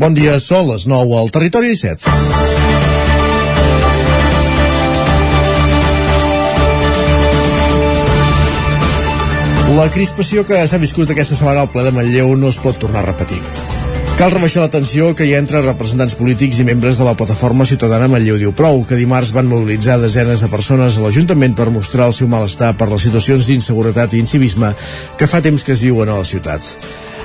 Bon dia, són les 9 al Territori 17. La crispació que s'ha viscut aquesta setmana al ple de Manlleu no es pot tornar a repetir. Cal rebaixar la tensió que hi ha entre representants polítics i membres de la plataforma ciutadana Manlleu diu prou, que dimarts van mobilitzar desenes de persones a l'Ajuntament per mostrar el seu malestar per les situacions d'inseguretat i incivisme que fa temps que es viuen a la ciutat.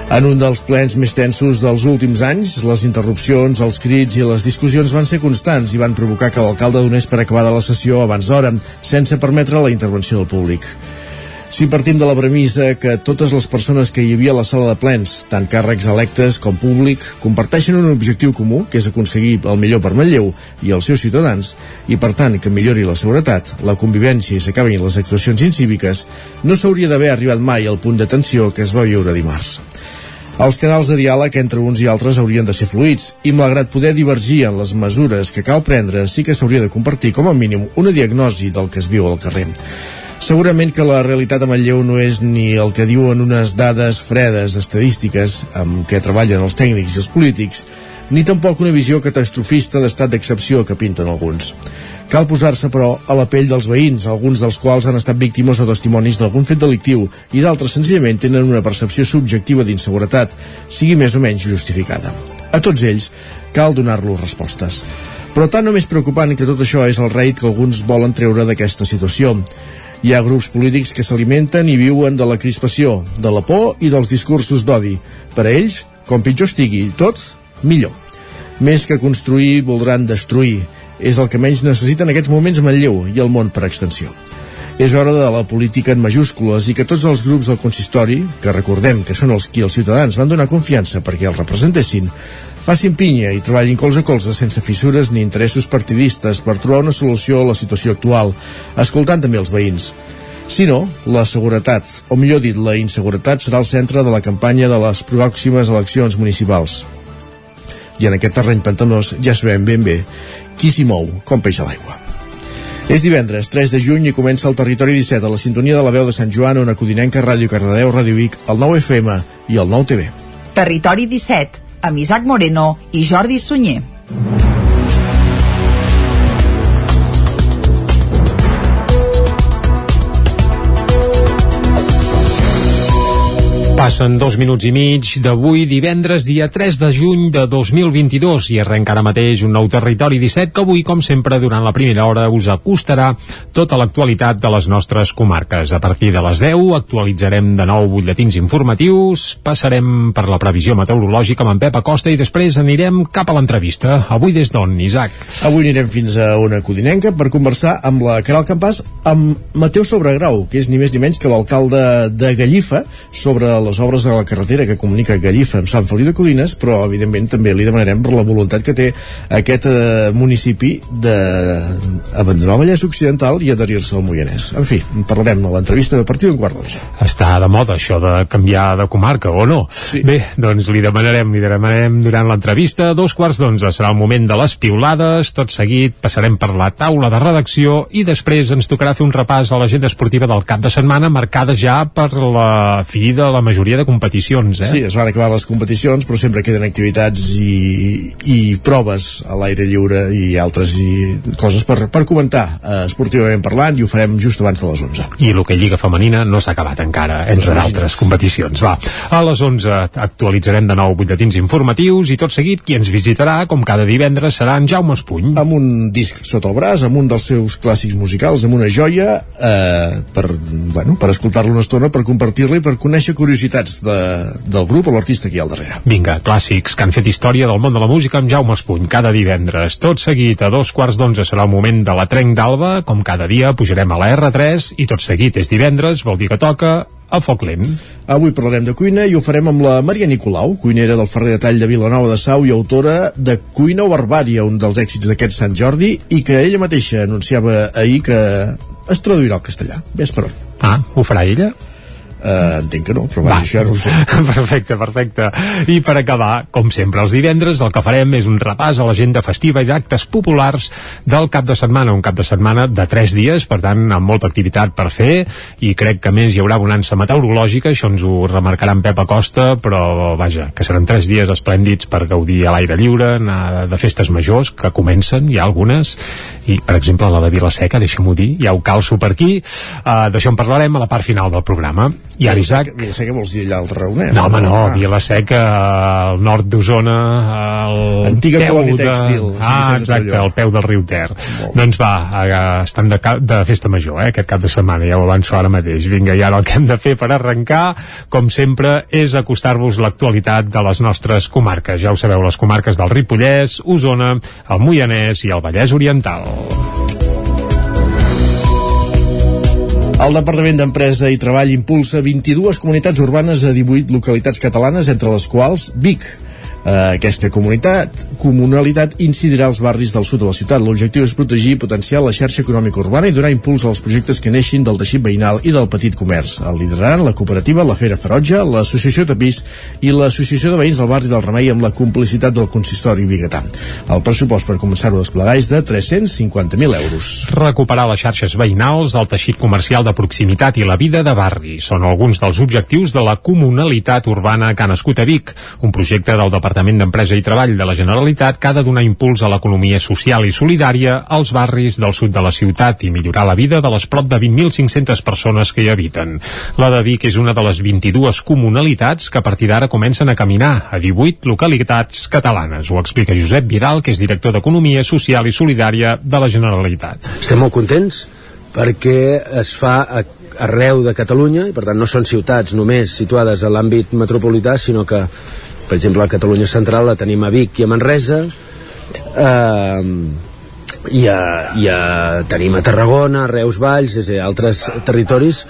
En un dels plens més tensos dels últims anys, les interrupcions, els crits i les discussions van ser constants i van provocar que l'alcalde donés per acabada la sessió abans d'hora, sense permetre la intervenció del públic. Si partim de la premissa que totes les persones que hi havia a la sala de plens, tant càrrecs electes com públic, comparteixen un objectiu comú, que és aconseguir el millor per Manlleu i els seus ciutadans, i per tant que millori la seguretat, la convivència i s'acabin les actuacions incíviques, no s'hauria d'haver arribat mai al punt de tensió que es va viure dimarts. Els canals de diàleg entre uns i altres haurien de ser fluïts i, malgrat poder divergir en les mesures que cal prendre, sí que s'hauria de compartir com a mínim una diagnosi del que es viu al carrer. Segurament que la realitat a Manlleu no és ni el que diuen unes dades fredes estadístiques amb què treballen els tècnics i els polítics, ni tampoc una visió catastrofista d'estat d'excepció que pinten alguns. Cal posar-se, però, a la pell dels veïns, alguns dels quals han estat víctimes o testimonis d'algun fet delictiu i d'altres senzillament tenen una percepció subjectiva d'inseguretat, sigui més o menys justificada. A tots ells cal donar-los respostes. Però tant o més preocupant que tot això és el reit que alguns volen treure d'aquesta situació. Hi ha grups polítics que s'alimenten i viuen de la crispació, de la por i dels discursos d'odi. Per a ells, com pitjor estigui tot, millor. Més que construir, voldran destruir. És el que menys necessita en aquests moments Manlleu i el món per extensió. És hora de la política en majúscules i que tots els grups del consistori, que recordem que són els qui els ciutadans van donar confiança perquè els representessin, facin pinya i treballin colze a colze sense fissures ni interessos partidistes per trobar una solució a la situació actual, escoltant també els veïns. Si no, la seguretat, o millor dit, la inseguretat serà el centre de la campanya de les pròximes eleccions municipals. I en aquest terreny pantanós ja sabem ben bé qui s'hi mou com peix a l'aigua. És divendres, 3 de juny, i comença el Territori 17 a la sintonia de la veu de Sant Joan, on Codinenca, Ràdio Cardedeu, Ràdio Vic, el 9 FM i el 9 TV. Territori 17, amb Isaac Moreno i Jordi Sunyer. Passen dos minuts i mig d'avui, divendres, dia 3 de juny de 2022, i arrenca ara mateix un nou territori 17 que avui, com sempre, durant la primera hora us acostarà tota l'actualitat de les nostres comarques. A partir de les 10 actualitzarem de nou butlletins informatius, passarem per la previsió meteorològica amb en Pep Acosta i després anirem cap a l'entrevista. Avui des d'on, Isaac? Avui anirem fins a una codinenca per conversar amb la Caral Campàs amb Mateu Sobregrau, que és ni més ni menys que l'alcalde de Gallifa, sobre les obres de la carretera que comunica Gallifa amb Sant Feliu de Codines, però evidentment també li demanarem per la voluntat que té aquest eh, municipi d'abandonar el Vallès Occidental i adherir-se al Moianès. En fi, en parlarem a l'entrevista a partir d'un quart d'onze. Està de moda això de canviar de comarca, o no? Sí. Bé, doncs li demanarem, li demanarem durant l'entrevista. Dos quarts d'onze serà el moment de les piulades, tot seguit passarem per la taula de redacció i després ens tocarà fer un repàs a l'agenda esportiva del cap de setmana marcada ja per la fi de la majoria de competicions, eh? Sí, es van acabar les competicions, però sempre queden activitats i, i proves a l'aire lliure i altres i coses per, per comentar eh, esportivament parlant i ho farem just abans de les 11. I l'Hockey Lliga Femenina no s'ha acabat encara, entre Doncs d'altres competicions. Va, a les 11 actualitzarem de nou butlletins informatius i tot seguit qui ens visitarà, com cada divendres, serà en Jaume Espuny. amb un disc sota el braç, amb un dels seus clàssics musicals, amb una joia eh, per, bueno, per escoltar-lo una estona, per compartir-la i per conèixer curiositats de, del grup o l'artista que hi ha al darrere. Vinga, clàssics que han fet història del món de la música amb Jaume Espuny cada divendres. Tot seguit, a dos quarts d'onze serà el moment de la trenc d'alba, com cada dia pujarem a la R3 i tot seguit és divendres, vol dir que toca a foc lent. Avui parlarem de cuina i ho farem amb la Maria Nicolau, cuinera del Ferrer de Tall de Vilanova de Sau i autora de Cuina o Barbària, un dels èxits d'aquest Sant Jordi, i que ella mateixa anunciava ahir que es traduirà al castellà. Ves per on. Ah, ho farà ella? Uh, entenc que no, però vaja, això no ho sé. perfecte, perfecte. I per acabar, com sempre, els divendres el que farem és un repàs a l'agenda festiva i d'actes populars del cap de setmana, un cap de setmana de tres dies, per tant, amb molta activitat per fer, i crec que més hi haurà bonança meteorològica, això ens ho remarcarà en Pep Acosta, però vaja, que seran tres dies esplèndids per gaudir a l'aire lliure, anar de festes majors, que comencen, hi ha algunes, i, per exemple, la de Vilaseca, deixem-ho dir, ja ho calço per aquí, uh, d'això en parlarem a la part final del programa. I ara, Isaac... Vilaseca vols dir allà al Tarragonès? No, home, no, ah. Vilaseca, al nord d'Osona, al Antiga colònia de... tèxtil. Ah, exacte, al peu del riu Ter. Doncs va, estan de, ca- de festa major, eh, aquest cap de setmana, ja ho avanço ara mateix. Vinga, i ara el que hem de fer per arrencar, com sempre, és acostar-vos l'actualitat de les nostres comarques. Ja ho sabeu, les comarques del Ripollès, Osona, el Moianès i el Vallès Oriental. El Departament d'Empresa i Treball impulsa 22 comunitats urbanes a 18 localitats catalanes, entre les quals Vic. Eh, aquesta comunitat, comunalitat incidirà als barris del sud de la ciutat. L'objectiu és protegir i potenciar la xarxa econòmica urbana i donar impuls als projectes que neixin del teixit veïnal i del petit comerç. El lideraran la cooperativa La Fera Ferotge, l'Associació Tapís i l'Associació de Veïns del barri del Remei amb la complicitat del consistori biguetà. El pressupost per començar-ho a desplegar és de 350.000 euros. Recuperar les xarxes veïnals, el teixit comercial de proximitat i la vida de barri són alguns dels objectius de la comunalitat urbana que ha nascut a Vic, un projecte del Departament d'Empresa i Treball de la Generalitat que ha de donar impuls a l'economia social i solidària als barris del sud de la ciutat i millorar la vida de les prop de 20.500 persones que hi habiten. La de Vic és una de les 22 comunalitats que a partir d'ara comencen a caminar a 18 localitats catalanes. Ho explica Josep Vidal, que és director d'Economia Social i Solidària de la Generalitat. Estem molt contents perquè es fa arreu de Catalunya i per tant no són ciutats només situades a l'àmbit metropolità sinó que per exemple a Catalunya Central la tenim a Vic i a Manresa eh, i, a, i a, tenim a Tarragona, a Reus Valls és a dir, altres territoris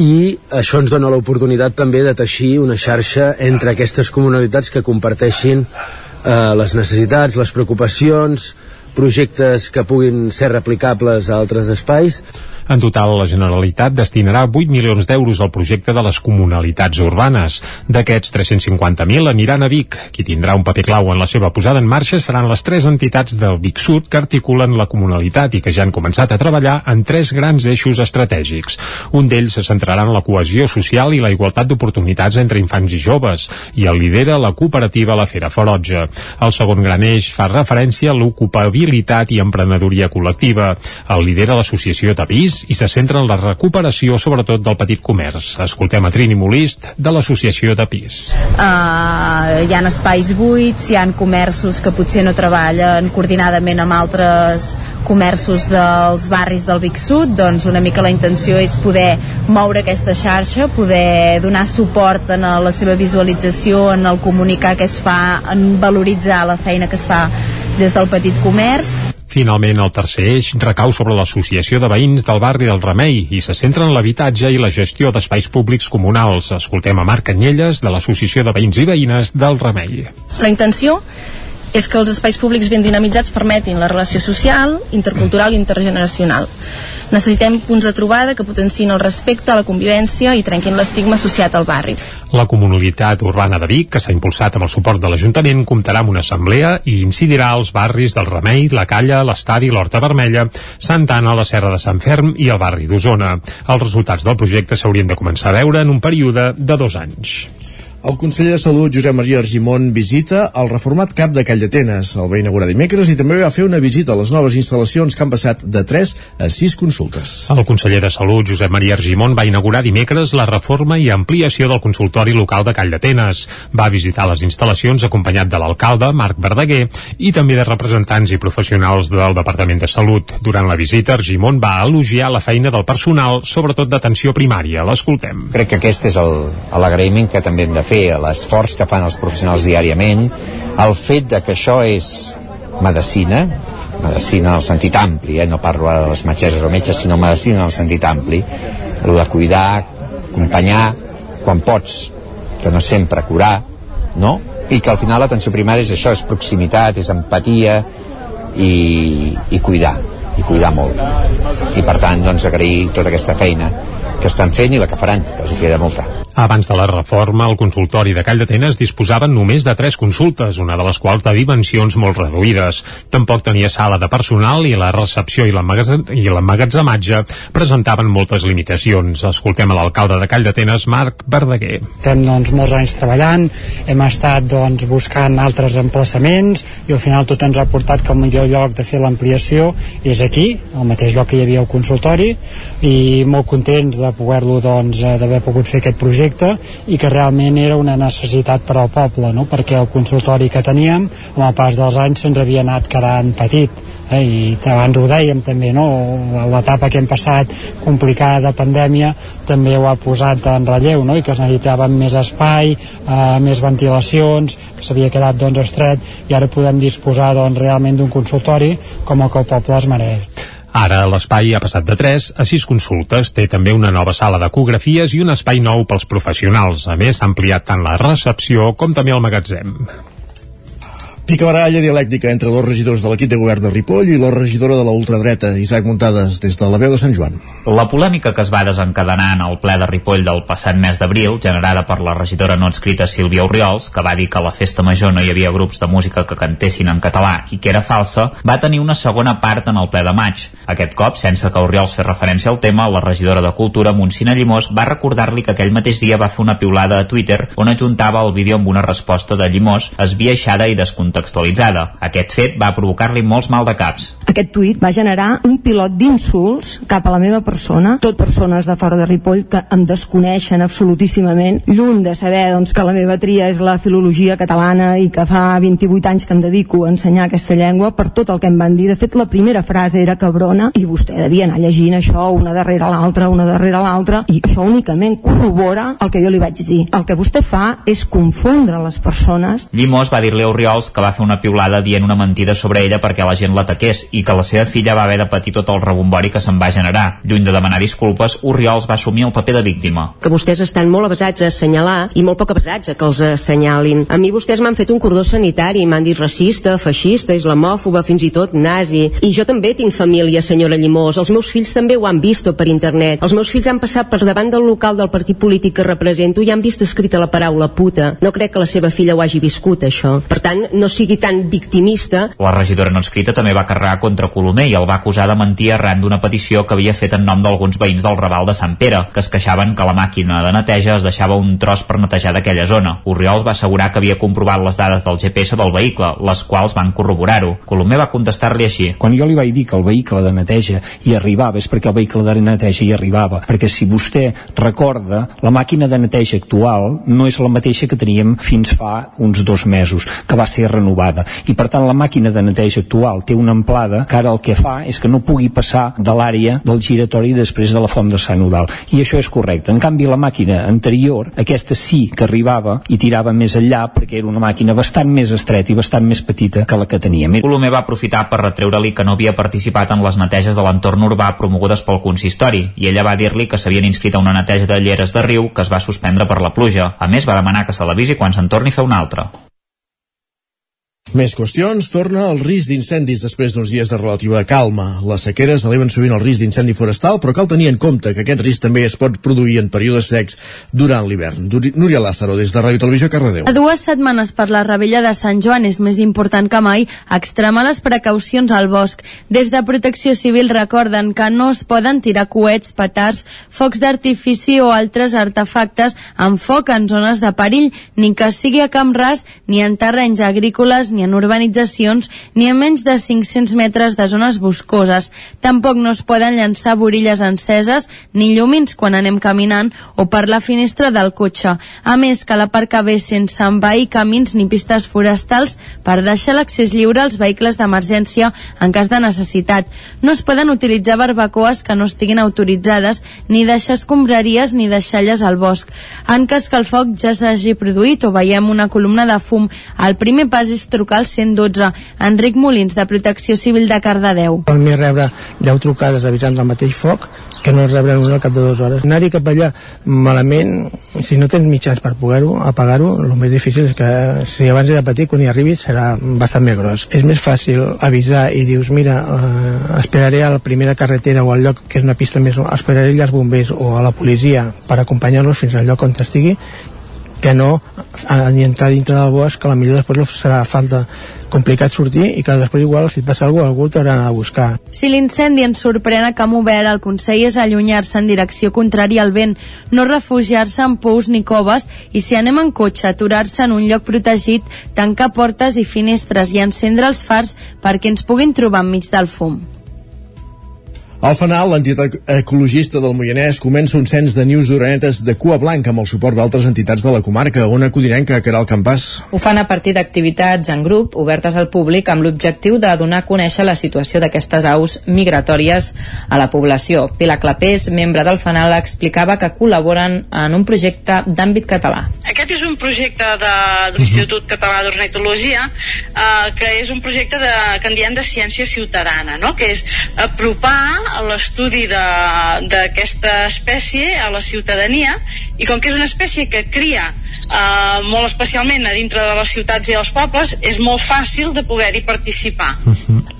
i això ens dona l'oportunitat també de teixir una xarxa entre aquestes comunalitats que comparteixin eh, les necessitats, les preocupacions projectes que puguin ser replicables a altres espais En total, la Generalitat destinarà 8 milions d'euros al projecte de les comunalitats urbanes. D'aquests, 350.000 aniran a Vic. Qui tindrà un paper clau en la seva posada en marxa seran les tres entitats del Vic Sud que articulen la comunalitat i que ja han començat a treballar en tres grans eixos estratègics. Un d'ells se centrarà en la cohesió social i la igualtat d'oportunitats entre infants i joves, i el lidera la cooperativa La Fera Ferotge. El segon gran eix fa referència a l'ocupabilitat i emprenedoria col·lectiva. El lidera l'associació Tapís i se centra en la recuperació sobretot del petit comerç. Escoltem a Trini Molist de l'associació Tapís. Uh, hi ha espais buits, hi han comerços que potser no treballen coordinadament amb altres comerços dels barris del Vic Sud, doncs una mica la intenció és poder moure aquesta xarxa, poder donar suport en la seva visualització, en el comunicar què es fa, en valoritzar la feina que es fa des del petit comerç Finalment, el tercer eix recau sobre l'associació de veïns del barri del Remei i se centra en l'habitatge i la gestió d'espais públics comunals. Escoltem a Marc Canyelles, de l'Associació de Veïns i Veïnes del Remei. La intenció és que els espais públics ben dinamitzats permetin la relació social, intercultural i intergeneracional. Necessitem punts de trobada que potenciïn el respecte, la convivència i trenquin l'estigma associat al barri. La comunitat urbana de Vic, que s'ha impulsat amb el suport de l'Ajuntament, comptarà amb una assemblea i incidirà als barris del Remei, la Calla, l'Estadi, l'Horta Vermella, Santa Anna, la Serra de Sant Ferm i el barri d'Osona. Els resultats del projecte s'haurien de començar a veure en un període de dos anys. El conseller de Salut, Josep Maria Argimon, visita el reformat CAP de Call d'Atenes. El va inaugurar dimecres i també va fer una visita a les noves instal·lacions que han passat de 3 a 6 consultes. El conseller de Salut, Josep Maria Argimon, va inaugurar dimecres la reforma i ampliació del consultori local de Call d'Atenes. Va visitar les instal·lacions acompanyat de l'alcalde, Marc Verdaguer, i també de representants i professionals del Departament de Salut. Durant la visita, Argimon va elogiar la feina del personal, sobretot d'atenció primària. L'escoltem. Crec que aquest és el- l'agraïment que també hem de fer, l'esforç que fan els professionals diàriament, el fet de que això és medicina, medicina en el sentit ampli, eh? no parlo ara de les metgesses o metges, sinó medicina en el sentit ampli, el de cuidar, acompanyar, quan pots, que no sempre curar, no? I que al final l'atenció primària és això, és proximitat, és empatia i, i cuidar, i cuidar molt. I per tant, doncs, agrair tota aquesta feina que estan fent i la que faran, que els queda molta. Abans de la reforma, el consultori de Call d'Atenes disposava només de tres consultes, una de les quals de dimensions molt reduïdes. Tampoc tenia sala de personal i la recepció i l'emmagatzematge presentaven moltes limitacions. Escoltem a l'alcalde de Call d'Atenes, Marc Verdaguer. Estem doncs, molts anys treballant, hem estat doncs, buscant altres emplaçaments i al final tot ens ha portat que el millor lloc de fer l'ampliació és aquí, al mateix lloc que hi havia el consultori i molt contents de poder-lo doncs, d'haver pogut fer aquest projecte i que realment era una necessitat per al poble, no? perquè el consultori que teníem amb el pas dels anys se'ns havia anat quedant petit eh? i abans ho dèiem també no? l'etapa que hem passat complicada de pandèmia també ho ha posat en relleu no? i que es necessitaven més espai eh, més ventilacions que s'havia quedat doncs, estret i ara podem disposar doncs, realment d'un consultori com el que el poble es mereix Ara l'espai ha passat de 3 a 6 consultes, té també una nova sala d'ecografies i un espai nou pels professionals. A més, s'ha ampliat tant la recepció com també el magatzem. Pica baralla dialèctica entre dos regidors de l'equip de govern de Ripoll i la regidora de la ultradreta, Isaac Muntades, des de la veu de Sant Joan. La polèmica que es va desencadenar en el ple de Ripoll del passat mes d'abril, generada per la regidora no escrita Sílvia Oriols, que va dir que a la festa major no hi havia grups de música que cantessin en català i que era falsa, va tenir una segona part en el ple de maig. Aquest cop, sense que Oriols fes referència al tema, la regidora de Cultura, Montsina Llimós, va recordar-li que aquell mateix dia va fer una piulada a Twitter on ajuntava el vídeo amb una resposta de Llimós esbiaixada i descontextualitzada contextualitzada. Aquest fet va provocar-li molts mal de caps. Aquest tuit va generar un pilot d'insults cap a la meva persona, tot persones de fora de Ripoll que em desconeixen absolutíssimament, lluny de saber doncs, que la meva tria és la filologia catalana i que fa 28 anys que em dedico a ensenyar aquesta llengua, per tot el que em van dir. De fet, la primera frase era cabrona i vostè devia anar llegint això una darrere l'altra, una darrere l'altra, i això únicament corrobora el que jo li vaig dir. El que vostè fa és confondre les persones. Llimós va dir-li a Oriols que va fer una piulada dient una mentida sobre ella perquè la gent l'ataqués i que la seva filla va haver de patir tot el rebombori que se'n va generar. Lluny de demanar disculpes, Oriols va assumir el paper de víctima. Que vostès estan molt avasats a assenyalar i molt poc avasats a que els assenyalin. A mi vostès m'han fet un cordó sanitari, m'han dit racista, feixista, islamòfoba, fins i tot nazi. I jo també tinc família, senyora Llimós. Els meus fills també ho han vist per internet. Els meus fills han passat per davant del local del partit polític que represento i han vist escrita la paraula puta. No crec que la seva filla ho hagi viscut, això. Per tant, no sigui tan victimista. La regidora no escrita també va carregar contra Colomer i el va acusar de mentir arran d'una petició que havia fet en nom d'alguns veïns del Raval de Sant Pere, que es queixaven que la màquina de neteja es deixava un tros per netejar d'aquella zona. Oriols va assegurar que havia comprovat les dades del GPS del vehicle, les quals van corroborar-ho. Colomer va contestar-li així. Quan jo li vaig dir que el vehicle de neteja hi arribava, és perquè el vehicle de neteja hi arribava. Perquè si vostè recorda, la màquina de neteja actual no és la mateixa que teníem fins fa uns dos mesos, que va ser renovada i per tant la màquina de neteja actual té una amplada que ara el que fa és que no pugui passar de l'àrea del giratori després de la font de Sant Udal i això és correcte. En canvi la màquina anterior, aquesta sí que arribava i tirava més enllà perquè era una màquina bastant més estreta i bastant més petita que la que teníem. Colomer va aprofitar per retreure-li que no havia participat en les neteges de l'entorn urbà promogudes pel consistori i ella va dir-li que s'havien inscrit a una neteja de lleres de riu que es va suspendre per la pluja. A més, va demanar que se l'avisi quan se'n torni a fer una altra. Més qüestions. Torna el risc d'incendis després d'uns dies de relativa calma. Les sequeres eleven sovint el risc d'incendi forestal, però cal tenir en compte que aquest risc també es pot produir en períodes secs durant l'hivern. Núria Lázaro, des de Ràdio Televisió, Cardedeu. A dues setmanes per la rebella de Sant Joan és més important que mai extremar les precaucions al bosc. Des de Protecció Civil recorden que no es poden tirar coets, petards, focs d'artifici o altres artefactes amb foc en zones de perill, ni que sigui a camp ras ni en terrenys agrícoles ni en urbanitzacions ni a menys de 500 metres de zones boscoses. Tampoc no es poden llançar borilles enceses ni llumins quan anem caminant o per la finestra del cotxe. A més, cal aparcar bé sense envair camins ni pistes forestals per deixar l'accés lliure als vehicles d'emergència en cas de necessitat. No es poden utilitzar barbacoes que no estiguin autoritzades ni deixar escombraries ni deixalles al bosc. En cas que el foc ja s'hagi produït o veiem una columna de fum, el primer pas és trucar trucar al 112. Enric Molins, de Protecció Civil de Cardedeu. El més rebre 10 trucades avisant del mateix foc que no rebre una al cap de dues hores. Anar-hi cap allà malament, si no tens mitjans per poder-ho, apagar-ho, el més difícil és que si abans era petit, quan hi arribis serà bastant més gros. És més fàcil avisar i dius, mira, eh, esperaré a la primera carretera o al lloc que és una pista més, esperaré als bombers o a la policia per acompanyar-los fins al lloc on estigui que no ni entrar dintre del bosc que la millor després serà falta complicat sortir i que després igual si et passa alguna cosa algú t'haurà d'anar a buscar. Si l'incendi ens sorprèn a Camp Obert, el consell és allunyar-se en direcció contrària al vent, no refugiar-se en pous ni coves i si anem en cotxe, aturar-se en un lloc protegit, tancar portes i finestres i encendre els fars perquè ens puguin trobar enmig del fum. Al final, l'entitat ecologista del Moianès comença un cens de nius d'orenetes de cua blanca amb el suport d'altres entitats de la comarca, on acudirem que el Campàs. Ho fan a partir d'activitats en grup obertes al públic amb l'objectiu de donar a conèixer la situació d'aquestes aus migratòries a la població. Pilar Clapés, membre del FANAL, explicava que col·laboren en un projecte d'àmbit català. Aquest és un projecte de, de l'Institut Català d'Ornitologia eh, que és un projecte de, que en diem de ciència ciutadana, no? que és apropar l'estudi d'aquesta espècie a la ciutadania i com que és una espècie que cria eh, molt especialment a dintre de les ciutats i els pobles és molt fàcil de poder-hi participar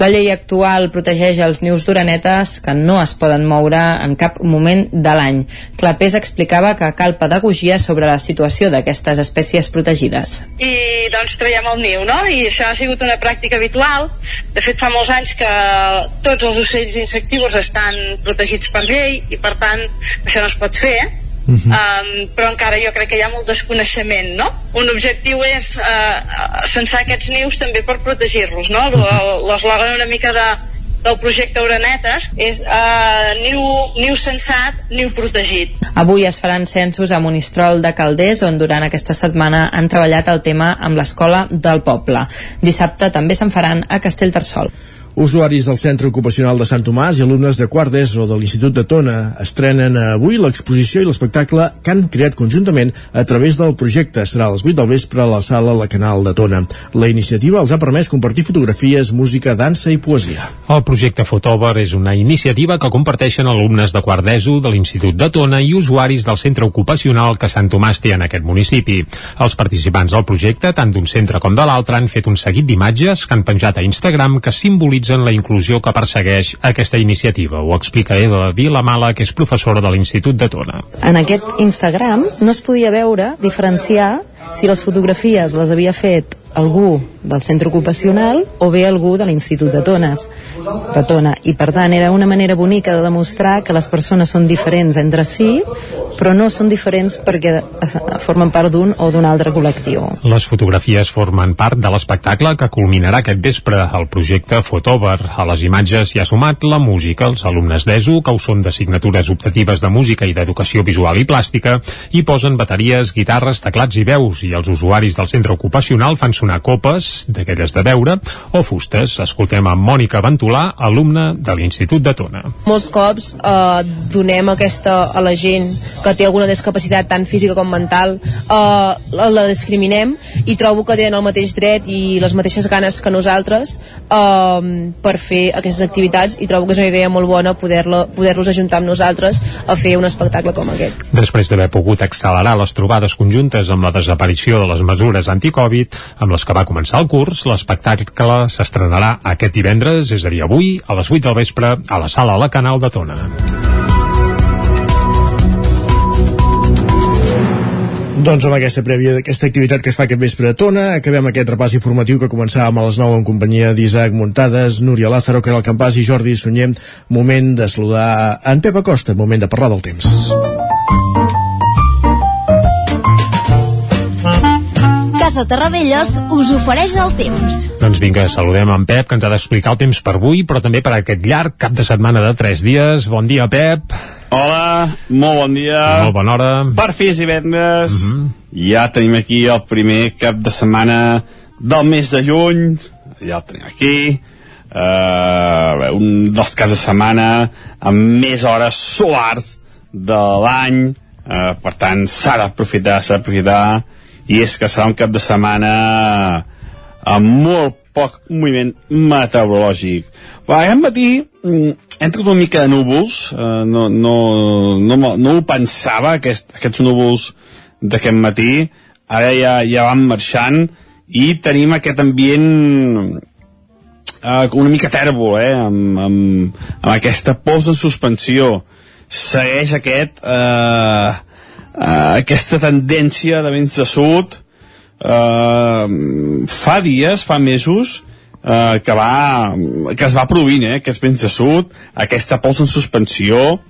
La llei actual protegeix els nius d'orenetes que no es poden moure en cap moment de l'any. Clapés explicava que cal pedagogia sobre la situació d'aquestes espècies protegides. i doncs traiem el niu, no? I això ha sigut una pràctica habitual. De fet, fa molts anys que tots els ocells insectius estan protegits per llei i, per tant, això no es pot fer. Uh -huh. um, però encara jo crec que hi ha molt desconeixement no? un objectiu és uh, censar aquests nius també per protegir-los no? l'eslògan una mica de, del projecte Uranetes és uh, niu, niu sensat, niu protegit. Avui es faran censos a Monistrol de Calders, on durant aquesta setmana han treballat el tema amb l'Escola del Poble. Dissabte també se'n faran a Castellterçol. Usuaris del Centre Ocupacional de Sant Tomàs i alumnes de quart d'ESO de l'Institut de Tona estrenen avui l'exposició i l'espectacle que han creat conjuntament a través del projecte. Serà a les 8 del vespre a la sala La Canal de Tona. La iniciativa els ha permès compartir fotografies, música, dansa i poesia. El projecte Fotover és una iniciativa que comparteixen alumnes de quart d'ESO de l'Institut de Tona i usuaris del centre ocupacional que Sant Tomàs té en aquest municipi. Els participants del projecte, tant d'un centre com de l'altre, han fet un seguit d'imatges que han penjat a Instagram que simbolitzen la inclusió que persegueix aquesta iniciativa. Ho explica Eva Vilamala, que és professora de l'Institut de Tona. En aquest Instagram no es podia veure, diferenciar si les fotografies les havia fet algú del centre ocupacional o bé algú de l'Institut de Tones de Tona i per tant era una manera bonica de demostrar que les persones són diferents entre si però no són diferents perquè formen part d'un o d'un altre col·lectiu. Les fotografies formen part de l'espectacle que culminarà aquest vespre el projecte Fotover. A les imatges s'hi ha sumat la música. Els alumnes d'ESO, que ho són d'assignatures optatives de música i d'educació visual i plàstica, hi posen bateries, guitarres, teclats i veus i els usuaris del centre ocupacional fan sonar copes, d'aquelles de beure, o fustes. Escoltem a Mònica Ventolà, alumna de l'Institut de Tona. Molts cops eh, donem aquesta a la gent que té alguna discapacitat tant física com mental eh, la discriminem i trobo que tenen el mateix dret i les mateixes ganes que nosaltres eh, per fer aquestes activitats i trobo que és una idea molt bona poder-los poder, ajuntar amb nosaltres a fer un espectacle com aquest. Després d'haver pogut accelerar les trobades conjuntes amb la desaparició de les mesures anticovid amb les que va començar el curs, l'espectacle s'estrenarà aquest divendres, és a dir, avui, a les 8 del vespre, a la sala La Canal de Tona. Doncs amb aquesta prèvia d'aquesta activitat que es fa aquest vespre a Tona, acabem aquest repàs informatiu que començàvem a les 9 en companyia d'Isaac Muntades, Núria Lázaro, Caral Campàs i Jordi Sunyem. Moment de saludar en Pep Acosta, moment de parlar del temps. Casa Terradellos us ofereix el temps. Doncs vinga, saludem en Pep, que ens ha d'explicar el temps per avui, però també per aquest llarg cap de setmana de 3 dies. Bon dia, Pep. Hola, molt bon dia. Molt bona hora. Per fi és divendres. Uh -huh. Ja tenim aquí el primer cap de setmana del mes de juny. Ja el tenim aquí. Uh, un dels caps de setmana amb més hores solars de l'any. Uh, per tant, s'ha d'aprofitar, s'ha d'aprofitar. I és que serà un cap de setmana amb molt poc moviment meteorològic. Però aquest matí mm, entra una mica de núvols, eh, no, no, no, no ho pensava, aquest, aquests núvols d'aquest matí, ara ja, ja van marxant i tenim aquest ambient eh, una mica tèrbol, eh, amb, amb, amb aquesta pols en suspensió. Segueix aquest, eh, eh, aquesta tendència de vents de sud, eh, fa dies, fa mesos, eh, que, va, que es va produint, eh, aquests vents de sud, aquesta pols en suspensió,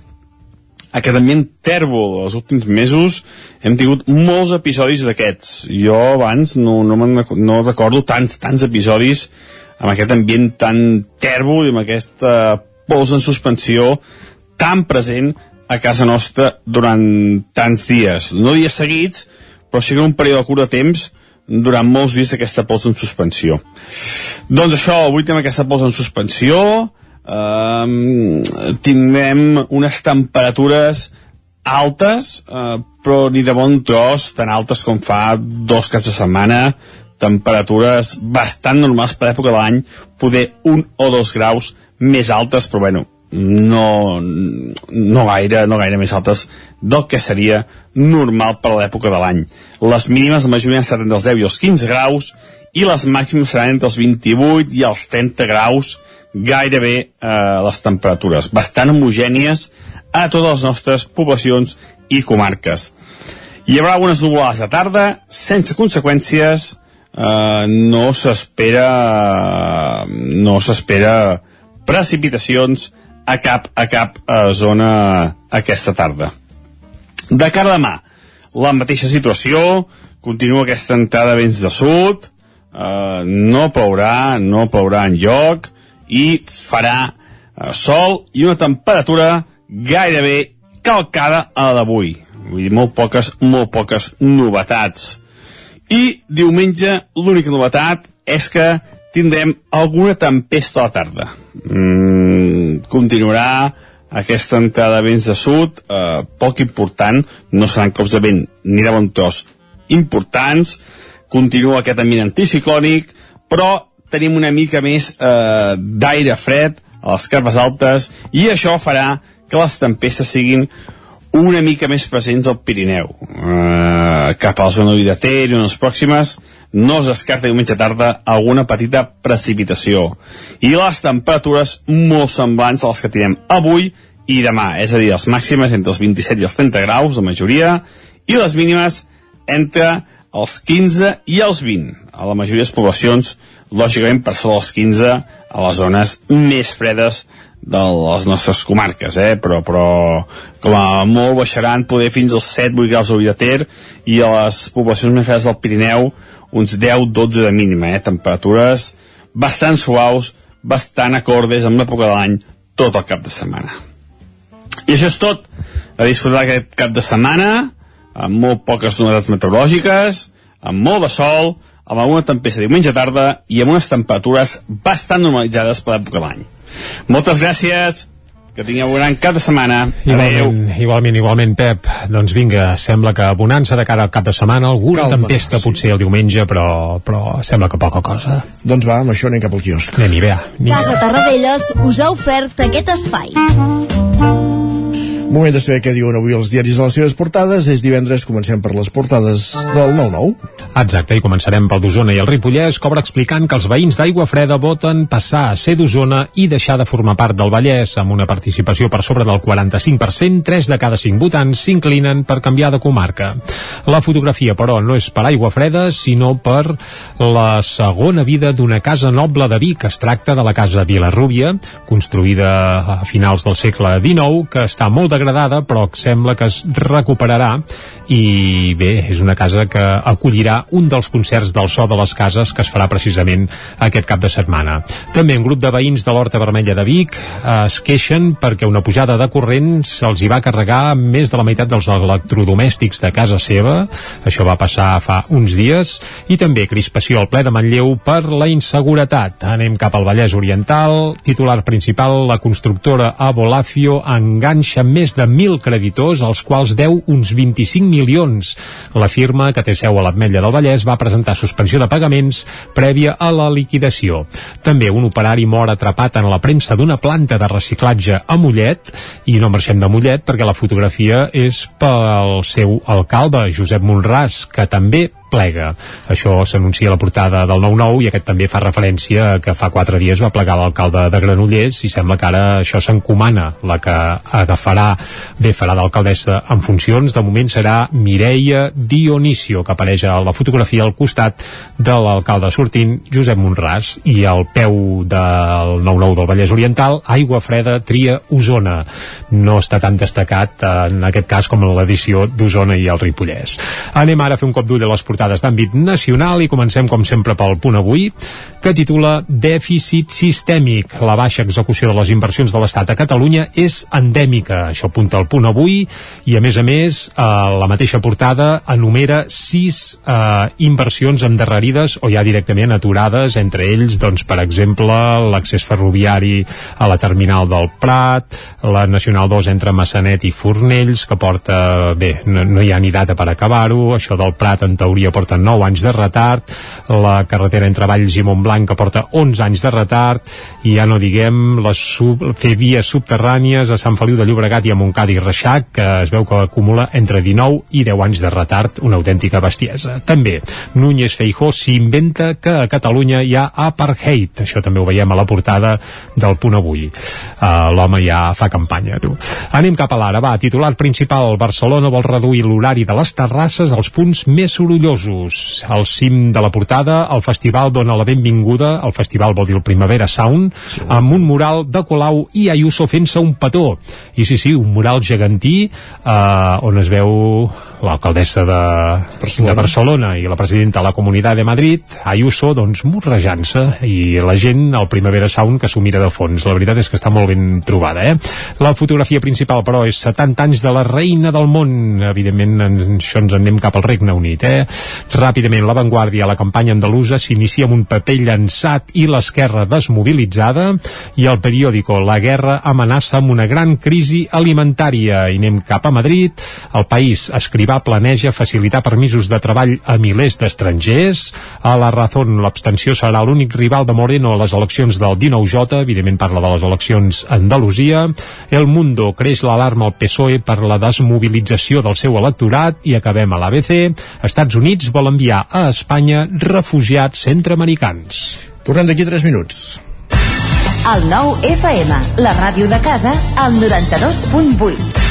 aquest ambient tèrbol els últims mesos hem tingut molts episodis d'aquests. Jo abans no, no, no recordo tants, tants episodis amb aquest ambient tan tèrbol i amb aquesta pols en suspensió tan present a casa nostra durant tants dies. No dies seguits però sí que un període curt de temps durant molts dies aquesta pols en suspensió. Doncs això, avui tenim aquesta pols en suspensió. Eh, tindrem unes temperatures altes, eh, però ni de bon tros, tan altes com fa dos caps de setmana, temperatures bastant normals per l'època de l'any, poder un o dos graus més altes, però bueno, no, no, gaire, no gaire més altes del que seria normal per l'època de l'any. Les mínimes la majoria estat entre els 10 i els 15 graus i les màximes seran entre els 28 i els 30 graus gairebé eh, les temperatures, bastant homogènies a totes les nostres poblacions i comarques. Hi haurà algunes nuvolades de tarda, sense conseqüències, eh, no s'espera no s'espera precipitacions a cap, a cap eh, zona aquesta tarda. De cara a demà, la mateixa situació, continua aquesta entrada vents de sud, eh, no plourà, no plourà en lloc, i farà eh, sol i una temperatura gairebé calcada a la d'avui. Vull dir, molt poques, molt poques novetats. I diumenge l'única novetat és que tindrem alguna tempesta a la tarda. Mm, continuarà aquesta entrada de vents de sud, eh, poc important, no seran cops de vent ni de bon tros importants, continua aquest ambient anticiclònic, però tenim una mica més eh, d'aire fred a les carpes altes i això farà que les tempestes siguin una mica més presents al Pirineu. Eh, cap a la zona de Ter i unes pròximes no es descarta diumenge tarda alguna petita precipitació. I les temperatures molt semblants a les que tindrem avui i demà, és a dir, les màximes entre els 27 i els 30 graus, la majoria, i les mínimes entre els 15 i els 20. A la majoria de les poblacions lògicament per sobre dels 15 a les zones més fredes de les nostres comarques, eh? però, però com a molt baixaran poder fins als 7-8 graus de Ter i a les poblacions més fredes del Pirineu uns 10-12 de mínima, eh? temperatures bastant suaus, bastant acordes amb l'època de l'any tot el cap de setmana. I això és tot. A disfrutar aquest cap de setmana, amb molt poques novetats meteorològiques, amb molt de sol, amb alguna tempesta diumenge tarda i amb unes temperatures bastant normalitzades per l'època de l'any. Moltes gràcies, que tingueu un gran cap de setmana. Igualment, Adeu. igualment, igualment, Pep. Doncs vinga, sembla que bonança de cara al cap de setmana, alguna Calma, tempesta sí. potser el diumenge, però, però sembla que poca cosa. Doncs va, amb això anem cap al quiosc. Anem-hi, bé. Casa Tarradellas us ha ofert aquest espai. Moment de saber què diuen avui els diaris a les seves portades. És divendres, comencem per les portades del 9-9. Exacte, i començarem pel d'Osona i el Ripollès, cobra explicant que els veïns d'Aigua Freda voten passar a ser d'Osona i deixar de formar part del Vallès. Amb una participació per sobre del 45%, 3 de cada 5 votants s'inclinen per canviar de comarca. La fotografia, però, no és per Aigua Freda, sinó per la segona vida d'una casa noble de Vic. Es tracta de la casa Vilarrúbia, construïda a finals del segle XIX, que està molt de degradada però sembla que es recuperarà i bé, és una casa que acollirà un dels concerts del so de les cases que es farà precisament aquest cap de setmana. També un grup de veïns de l'Horta Vermella de Vic es queixen perquè una pujada de corrent se'ls hi va carregar més de la meitat dels electrodomèstics de casa seva. Això va passar fa uns dies. I també crispació al ple de Manlleu per la inseguretat. Anem cap al Vallès Oriental. Titular principal, la constructora Abolafio enganxa més més de 1.000 creditors, als quals deu uns 25 milions. La firma, que té seu a l'Ametlla del Vallès, va presentar suspensió de pagaments prèvia a la liquidació. També un operari mor atrapat en la premsa d'una planta de reciclatge a Mollet, i no marxem de Mollet perquè la fotografia és pel seu alcalde, Josep Monràs, que també plega. Això s'anuncia a la portada del 9-9 i aquest també fa referència a que fa quatre dies va plegar l'alcalde de Granollers i sembla que ara això s'encomana la que agafarà, bé, farà d'alcaldessa en funcions, de moment serà Mireia Dionisio, que apareix a la fotografia al costat de l'alcalde sortint, Josep Monràs, i al peu del 9-9 del Vallès Oriental, Aigua Freda Tria Osona. No està tan destacat en aquest cas com en l'edició d'Osona i el Ripollès. Anem ara a fer un cop d'ull a les portades d'àmbit nacional i comencem com sempre pel punt avui que titula Dèficit sistèmic. La baixa execució de les inversions de l'Estat a Catalunya és endèmica. Això apunta el punt avui i a més a més eh, la mateixa portada enumera sis eh, inversions endarrerides o ja directament aturades, entre ells doncs per exemple l'accés ferroviari a la terminal del Prat, la Nacional 2 entre Massanet i Fornells que porta, bé, no, no hi ha ni data per acabar-ho, això del Prat en teoria porta 9 anys de retard, la carretera entre Valls i Montblanc que porta 11 anys de retard, i ja no diguem les sub, fer vies subterrànies a Sant Feliu de Llobregat i a Montcada i Reixac, que es veu que acumula entre 19 i 10 anys de retard, una autèntica bestiesa. També, Núñez Feijó s'inventa que a Catalunya hi ha apartheid, això també ho veiem a la portada del punt avui. Uh, L'home ja fa campanya, tu. Anem cap a l'ara, va, titular principal, Barcelona vol reduir l'horari de les terrasses als punts més sorollosos. Al cim de la portada, el festival dona la benvinguda, el festival vol dir el Primavera Sound, sí. amb un mural de Colau i Ayuso fent-se un petó. I sí, sí, un mural gegantí eh, on es veu l'alcaldessa de Barcelona. de Barcelona i la presidenta de la Comunitat de Madrid, Ayuso, doncs morrejant-se i la gent al Primavera Sound que s'ho mira de fons. La veritat és que està molt ben trobada, eh? La fotografia principal, però, és 70 anys de la reina del món. Evidentment, en això ens en anem cap al Regne Unit, eh? Ràpidament, l'avantguàrdia a la campanya andalusa s'inicia amb un paper llançat i l'esquerra desmobilitzada i el periòdico La Guerra amenaça amb una gran crisi alimentària. I anem cap a Madrid. El país escrivà planeja facilitar permisos de treball a milers d'estrangers. A la Razón, l'abstenció serà l'únic rival de Moreno a les eleccions del 19J. Evidentment parla de les eleccions a Andalusia. El Mundo creix l'alarma al PSOE per la desmobilització del seu electorat i acabem a l'ABC. Estats Units vol enviar a Espanya refugiats centreamericans. Tornem d'aquí 3 minuts. El nou FM, la ràdio de casa, al 92.8.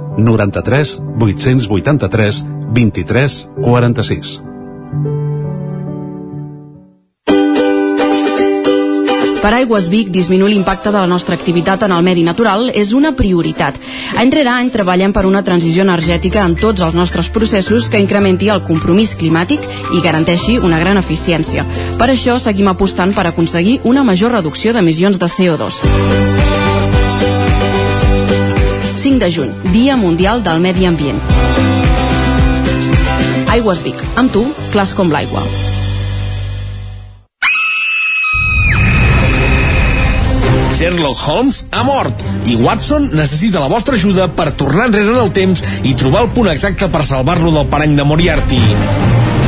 93 883 23 46. Per Aigües Vic, disminuir l'impacte de la nostra activitat en el medi natural és una prioritat. Any rere any treballem per una transició energètica en tots els nostres processos que incrementi el compromís climàtic i garanteixi una gran eficiència. Per això seguim apostant per aconseguir una major reducció d'emissions de CO2. 5 de juny, Dia Mundial del Medi Ambient. Aigües Vic, amb tu, clars com l'aigua. Sherlock Holmes ha mort i Watson necessita la vostra ajuda per tornar enrere en el temps i trobar el punt exacte per salvar-lo del parany de Moriarty.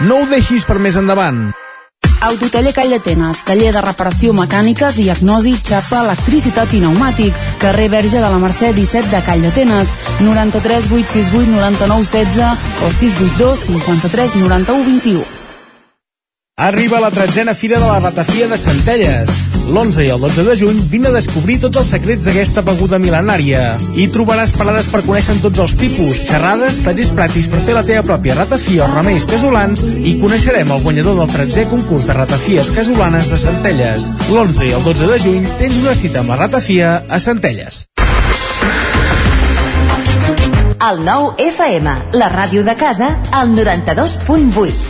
No ho deixis per més endavant. Autotaller Call d'Atenes, taller de reparació mecànica, diagnosi, xapa, electricitat i pneumàtics. Carrer Verge de la Mercè 17 de Call d'Atenes, 93 868 99 16 o 682 53 91 21. Arriba la tretzena Fira de la Ratafia de Centelles. L'11 i el 12 de juny vine a descobrir tots els secrets d'aquesta beguda mil·lenària. Hi trobaràs parades per conèixer tots els tipus, xerrades, tallers pràctics per fer la teva pròpia ratafia o remeis casolans i coneixerem el guanyador del 13è concurs de ratafies casolanes de Centelles. L'11 i el 12 de juny tens una cita amb la ratafia a Centelles. El nou FM, la ràdio de casa, al 92.8.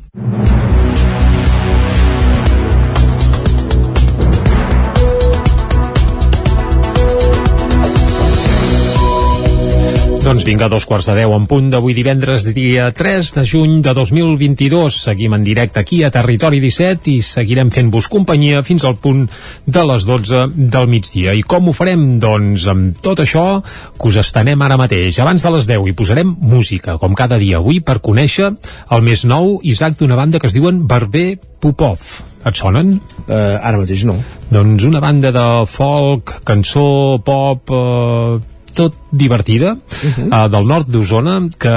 Doncs vinga, dos quarts de deu en punt d'avui divendres, dia 3 de juny de 2022. Seguim en directe aquí a Territori 17 i seguirem fent-vos companyia fins al punt de les 12 del migdia. I com ho farem? Doncs amb tot això que us estenem ara mateix. Abans de les 10 hi posarem música, com cada dia avui, per conèixer el més nou Isaac d'una banda que es diuen Barber Popov. Et sonen? Uh, ara mateix no. Doncs una banda de folk, cançó, pop, uh, tot divertida uh -huh. uh, del nord d'Osona que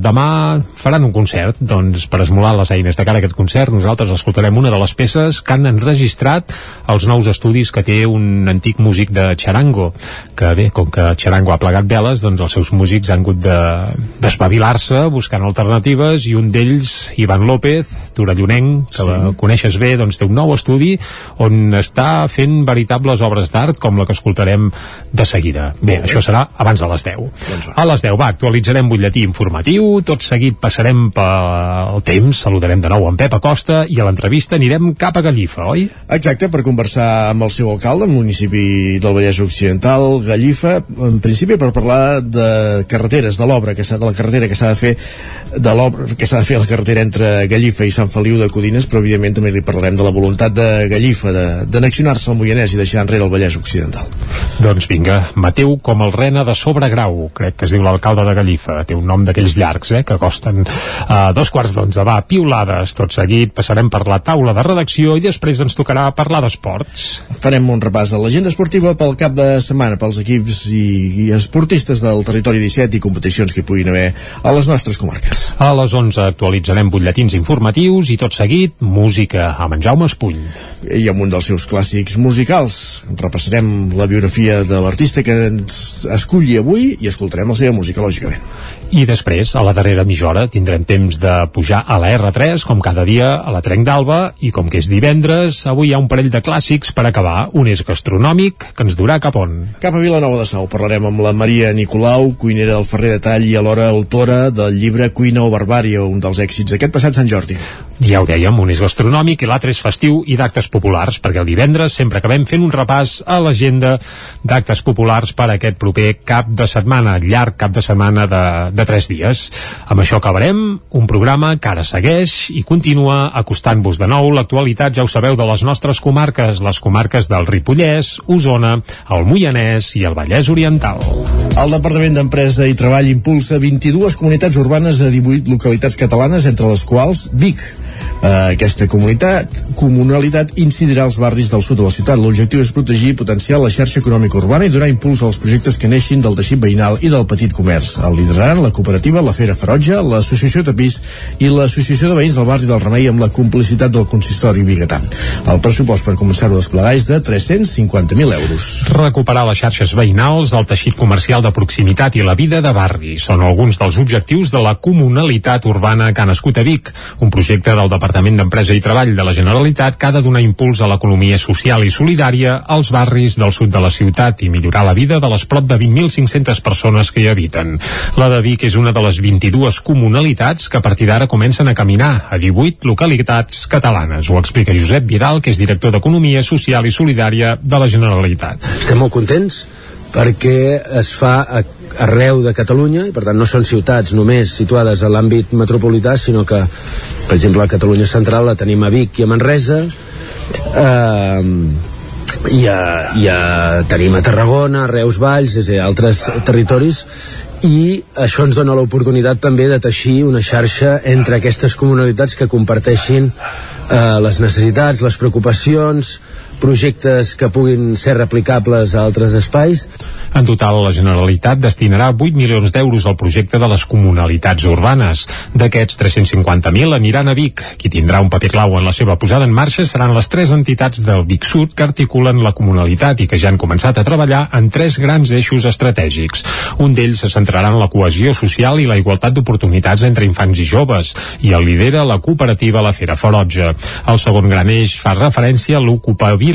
demà faran un concert doncs per esmolar les eines de cara a aquest concert nosaltres escoltarem una de les peces que han enregistrat els nous estudis que té un antic músic de Charango que bé, com que Charango ha plegat veles doncs els seus músics han hagut d'espavilar-se de, buscant alternatives i un d'ells, Ivan López torellonenc, que sí. la coneixes bé doncs té un nou estudi on està fent veritables obres d'art com la que escoltarem de seguida bé, això serà abans de les 10. Doncs a les 10, va, actualitzarem butlletí informatiu, tot seguit passarem pel temps, saludarem de nou en Pep Acosta i a l'entrevista anirem cap a Gallifa, oi? Exacte, per conversar amb el seu alcalde, el municipi del Vallès Occidental, Gallifa, en principi per parlar de carreteres, de l'obra que de la carretera que s'ha de fer de l'obra que s'ha de fer a la carretera entre Gallifa i Sant Feliu de Codines, però evidentment també li parlarem de la voluntat de Gallifa d'anexionar-se al Moianès i deixar enrere el Vallès Occidental. Doncs vinga, Mateu com el rena de Sobregrau, crec que es diu l'alcalde de Gallifa, té un nom d'aquells llargs, eh, que costen uh, dos quarts d'onze. Va, piulades, tot seguit, passarem per la taula de redacció i després ens tocarà parlar d'esports. Farem un repàs a l'agenda esportiva pel cap de setmana, pels equips i, i esportistes del territori 17 i competicions que puguin haver a les nostres comarques. A les 11 actualitzarem butlletins informatius i tot seguit, música amb en Jaume Espuny. I amb un dels seus clàssics musicals. Repassarem la biografia de l'artista que ens esculli avui i escoltarem la seva música, lògicament. I després, a la darrera mitja tindrem temps de pujar a la R3, com cada dia, a la Trenc d'Alba, i com que és divendres, avui hi ha un parell de clàssics per acabar. Un és gastronòmic, que ens durà cap on? Cap a Vilanova de Sau. Parlarem amb la Maria Nicolau, cuinera del Ferrer de Tall i alhora autora del llibre Cuina o Barbària, un dels èxits d'aquest passat Sant Jordi. Ja ho dèiem, un és gastronòmic i l'altre és festiu i d'actes populars, perquè el divendres sempre acabem fent un repàs a l'agenda d'actes populars per aquest proper cap de setmana, llarg cap de setmana de, de tres dies. Amb això acabarem un programa que ara segueix i continua acostant-vos de nou l'actualitat, ja ho sabeu, de les nostres comarques, les comarques del Ripollès, Osona, el Moianès i el Vallès Oriental. El Departament d'Empresa i Treball impulsa 22 comunitats urbanes a 18 localitats catalanes, entre les quals Vic. Uh, aquesta comunitat, comunalitat incidirà als barris del sud de la ciutat. L'objectiu és protegir i potenciar la xarxa econòmica urbana i donar impuls als projectes que neixin del teixit veïnal i del petit comerç. El lideraran la cooperativa La Fera Ferotge, l'Associació Tapís i l'Associació de Veïns del barri del Remei amb la complicitat del consistori biguetà. El pressupost per començar-ho a desplegar és de 350.000 euros. Recuperar les xarxes veïnals, el teixit comercial de proximitat i la vida de barri són alguns dels objectius de la comunalitat urbana que ha nascut a Vic, un projecte del Departament d'Empresa i Treball de la Generalitat que ha de donar impuls a l'economia social i solidària als barris del sud de la ciutat i millorar la vida de les prop de 20.500 persones que hi habiten. La de Vic és una de les 22 comunalitats que a partir d'ara comencen a caminar a 18 localitats catalanes. Ho explica Josep Vidal, que és director d'Economia Social i Solidària de la Generalitat. Estem molt contents perquè es fa a, arreu de Catalunya i per tant no són ciutats només situades a l'àmbit metropolità sinó que per exemple la Catalunya central la tenim a Vic i a Manresa eh, i, a, i a, tenim a Tarragona, a Reus Valls és a dir, altres territoris i això ens dona l'oportunitat també de teixir una xarxa entre aquestes comunalitats que comparteixin eh, les necessitats, les preocupacions projectes que puguin ser replicables a altres espais. En total, la Generalitat destinarà 8 milions d'euros al projecte de les comunalitats urbanes. D'aquests, 350.000 aniran a Vic. Qui tindrà un paper clau en la seva posada en marxa seran les tres entitats del Vic Sud que articulen la comunalitat i que ja han començat a treballar en tres grans eixos estratègics. Un d'ells se centrarà en la cohesió social i la igualtat d'oportunitats entre infants i joves i el lidera la cooperativa La Fera Ferotge. El segon gran eix fa referència a l'ocupabilitat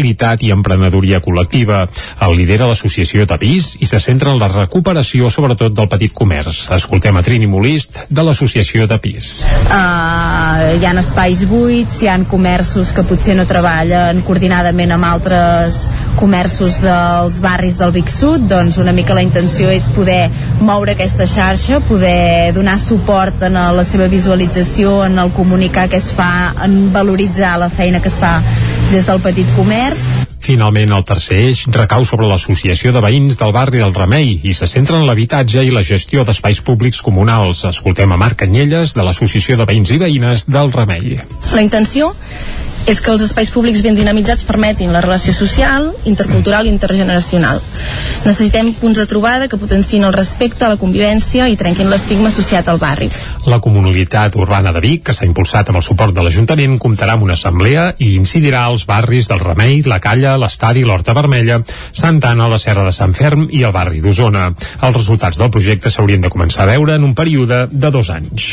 i emprenedoria col·lectiva. El lidera l'associació Tapís i se centra en la recuperació sobretot del petit comerç. Escoltem a Trini Molist de l'associació Tapís. Uh, hi ha espais buits, hi han comerços que potser no treballen coordinadament amb altres comerços dels barris del Vic Sud, doncs una mica la intenció és poder moure aquesta xarxa, poder donar suport en la seva visualització, en el comunicar que es fa, en valoritzar la feina que es fa des del petit comerç Finalment, el tercer eix recau sobre l'associació de veïns del barri del Remei i se centra en l'habitatge i la gestió d'espais públics comunals. Escoltem a Marc Canyelles, de l'Associació de Veïns i Veïnes del Remei. La intenció és que els espais públics ben dinamitzats permetin la relació social, intercultural i intergeneracional. Necessitem punts de trobada que potenciïn el respecte, la convivència i trenquin l'estigma associat al barri. La comunitat urbana de Vic, que s'ha impulsat amb el suport de l'Ajuntament, comptarà amb una assemblea i incidirà als barris del Remei, la Calla, l'Estadi, l'Horta Vermella, Sant Anna, la Serra de Sant Ferm i el barri d'Osona. Els resultats del projecte s'haurien de començar a veure en un període de dos anys.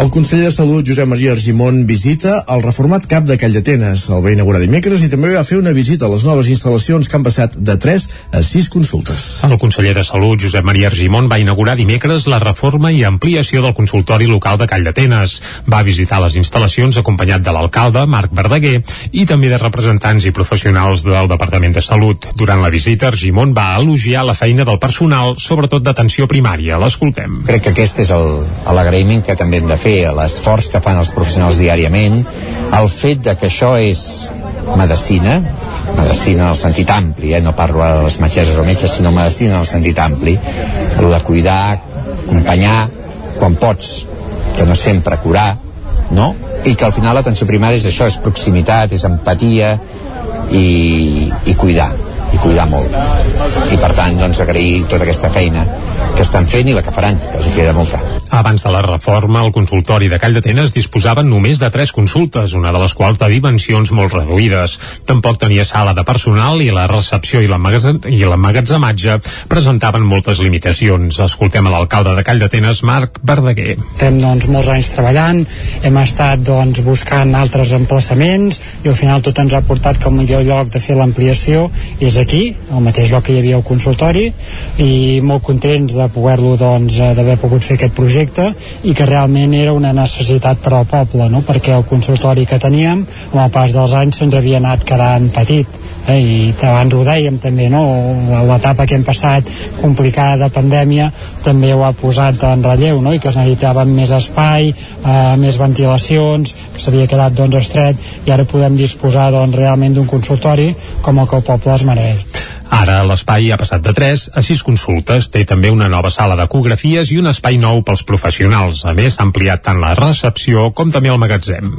El conseller de Salut, Josep Maria Argimon, visita el reformat CAP de Call d'Atenes. El va inaugurar dimecres i també va fer una visita a les noves instal·lacions que han passat de 3 a 6 consultes. El conseller de Salut, Josep Maria Argimon, va inaugurar dimecres la reforma i ampliació del consultori local de Call d'Atenes. Va visitar les instal·lacions acompanyat de l'alcalde, Marc Verdaguer, i també de representants i professionals del Departament de Salut. Durant la visita, Argimon va elogiar la feina del personal, sobretot d'atenció primària. L'escoltem. Crec que aquest és l'agraïment que també hem de fer, l'esforç que fan els professionals diàriament, el fet de que això és medicina, medicina en el sentit ampli, eh? no parlo de les metgesses o metges, sinó medicina en el sentit ampli, el de cuidar, acompanyar, quan pots, que no sempre curar, no? I que al final l'atenció primària és això, és proximitat, és empatia i, i cuidar i cuidar molt i per tant doncs agrair tota aquesta feina que estan fent i la que faran, que els queda molta. Abans de la reforma, el consultori de Call d'Atenes disposaven només de tres consultes, una de les quals de dimensions molt reduïdes. Tampoc tenia sala de personal i la recepció i l'emmagatzematge presentaven moltes limitacions. Escoltem a l'alcalde de Call d'Atenes, Marc Verdaguer. Estem doncs, molts anys treballant, hem estat doncs, buscant altres emplaçaments i al final tot ens ha portat que el millor lloc de fer l'ampliació és aquí, al mateix lloc que hi havia el consultori i molt contents de poder-lo doncs, d'haver pogut fer aquest projecte i que realment era una necessitat per al poble, no? perquè el consultori que teníem amb el pas dels anys se'ns havia anat quedant petit eh, i abans ho dèiem també no? l'etapa que hem passat complicada de pandèmia també ho ha posat en relleu no? i que es necessitaven més espai eh, més ventilacions que s'havia quedat doncs estret i ara podem disposar doncs realment d'un consultori com el que el poble es mereix Ara l'espai ha passat de 3 a 6 consultes, té també una nova sala d'ecografies i un espai nou pels professionals. A més, s'ha ampliat tant la recepció com també el magatzem.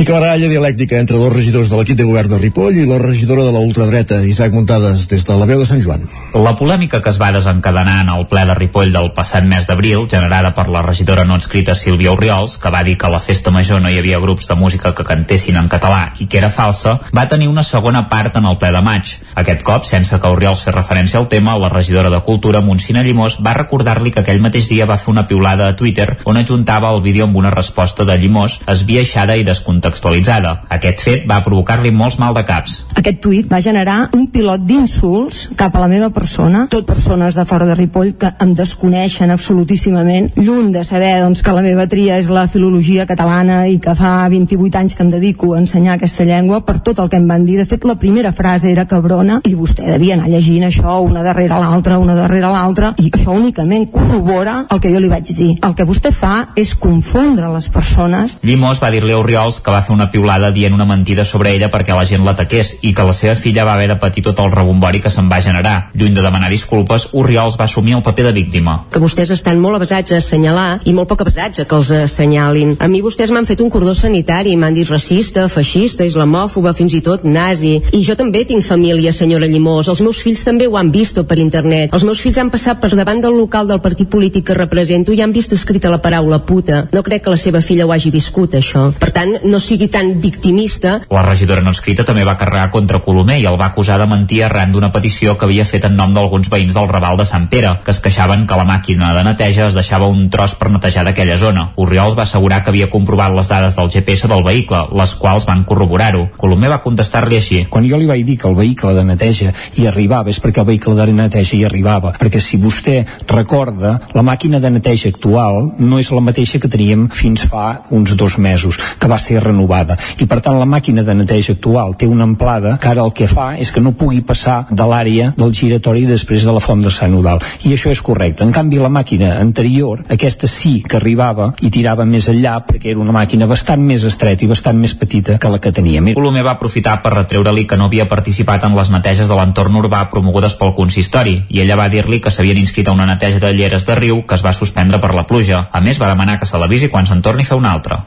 Picabaralla dialèctica entre dos regidors de l'equip de govern de Ripoll i la regidora de la ultradreta, Isaac Muntades, des de la veu de Sant Joan. La polèmica que es va desencadenar en el ple de Ripoll del passat mes d'abril, generada per la regidora no escrita Sílvia Oriols, que va dir que a la festa major no hi havia grups de música que cantessin en català i que era falsa, va tenir una segona part en el ple de maig. Aquest cop, sense que Oriols fes referència al tema, la regidora de Cultura, Montsina Llimós, va recordar-li que aquell mateix dia va fer una piulada a Twitter on ajuntava el vídeo amb una resposta de Llimós esbiaixada descontextualitzada. Aquest fet va provocar-li molts mal de caps. Aquest tuit va generar un pilot d'insults cap a la meva persona, tot persones de fora de Ripoll que em desconeixen absolutíssimament, lluny de saber doncs, que la meva tria és la filologia catalana i que fa 28 anys que em dedico a ensenyar aquesta llengua per tot el que em van dir. De fet, la primera frase era cabrona i vostè devia anar llegint això una darrere l'altra, una darrere l'altra i això únicament corrobora el que jo li vaig dir. El que vostè fa és confondre les persones. Llimós va dir-li a Oriols que va fer una piulada dient una mentida sobre ella perquè la gent l'ataqués i que la seva filla va haver de patir tot el rebombori que se'n va generar. Lluny de demanar disculpes, Oriols va assumir el paper de víctima. Que vostès estan molt avasats a assenyalar i molt poc avasats a que els assenyalin. A mi vostès m'han fet un cordó sanitari, m'han dit racista, feixista, islamòfoba, fins i tot nazi. I jo també tinc família, senyora Llimós. Els meus fills també ho han vist per internet. Els meus fills han passat per davant del local del partit polític que represento i han vist escrita la paraula puta. No crec que la seva filla ho hagi viscut, això. Per tant, no sigui tan victimista. La regidora no escrita també va carregar contra Colomer i el va acusar de mentir arran d'una petició que havia fet en nom d'alguns veïns del Raval de Sant Pere, que es queixaven que la màquina de neteja es deixava un tros per netejar d'aquella zona. Oriols va assegurar que havia comprovat les dades del GPS del vehicle, les quals van corroborar-ho. Colomer va contestar-li així. Quan jo li vaig dir que el vehicle de neteja hi arribava, és perquè el vehicle de neteja hi arribava. Perquè si vostè recorda, la màquina de neteja actual no és la mateixa que teníem fins fa uns dos mesos, que va ser renovada. I per tant la màquina de neteja actual té una amplada que ara el que fa és que no pugui passar de l'àrea del giratori després de la font de Sant Udal. I això és correcte. En canvi, la màquina anterior, aquesta sí que arribava i tirava més enllà perquè era una màquina bastant més estreta i bastant més petita que la que teníem. Colomer va aprofitar per retreure-li que no havia participat en les neteges de l'entorn urbà promogudes pel consistori i ella va dir-li que s'havien inscrit a una neteja de lleres de riu que es va suspendre per la pluja. A més, va demanar que se l'avisi quan se'n torni a fer una altra.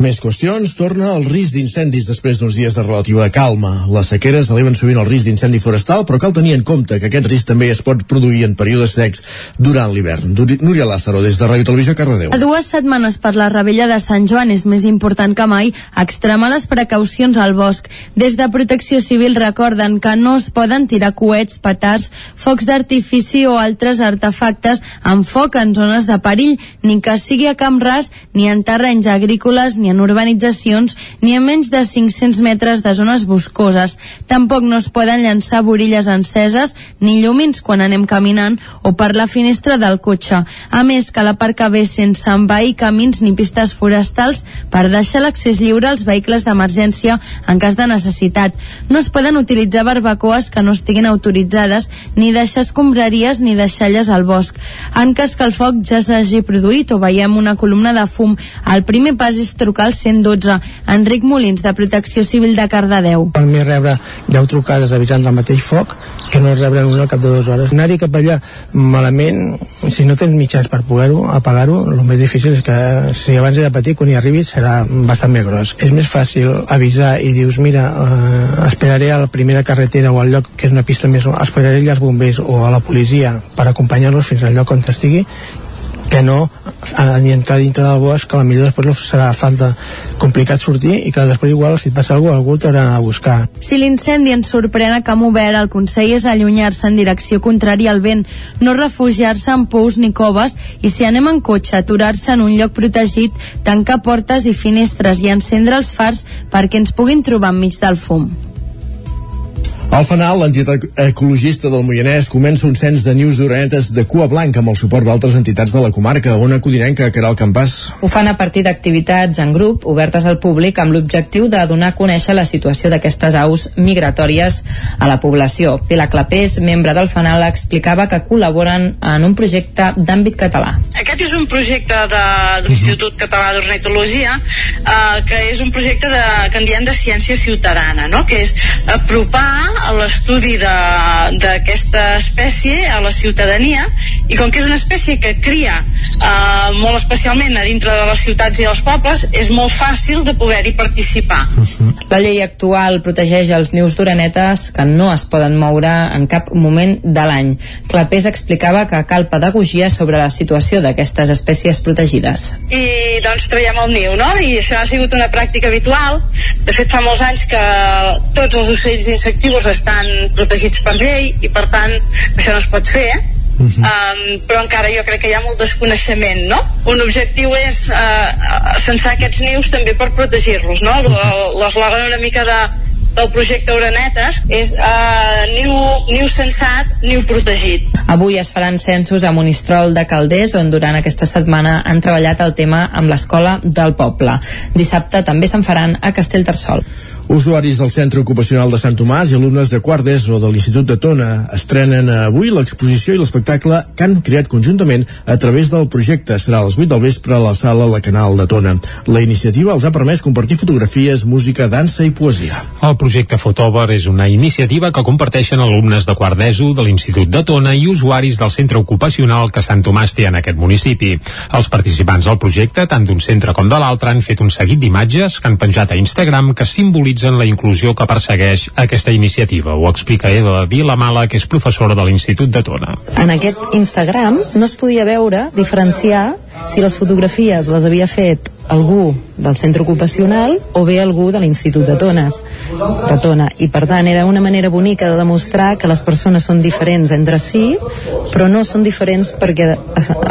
Més qüestions. Torna el risc d'incendis després d'uns dies de relativa calma. Les sequeres eleven sovint el risc d'incendi forestal, però cal tenir en compte que aquest risc també es pot produir en períodes secs durant l'hivern. Núria Lázaro, des de Ràdio Televisió, Cardedeu. A dues setmanes per la rebella de Sant Joan és més important que mai extremar les precaucions al bosc. Des de Protecció Civil recorden que no es poden tirar coets, petards, focs d'artifici o altres artefactes amb foc en zones de perill, ni que sigui a camp ras, ni en terrenys agrícoles, ni en urbanitzacions ni a menys de 500 metres de zones boscoses. Tampoc no es poden llançar borilles enceses ni llumins quan anem caminant o per la finestra del cotxe. A més, cal aparcar bé sense envair camins ni pistes forestals per deixar l'accés lliure als vehicles d'emergència en cas de necessitat. No es poden utilitzar barbacoes que no estiguin autoritzades ni deixar escombraries ni deixalles al bosc. En cas que el foc ja s'hagi produït o veiem una columna de fum, el primer pas és trucar trucar al 112. Enric Molins, de Protecció Civil de Cardedeu. Per mi rebre 10 trucades avisant del mateix foc que no rebre una al cap de dues hores. Anar-hi cap allà malament, si no tens mitjans per poder-ho, apagar-ho, el més difícil és que si abans era petit, quan hi arribis serà bastant més gros. És més fàcil avisar i dius, mira, eh, esperaré a la primera carretera o al lloc que és una pista més, esperaré als bombers o a la policia per acompanyar-los fins al lloc on estigui que no ni entrar dintre del bosc que millor després serà falta complicat sortir i que després igual si passa alguna cosa algú t'haurà a buscar. Si l'incendi ens sorprèn a camp obert, el consell és allunyar-se en direcció contrària al vent, no refugiar-se en pous ni coves i si anem en cotxe, aturar-se en un lloc protegit, tancar portes i finestres i encendre els fars perquè ens puguin trobar enmig del fum. Al final, l'entitat ecologista del Moianès comença un cens de nius d'orenetes de cua blanca amb el suport d'altres entitats de la comarca, on acudirem que el Campàs. Ho fan a partir d'activitats en grup obertes al públic amb l'objectiu de donar a conèixer la situació d'aquestes aus migratòries a la població. Pilar Clapés, membre del FANAL, explicava que col·laboren en un projecte d'àmbit català. Aquest és un projecte de, de l'Institut Català d'Ornitologia eh, que és un projecte de, que en diem de ciència ciutadana, no? que és apropar l'estudi d'aquesta espècie a la ciutadania i com que és una espècie que cria eh, molt especialment a dintre de les ciutats i dels pobles és molt fàcil de poder-hi participar La llei actual protegeix els nius d'orenetes que no es poden moure en cap moment de l'any. Clapés explicava que cal pedagogia sobre la situació d'aquestes espècies protegides. i doncs traiem el niu, no? I això ha sigut una pràctica habitual. De fet, fa molts anys que tots els ocells insectius estan protegits per llei i, per tant, això no es pot fer. Uh -huh. um, però encara jo crec que hi ha molt desconeixement no? un objectiu és uh, censar aquests nius també per protegir-los no? l'eslògan una mica de, del projecte Uranetes és uh, niu, niu censat, niu protegit Avui es faran censos a Monistrol de Calders, on durant aquesta setmana han treballat el tema amb l'escola del poble. Dissabte també se'n faran a Castellterçol. Usuaris del Centre Ocupacional de Sant Tomàs i alumnes de quart d'ESO de l'Institut de Tona estrenen avui l'exposició i l'espectacle que han creat conjuntament a través del projecte. Serà a les 8 del vespre a la sala La Canal de Tona. La iniciativa els ha permès compartir fotografies, música, dansa i poesia. El projecte Fotover és una iniciativa que comparteixen alumnes de quart d'ESO de l'Institut de Tona i usuaris del centre ocupacional que Sant Tomàs té en aquest municipi. Els participants del projecte, tant d'un centre com de l'altre, han fet un seguit d'imatges que han penjat a Instagram que simbolitzen la inclusió que persegueix aquesta iniciativa. Ho explica Eva Vilamala, que és professora de l'Institut de Tona. En aquest Instagram no es podia veure, diferenciar si les fotografies les havia fet algú del centre ocupacional o bé algú de l'Institut de Tones de Tona i per tant era una manera bonica de demostrar que les persones són diferents entre si però no són diferents perquè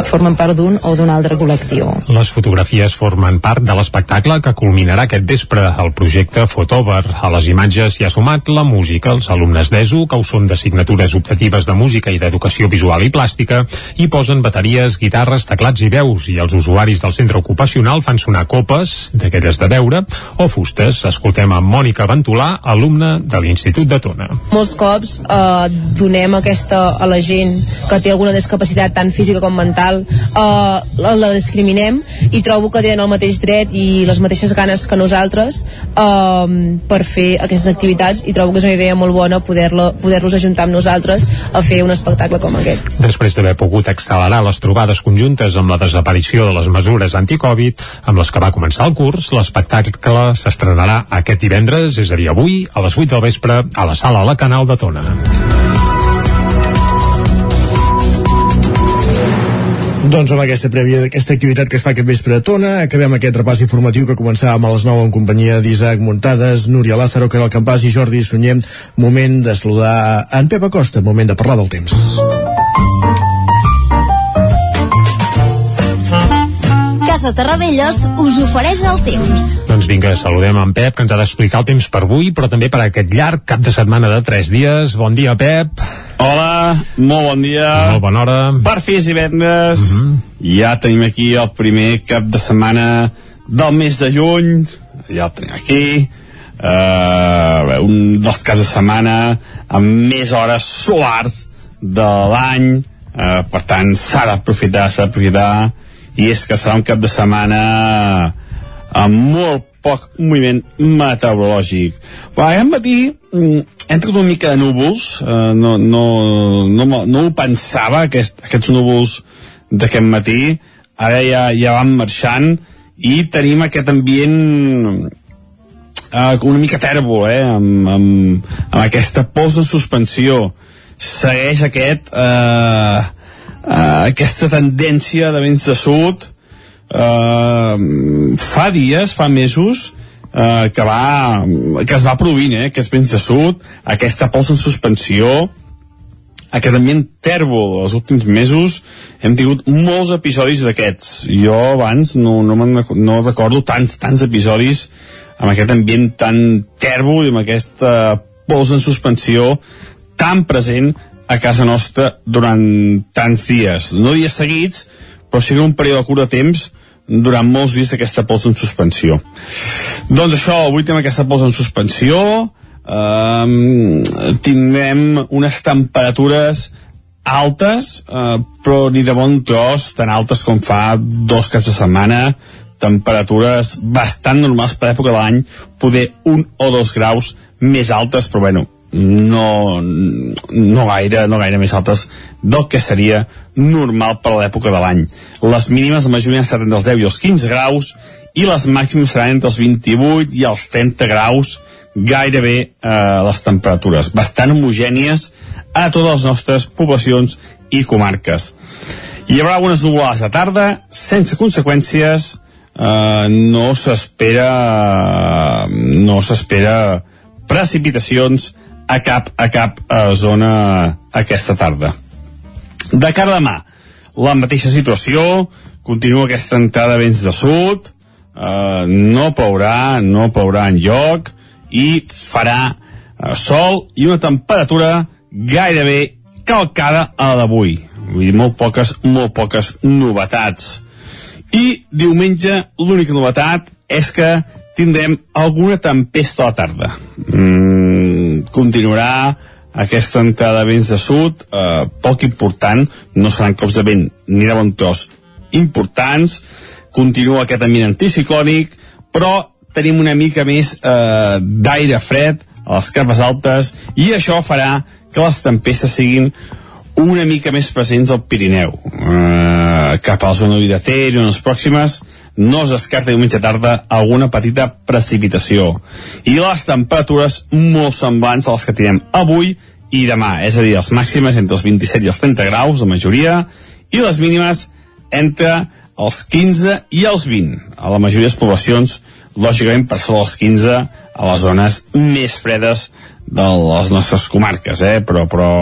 formen part d'un o d'un altre col·lectiu Les fotografies formen part de l'espectacle que culminarà aquest vespre el projecte Fotover. A les imatges hi ha sumat la música. Els alumnes d'ESO, que ho són d'assignatures optatives de música i d'educació visual i plàstica, hi posen bateries, guitarres, teclats i veus i els usuaris del centre ocupacional fan sonar copes, d'aquelles de beure, o fustes. Escoltem a Mònica Ventolà, alumna de l'Institut de Tona. Molts cops eh, donem aquesta a la gent que té alguna discapacitat tant física com mental, eh, la, la discriminem i trobo que tenen el mateix dret i les mateixes ganes que nosaltres eh, per fer aquestes activitats i trobo que és una idea molt bona poder-los poder ajuntar amb nosaltres a fer un espectacle com aquest. Després d'haver pogut accelerar les trobades conjuntes amb la desaparició de les mesures anticovid amb les que va començar el curs, l'espectacle s'estrenarà aquest divendres, és a dir, avui, a les 8 del vespre, a la sala La Canal de Tona. Doncs amb aquesta prèvia d'aquesta activitat que es fa aquest vespre a Tona, acabem aquest repàs informatiu que començàvem a les 9 en companyia d'Isaac Muntades, Núria Lázaro, Caral Campàs i Jordi Sunyem. Moment de saludar en Pep Acosta, moment de parlar del temps. Casa Terradellos us ofereix el temps. Doncs vinga, saludem en Pep, que ens ha d'explicar el temps per avui, però també per aquest llarg cap de setmana de 3 dies. Bon dia, Pep. Hola, molt bon dia. Molt bona hora. Per fi és divendres. Uh -huh. Ja tenim aquí el primer cap de setmana del mes de juny. Ja el tenim aquí. Uh, un dels caps de setmana amb més hores solars de l'any. Uh, per tant, s'ha d'aprofitar, s'ha d'aprofitar. I és que serà un cap de setmana amb molt poc moviment meteorològic. Però aquest matí mm, entra una mica de núvols, eh, no, no, no, no ho pensava, aquest, aquests núvols d'aquest matí, ara ja, ja van marxant i tenim aquest ambient eh, una mica tèrbol, eh, amb, amb, amb aquesta pols de suspensió. Segueix aquest, eh, eh, aquesta tendència de vents de sud, eh, fa dies, fa mesos, eh, que, va, que es va produint, eh, aquests vents de sud, aquesta pols en suspensió, aquest ambient tèrbol els últims mesos hem tingut molts episodis d'aquests. Jo abans no, no, no recordo tants, tants episodis amb aquest ambient tan tèrbol i amb aquesta pols en suspensió tan present a casa nostra durant tants dies. No dies seguits però sí un període curt de temps durant molts dies aquesta pols en suspensió. Doncs això, avui tenim aquesta pols en suspensió. Um, tindrem unes temperatures altes uh, però ni de bon tros tan altes com fa dos caps de setmana. Temperatures bastant normals per època de l'any poder un o dos graus més altes però bueno no, no, gaire, no gaire més altes del que seria normal per a l'època de l'any. Les mínimes la majoria han entre els 10 i els 15 graus i les màximes seran entre els 28 i els 30 graus gairebé eh, les temperatures, bastant homogènies a totes les nostres poblacions i comarques. Hi haurà algunes nuvolades de tarda, sense conseqüències, eh, no s'espera no s'espera precipitacions a cap, a cap eh, zona aquesta tarda. De cara a demà, la mateixa situació, continua aquesta entrada vents de sud, eh, no plourà, no plourà en lloc, i farà eh, sol i una temperatura gairebé calcada a la d'avui. Vull dir, molt poques, molt poques novetats. I diumenge l'única novetat és que tindrem alguna tempesta a la tarda. Mm, continuarà aquesta entrada de vents de sud, eh, poc important, no seran cops de vent ni de bon tros importants, continua aquest ambient anticiclònic, però tenim una mica més eh, d'aire fred a les capes altes i això farà que les tempestes siguin una mica més presents al Pirineu. Eh, cap a la zona de Ter i unes pròximes no es descarta diumenge tarda alguna petita precipitació. I les temperatures molt semblants a les que tenim avui i demà, és a dir, les màximes entre els 27 i els 30 graus, la majoria, i les mínimes entre els 15 i els 20. A la majoria de les poblacions lògicament per sobre dels 15 a les zones més fredes de les nostres comarques, eh? però, però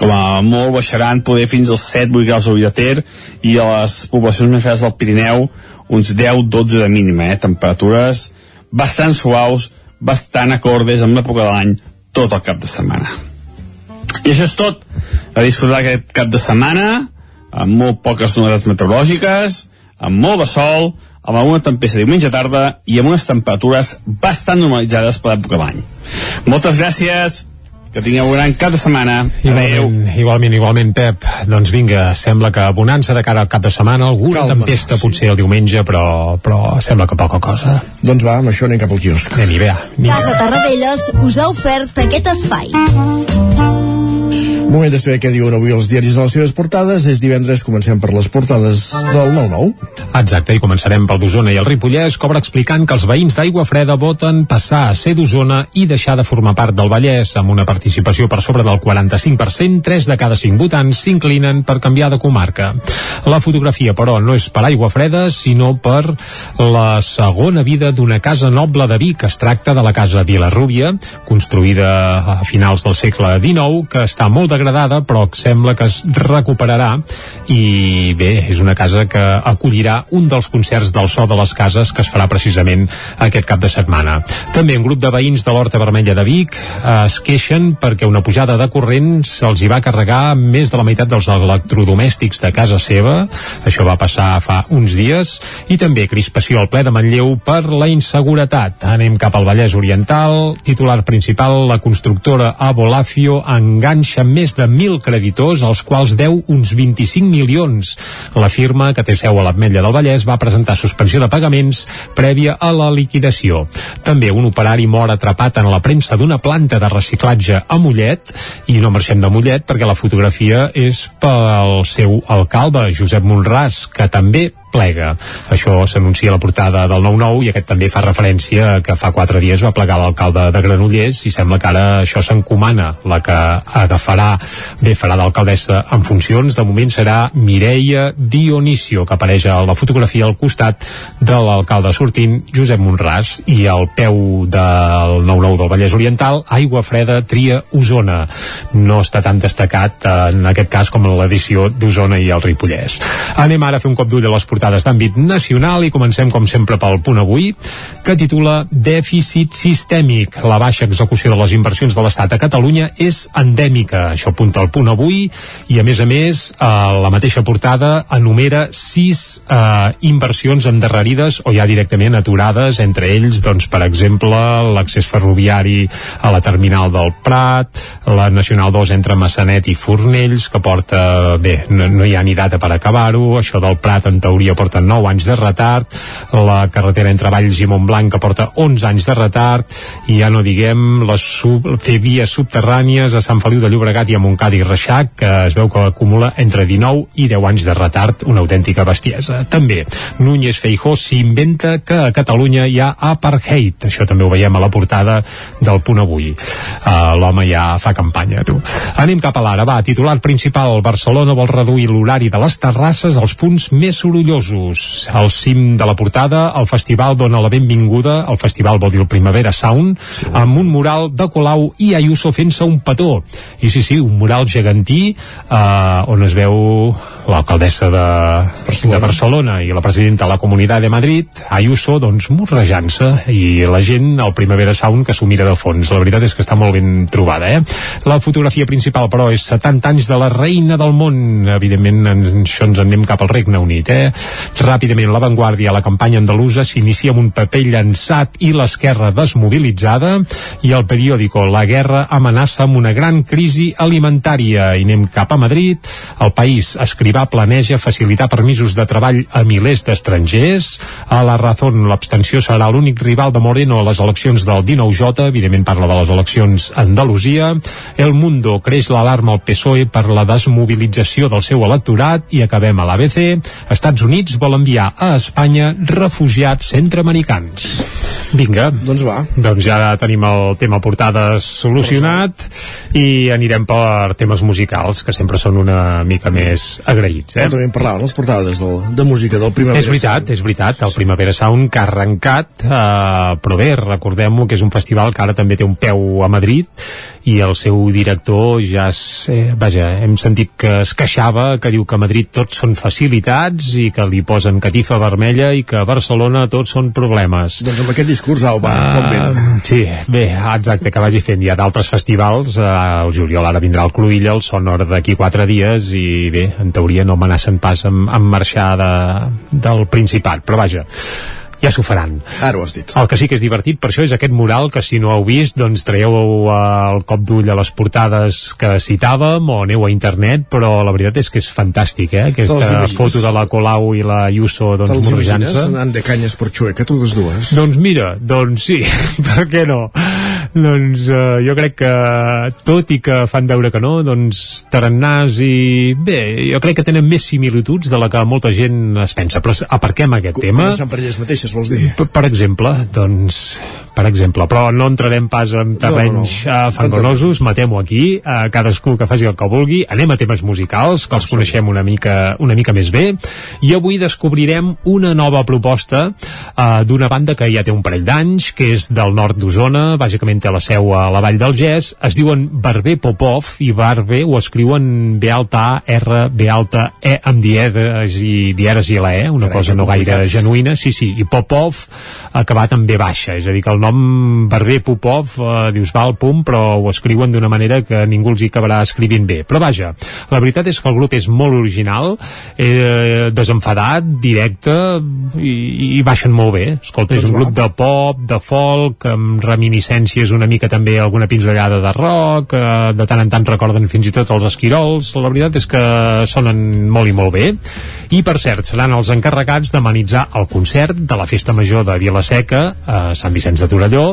com a molt baixaran poder fins als 7-8 graus de Ter i a les poblacions més fredes del Pirineu uns 10-12 de mínima, eh? temperatures bastant suaus, bastant acordes amb l'època de l'any tot el cap de setmana. I això és tot. A disfrutar aquest cap de setmana, amb molt poques novetats meteorològiques, amb molt de sol, amb alguna tempesta diumenge tarda i amb unes temperatures bastant normalitzades per l'època de l'any. Moltes gràcies, que tingueu un gran cap de setmana. Igualment, igualment, igualment, Pep. Doncs vinga, sembla que bonança de cara al cap de setmana, alguna Calma, tempesta sí. potser el diumenge, però, però sembla que poca cosa. Doncs va, amb això anem cap al quiosc. Anem-hi, bé. Casa Tarradellas us ha ofert aquest espai. Moment de saber què diuen avui els diaris a les seves portades. És divendres, comencem per les portades del 9-9. Exacte, i començarem pel d'Osona i el Ripollès, cobra explicant que els veïns d'Aigua Freda voten passar a ser d'Osona i deixar de formar part del Vallès. Amb una participació per sobre del 45%, 3 de cada 5 votants s'inclinen per canviar de comarca. La fotografia, però, no és per Aigua Freda, sinó per la segona vida d'una casa noble de Vic. Es tracta de la casa Vilarrúbia, construïda a finals del segle XIX, que està molt degradada però sembla que es recuperarà i bé, és una casa que acollirà un dels concerts del so de les cases que es farà precisament aquest cap de setmana. També un grup de veïns de l'Horta Vermella de Vic es queixen perquè una pujada de corrent se'ls hi va carregar més de la meitat dels electrodomèstics de casa seva, això va passar fa uns dies, i també crispació al ple de Manlleu per la inseguretat. Anem cap al Vallès Oriental, titular principal, la constructora Abolafio enganxa més de 1.000 creditors, als quals deu uns 25 milions. La firma, que té seu a l'Ametlla del Vallès, va presentar suspensió de pagaments prèvia a la liquidació. També un operari mor atrapat en la premsa d'una planta de reciclatge a Mollet, i no marxem de Mollet perquè la fotografia és pel seu alcalde, Josep Monràs, que també plega. Això s'anuncia a la portada del 9-9 i aquest també fa referència que fa quatre dies va plegar l'alcalde de Granollers i sembla que ara això s'encomana la que agafarà, bé, farà d'alcaldessa en funcions, de moment serà Mireia Dionisio, que apareix a la fotografia al costat de l'alcalde sortint, Josep Monràs, i al peu del 9-9 del Vallès Oriental, Aigua Freda tria Osona. No està tan destacat en aquest cas com en l'edició d'Osona i el Ripollès. Anem ara a fer un cop d'ull a les portades portades d'àmbit nacional i comencem com sempre pel punt avui que titula Dèficit sistèmic. La baixa execució de les inversions de l'Estat a Catalunya és endèmica. Això apunta el punt avui i a més a més eh, la mateixa portada enumera sis eh, inversions endarrerides o ja directament aturades, entre ells doncs per exemple l'accés ferroviari a la terminal del Prat, la Nacional 2 entre Massanet i Fornells que porta, bé, no, no hi ha ni data per acabar-ho, això del Prat en teoria Porta 9 anys de retard, la carretera entre Valls i Montblanc que porta 11 anys de retard, i ja no diguem les sub, fer vies subterrànies a Sant Feliu de Llobregat i a Montcada i Reixac, que es veu que acumula entre 19 i 10 anys de retard, una autèntica bestiesa. També, Núñez Feijó s'inventa que a Catalunya hi ha apartheid, això també ho veiem a la portada del punt avui. Uh, L'home ja fa campanya, tu. Anem cap a l'ara, va, titular principal, Barcelona vol reduir l'horari de les terrasses als punts més sorollosos. Al cim de la portada, el festival dona la benvinguda, el festival vol dir el Primavera Sound, sí. amb un mural de Colau i Ayuso fent-se un petó. I sí, sí, un mural gegantí eh, on es veu l'alcaldessa de, Barcelona. de Barcelona i la presidenta de la Comunitat de Madrid, Ayuso, doncs morrejant-se i la gent al Primavera Sound que s'ho mira de fons. La veritat és que està molt ben trobada, eh? La fotografia principal, però, és 70 anys de la reina del món. Evidentment, en això ens anem cap al Regne Unit, eh? Ràpidament, l'avantguàrdia, la campanya andalusa s'inicia amb un paper llançat i l'esquerra desmobilitzada i el periòdico La Guerra amenaça amb una gran crisi alimentària. I anem cap a Madrid. El país escrivà planeja facilitar permisos de treball a milers d'estrangers. A la Razón, l'abstenció serà l'únic rival de Moreno a les eleccions del 19J. Evidentment parla de les eleccions a Andalusia. El Mundo creix l'alarma al PSOE per la desmobilització del seu electorat i acabem a l'ABC. Estats Units vol enviar a Espanya refugiats centreamericans. Vinga. Doncs va. Doncs ja tenim el tema portades solucionat i anirem per temes musicals, que sempre són una mica més agraïts. Eh? També en parlaven les portades del, de música del Primavera És veritat, és veritat. El Primavera Sound que ha arrencat, eh, però bé, recordem-ho que és un festival que ara també té un peu a Madrid i el seu director ja és, eh, vaja, hem sentit que es queixava, que diu que a Madrid tots són facilitats i que li posen catifa vermella i que a Barcelona tots són problemes. Doncs amb aquest discurs, au, va, uh, bon. Sí, bé, exacte, que vagi fent. Hi ha d'altres festivals, uh, el juliol ara vindrà el Cruïlla, el Sonor d'aquí quatre dies i bé, en teoria no amenacen pas amb, amb marxar de, del Principat, però vaja, ja s'ho faran. Ara ho has dit. El que sí que és divertit per això és aquest mural que si no heu vist doncs traieu el cop d'ull a les portades que citàvem o aneu a internet però la veritat és que és fantàstic eh? aquesta foto de la Colau i la Ayuso doncs morrejant-se anant de canyes per Xueca totes dues doncs mira, doncs sí, per què no doncs uh, jo crec que tot i que fan veure que no doncs tarannàs i bé, jo crec que tenen més similituds de la que molta gent es pensa. Però aparquem aquest Com, tema. començant per elles mateixes vols dir? Per, per exemple, doncs per exemple, però no entrarem pas en terrenys no, no, no. fangonosos, matem-ho aquí, uh, cadascú que faci el que vulgui, anem a temes musicals, que els coneixem una mica, una mica més bé, i avui descobrirem una nova proposta uh, d'una banda que ja té un parell d'anys, que és del nord d'Osona, bàsicament té la seu a la Vall del Gès, es diuen Barber Popov, i Barber ho escriuen B alta A, R, B alta E, amb dieres i, dieres i la E, una Carai, cosa no gaire genuïna, sí, sí, i Popov acabat amb B baixa, és a dir, que el nom Barber Popov eh, dius val, pum, però ho escriuen d'una manera que ningú els hi acabarà escrivint bé. Però vaja, la veritat és que el grup és molt original, eh, desenfadat, directe, i, i baixen molt bé. Escolta, és un grup de pop, de folk, amb reminiscències una mica també alguna pinzellada de rock, eh, de tant en tant recorden fins i tot els esquirols, la veritat és que sonen molt i molt bé. I per cert, seran els encarregats d'amenitzar el concert de la Festa Major de Vilaseca a Sant Vicenç de Torelló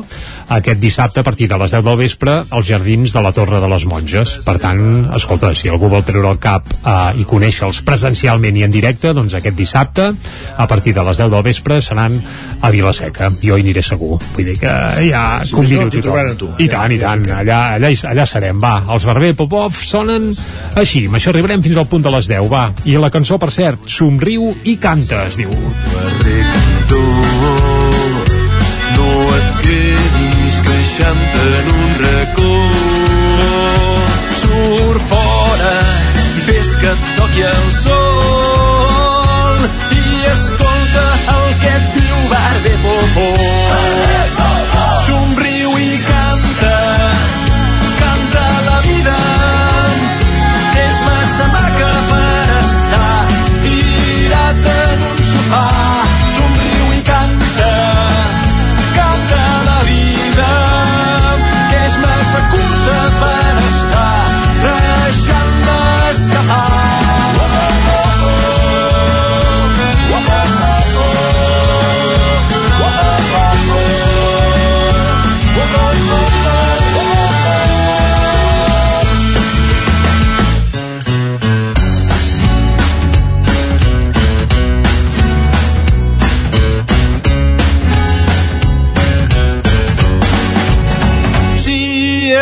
aquest dissabte a partir de les 10 del vespre als jardins de la Torre de les Monges. Per tant, escolta, si algú vol treure el cap eh, i conèixer-los presencialment i en directe, doncs aquest dissabte a partir de les 10 del vespre seran a Vilaseca. Jo hi aniré segur. Vull dir que ja convido t'hi trobaran a tu. I tant, i tant. Allà, allà, hi- allà serem. Va, els Barber Popov sonen així. Amb això arribarem fins al punt de les 10, va. I la cançó, per cert, somriu i canta, es diu. tu no et quedis queixant en un racó surt fora i fes que et toqui el sol i escolta el que et diu Barber Popó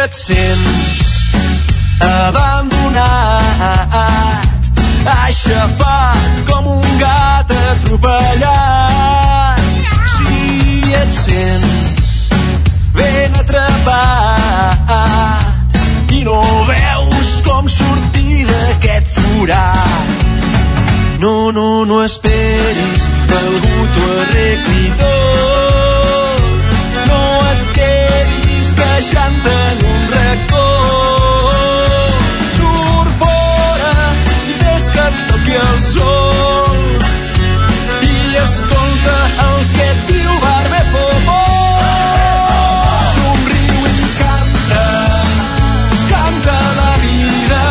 et sents abandonat. Aixafat com un gat atropellat. Si et sents ben atrapat i no veus com sortir d'aquest forat no, no, no esperis que algú t'ho arregli tot. No et quedis queixant en un racó surt fora i fes que et toqui el sol. I escolta el que et diu Barbe Popó somriu i canta canta la vida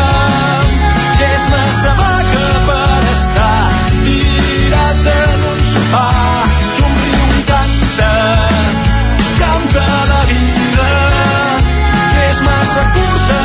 que és massa maca per estar tirat en un sofà somriu i canta canta la que és massa curta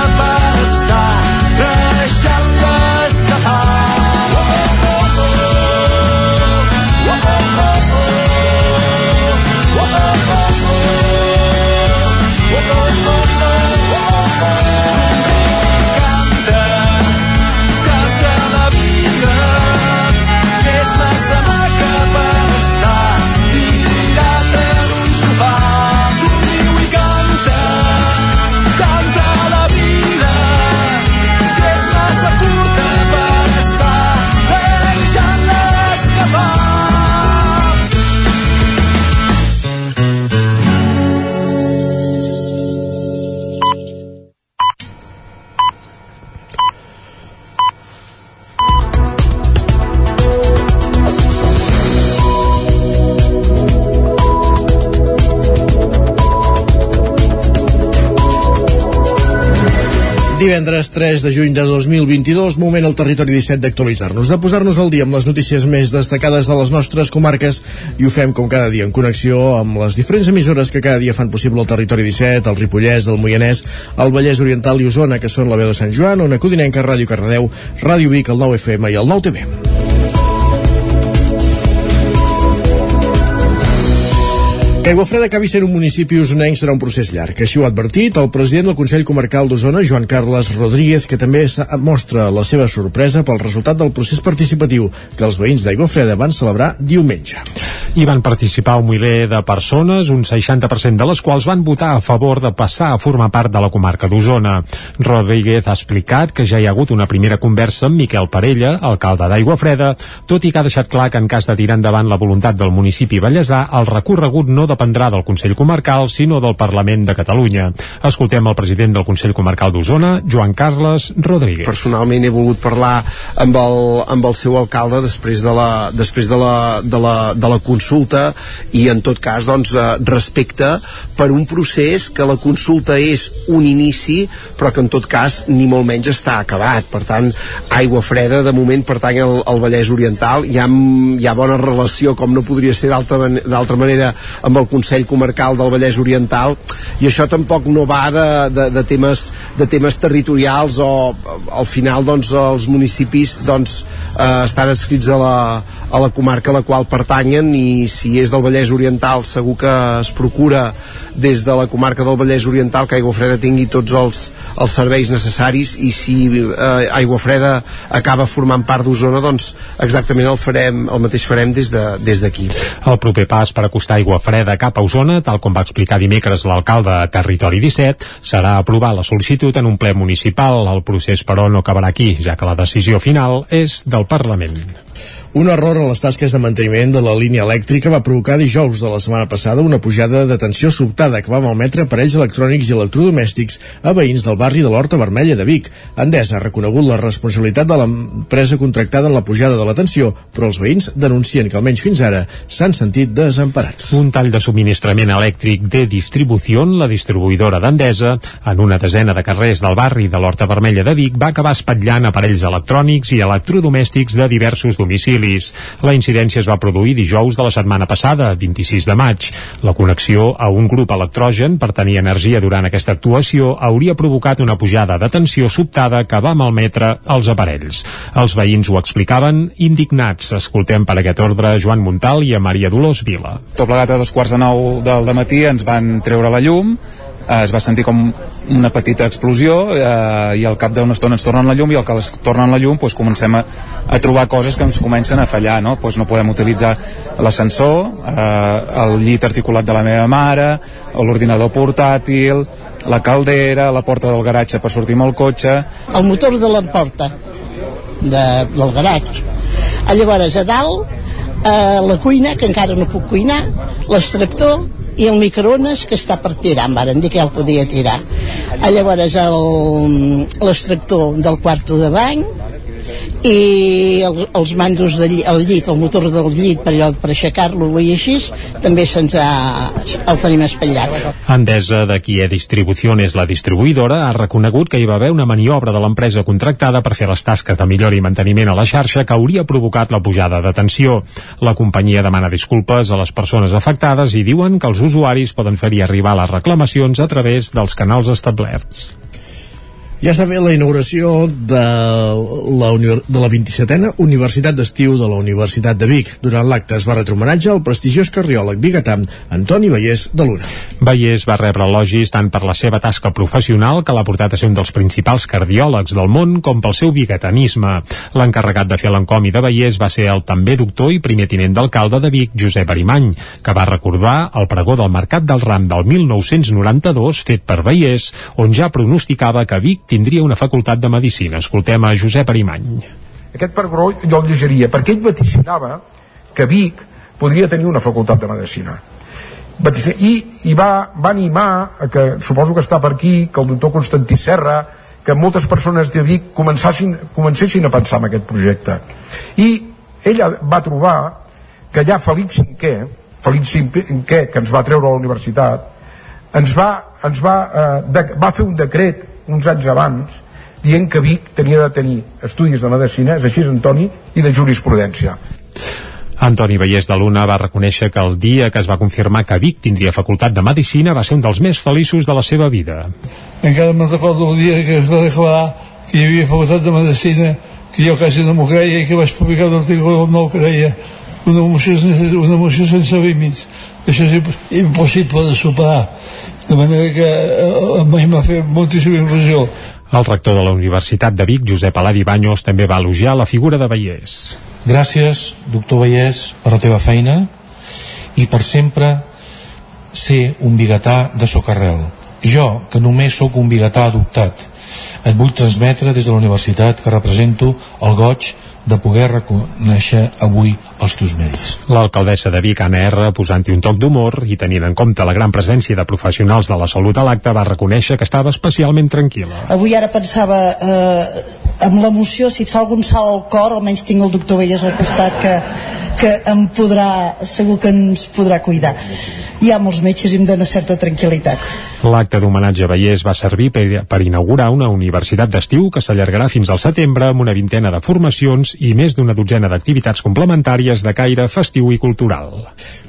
Divendres 3 de juny de 2022, moment al territori 17 d'actualitzar-nos, de posar-nos al dia amb les notícies més destacades de les nostres comarques i ho fem com cada dia en connexió amb les diferents emissores que cada dia fan possible el territori 17, el Ripollès, el Moianès, el Vallès Oriental i Osona, que són la veu de Sant Joan, Ona Codinenca, Ràdio Cardedeu, Ràdio Vic, el 9 FM i el 9 Aiguafreda acabi sent un municipi usonenc serà un procés llarg. Així ho ha advertit el president del Consell Comarcal d'Osona, Joan Carles Rodríguez, que també mostra la seva sorpresa pel resultat del procés participatiu que els veïns d'Aiguafreda van celebrar diumenge. Hi van participar un miler de persones, un 60% de les quals van votar a favor de passar a formar part de la comarca d'Osona. Rodríguez ha explicat que ja hi ha hagut una primera conversa amb Miquel Parella, alcalde d'Aigua Freda, tot i que ha deixat clar que en cas de tirar endavant la voluntat del municipi ballesà, el recorregut no dependrà del Consell Comarcal, sinó del Parlament de Catalunya. Escoltem el president del Consell Comarcal d'Osona, Joan Carles Rodríguez. personalment he volgut parlar amb el, amb el seu alcalde després de la, després de la, de la, de la consulta i en tot cas doncs, eh, respecte per un procés que la consulta és un inici però que en tot cas ni molt menys està acabat per tant Aigua Freda de moment pertany al, al Vallès Oriental hi ha, hi ha bona relació com no podria ser d'altra man- manera amb el Consell Comarcal del Vallès Oriental i això tampoc no va de, de, de, temes, de temes territorials o al final doncs els municipis doncs eh, estan escrits a la, a la comarca a la qual pertanyen i si és del Vallès Oriental segur que es procura des de la comarca del Vallès Oriental que Aigua Freda tingui tots els, els serveis necessaris i si eh, Aigua Freda acaba formant part d'Osona doncs exactament el farem el mateix farem des de- des d'aquí de, El proper pas per acostar aigua freda cap a Osona, tal com va explicar dimecres l'alcalde a Territori 17, serà aprovar la sol·licitud en un ple municipal. El procés, però, no acabarà aquí, ja que la decisió final és del Parlament. Un error en les tasques de manteniment de la línia elèctrica va provocar dijous de la setmana passada una pujada de tensió sobtada que va malmetre aparells electrònics i electrodomèstics a veïns del barri de l'Horta Vermella de Vic. Endesa ha reconegut la responsabilitat de l'empresa contractada en la pujada de la tensió, però els veïns denuncien que almenys fins ara s'han sentit desemparats. Un tall de subministrament elèctric de distribució, la distribuïdora d'Endesa, en una desena de carrers del barri de l'Horta Vermella de Vic, va acabar espatllant aparells electrònics i electrodomèstics de diversos domicilis. La incidència es va produir dijous de la setmana passada, 26 de maig. La connexió a un grup electrogen per tenir energia durant aquesta actuació hauria provocat una pujada de tensió sobtada que va malmetre els aparells. Els veïns ho explicaven indignats. Escoltem per aquest ordre Joan Montal i a Maria Dolors Vila. tot plegat a dos quarts de nou del matí ens van treure la llum es va sentir com una petita explosió eh, i al cap d'una estona ens tornen la llum i al que es tornen la llum doncs, comencem a, a trobar coses que ens comencen a fallar no, doncs no podem utilitzar l'ascensor eh, el llit articulat de la meva mare l'ordinador portàtil la caldera, la porta del garatge per sortir amb el cotxe. El motor de la porta de, del garatge. Llavors a dalt eh, la cuina, que encara no puc cuinar l'extractor i el microones que està per tirar, em varen dir que ja el podia tirar. A llavors l'extractor del quarto de bany i el, els mandos del el llit, el motor del llit per, allò, per aixecar-lo i així, també se'ns ha, el tenim espatllat. Endesa, de qui è Distribuciones la distribuïdora, ha reconegut que hi va haver una maniobra de l'empresa contractada per fer les tasques de millora i manteniment a la xarxa que hauria provocat la pujada de tensió. La companyia demana disculpes a les persones afectades i diuen que els usuaris poden fer-hi arribar les reclamacions a través dels canals establerts. Ja s'ha fet la inauguració de la, de la 27a Universitat d'Estiu de la Universitat de Vic. Durant l'acte es va retre homenatge al prestigiós cardiòleg biguetà Antoni Vallès de Luna. Vallès va rebre elogis tant per la seva tasca professional, que l'ha portat a ser un dels principals cardiòlegs del món, com pel seu biguetanisme. L'encarregat de fer l'encomi de Vallès va ser el també doctor i primer tinent d'alcalde de Vic, Josep Arimany, que va recordar el pregó del Mercat del Ram del 1992 fet per Vallès, on ja pronosticava que Vic tindria una facultat de Medicina. Escoltem a Josep Arimany. Aquest pregó jo el llegiria, perquè ell vaticinava que Vic podria tenir una facultat de Medicina. I, i va, va animar, a que suposo que està per aquí, que el doctor Constantí Serra, que moltes persones de Vic començessin, comencessin a pensar en aquest projecte. I ella va trobar que ja Felip V, Felip V, que ens va treure a la universitat, ens va, ens va, eh, de, va fer un decret uns anys abans dient que Vic tenia de tenir estudis de medicina, és així Antoni, i de jurisprudència. Antoni Vallès de Luna va reconèixer que el dia que es va confirmar que Vic tindria facultat de Medicina va ser un dels més feliços de la seva vida. Encara me'n recordo el dia que es va declarar que hi havia facultat de Medicina, que jo quasi no m'ho creia i que vaig publicar un article on no ho creia. Una emoció, una emoció sense límits. Això és impossible de superar. De manera que eh, a mi m'ha fet moltíssima il·lusió. El rector de la Universitat de Vic, Josep Aladi Baños, també va elogiar la figura de Vallès. Gràcies, doctor Vallès, per la teva feina i per sempre ser un biguetà de socarrel. Jo, que només sóc un biguetà adoptat, et vull transmetre des de la universitat que represento el goig de poder reconèixer avui els teus mèrits. L'alcaldessa de Vic, Anna R, posant-hi un toc d'humor i tenint en compte la gran presència de professionals de la salut a l'acte, va reconèixer que estava especialment tranquil·la. Avui ara pensava eh, amb l'emoció, si et fa algun salt al cor, almenys tinc el doctor Velles al costat que, que em podrà, segur que ens podrà cuidar. Hi ha molts metges i em dóna certa tranquil·litat. L'acte d'homenatge a Vallès va servir per, per inaugurar una universitat d'estiu que s'allargarà fins al setembre amb una vintena de formacions i més d'una dotzena d'activitats complementàries de caire festiu i cultural.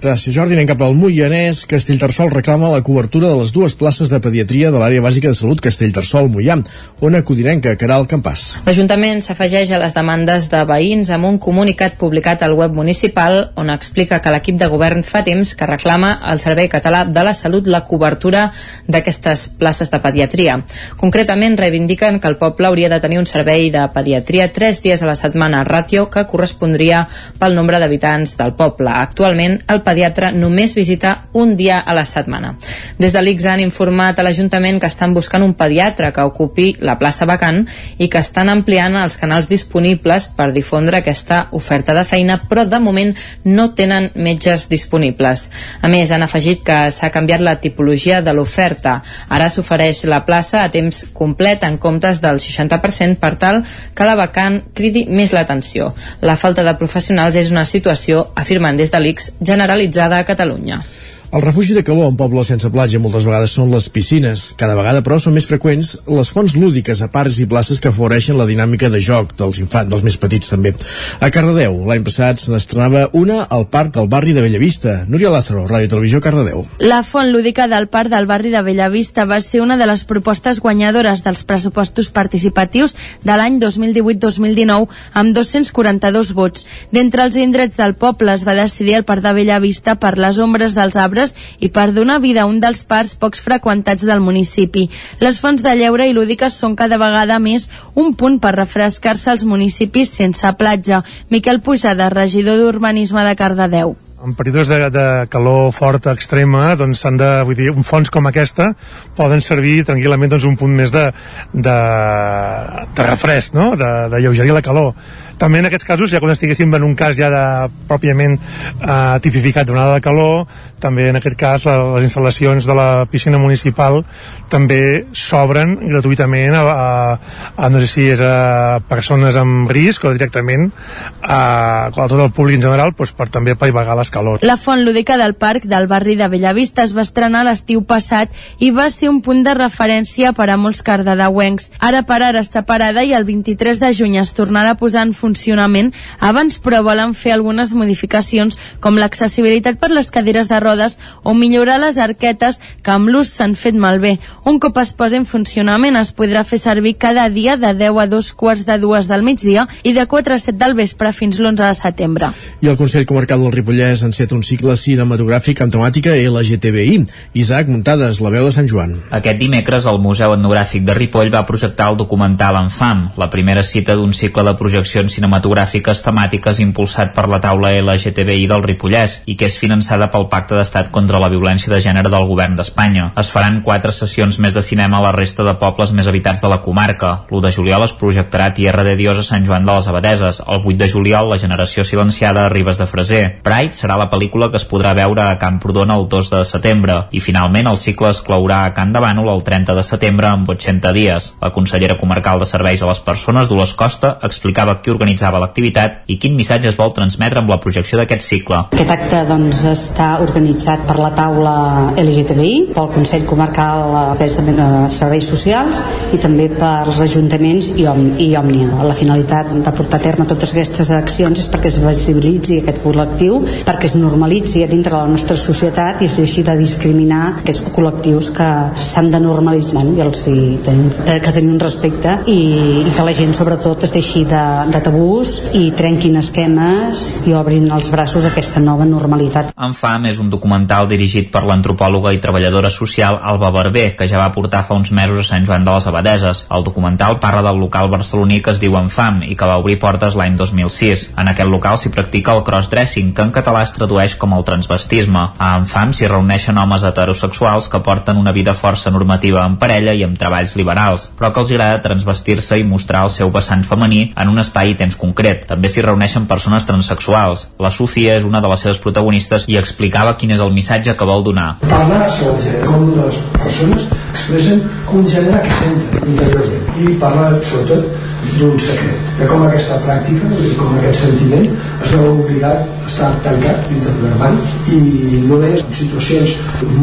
Gràcies, Jordi. Anem cap al Moianès. Castellterçol reclama la cobertura de les dues places de pediatria de l'àrea bàsica de salut Castellterçol-Moià, on acudirem que Caral Campàs. L'Ajuntament s'afegeix a les demandes de veïns amb un comunicat publicat al web municipal on explica que l'equip de govern fa temps que reclama al Servei Català de la Salut la cobertura d'aquestes places de pediatria. Concretament, reivindiquen que el poble hauria de tenir un servei de pediatria tres dies a la setmana, ràtio que correspondria pel nombre d'habitants del poble. Actualment, el pediatre només visita un dia a la setmana. Des de l'ICS han informat a l'Ajuntament que estan buscant un pediatre que ocupi la plaça vacant i que estan ampliant els canals disponibles per difondre aquesta oferta de feina, però de moment no tenen metges disponibles. A més, han afegit que s'ha canviat la tipologia de l'oferta. Ara s'ofereix la plaça a temps complet en comptes del 60% per tal que la vacant cridi més l'atenció. La falta de professionals és una situació, afirmen des de l'ICS, generalitzada a Catalunya. El refugi de calor en pobles sense platja moltes vegades són les piscines. Cada vegada, però, són més freqüents les fonts lúdiques a parcs i places que afavoreixen la dinàmica de joc dels infants, dels més petits també. A Cardedeu, l'any passat se n'estrenava una al parc del barri de Bellavista. Núria Lázaro, Ràdio Televisió, Cardedeu. La font lúdica del parc del barri de Bellavista va ser una de les propostes guanyadores dels pressupostos participatius de l'any 2018-2019 amb 242 vots. D'entre els indrets del poble es va decidir el parc de Bellavista per les ombres dels arbres arbres i per donar vida a un dels parcs pocs freqüentats del municipi. Les fonts de lleure i lúdiques són cada vegada més un punt per refrescar-se als municipis sense platja. Miquel Pujada, regidor d'Urbanisme de Cardedeu en períodes de, de calor forta extrema doncs s'han de, vull dir, un fons com aquesta poden servir tranquil·lament doncs, un punt més de, de, de refresc, no? de, de lleugerir la calor també en aquests casos, ja quan estiguéssim en un cas ja de, pròpiament eh, tipificat d'onada de calor, també en aquest cas les instal·lacions de la piscina municipal també s'obren gratuïtament a, a, a, no sé si és a persones amb risc o directament a, a tot el públic en general doncs, per també paivagar les calors. La font lúdica del parc del barri de Bellavista es va estrenar l'estiu passat i va ser un punt de referència per a molts cardedeuencs. Ara per ara està parada i el 23 de juny es tornarà a posar en funcionament, abans però volen fer algunes modificacions com l'accessibilitat per les cadires de rodes o millorar les arquetes que amb l'ús s'han fet malbé. Un cop es posi en funcionament es podrà fer servir cada dia de 10 a 2 quarts de dues del migdia i de 4 a 7 del vespre fins l'11 de setembre. I el Consell Comarcal del Ripollès enceta un cicle cinematogràfic amb temàtica LGTBI. Isaac Muntades, la veu de Sant Joan. Aquest dimecres el Museu Etnogràfic de Ripoll va projectar el documental Enfam, la primera cita d'un cicle de projeccions cinematogràfiques temàtiques impulsat per la taula LGTBI del Ripollès i que és finançada pel Pacte d'Estat contra la Violència de Gènere del Govern d'Espanya. Es faran quatre sessions més de cinema a la resta de pobles més habitats de la comarca. L'1 de juliol es projectarà Tierra de Dios a Sant Joan de les Abadeses. El 8 de juliol, La generació silenciada a Ribes de Freser. Pride serà la pel·lícula que es podrà veure a Camprodon el 2 de setembre. I finalment el cicle es clourà a Can de Bànol el 30 de setembre amb 80 dies. La consellera comarcal de Serveis a les Persones, Dolors Costa, explicava qui organitzava l'activitat i quin missatge es vol transmetre amb la projecció d'aquest cicle. Aquest acte doncs, està organitzat per la taula LGTBI, pel Consell Comarcal de Serveis Socials i també pels ajuntaments i, Om i Òmnia. La finalitat de portar a terme totes aquestes accions és perquè es visibilitzi aquest col·lectiu, perquè es normalitzi a dintre de la nostra societat i es deixi de discriminar aquests col·lectius que s'han de normalitzar i els hi tenim, que tenim un respecte i, i que la gent sobretot es deixi de, de tabús i trenquin esquemes i obrin els braços a aquesta nova normalitat. Enfam és un documental dirigit per l'antropòloga i treballadora social Alba Barber, que ja va portar fa uns mesos a Sant Joan de les Abadeses. El documental parla del local barceloní que es diu Enfam i que va obrir portes l'any 2006. En aquest local s'hi practica el crossdressing, que en català es tradueix com el transvestisme. A Enfam s'hi reuneixen homes heterosexuals que porten una vida força normativa en parella i amb treballs liberals, però que els agrada transvestir-se i mostrar el seu vessant femení en un espai i temps concret. També s'hi reuneixen persones transexuals. La Sofia és una de les seves protagonistes i explicava quin és el missatge que vol donar. Parla sobre el gènere, com les persones expressen un gènere que senten interiorment i parla sobretot d'un secret, de com aquesta pràctica com aquest sentiment es veu obligat a estar tancat dintre d'un armari i només en situacions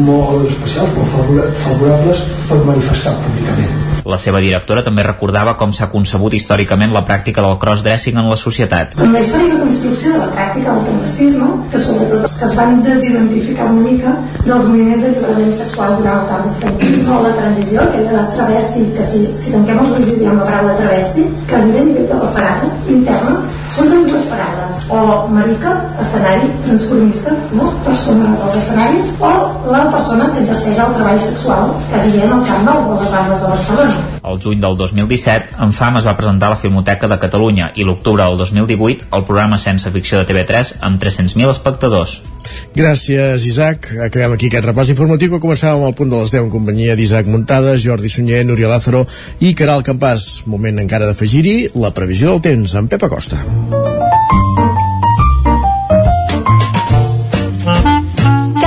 molt especials, molt favorables, pot manifestar públicament. La seva directora també recordava com s'ha concebut històricament la pràctica del crossdressing en la societat. En la històrica construcció de la pràctica del transvestisme, que sobretot que es van desidentificar una mica dels moviments d'alliberament sexual durant el camp feminisme o la transició, aquell de la travesti, que si, si tanquem els ulls i diem la paraula travesti, quasi bé a nivell de la farada interna, surten dues paraules, o marica, escenari transformista, no? persona dels escenaris, o la persona que exerceix el treball sexual, quasi bé en el camp de les bandes de Barcelona. El juny del 2017, en FAM es va presentar a la Filmoteca de Catalunya i l'octubre del 2018 el programa Sense Ficció de TV3 amb 300.000 espectadors. Gràcies, Isaac. Acabem aquí aquest repàs informatiu que començàvem al punt de les 10 en companyia d'Isaac Muntades, Jordi Sunyer, Núria Lázaro i Caral Campàs. Moment encara d'afegir-hi la previsió del temps amb Pep Acosta.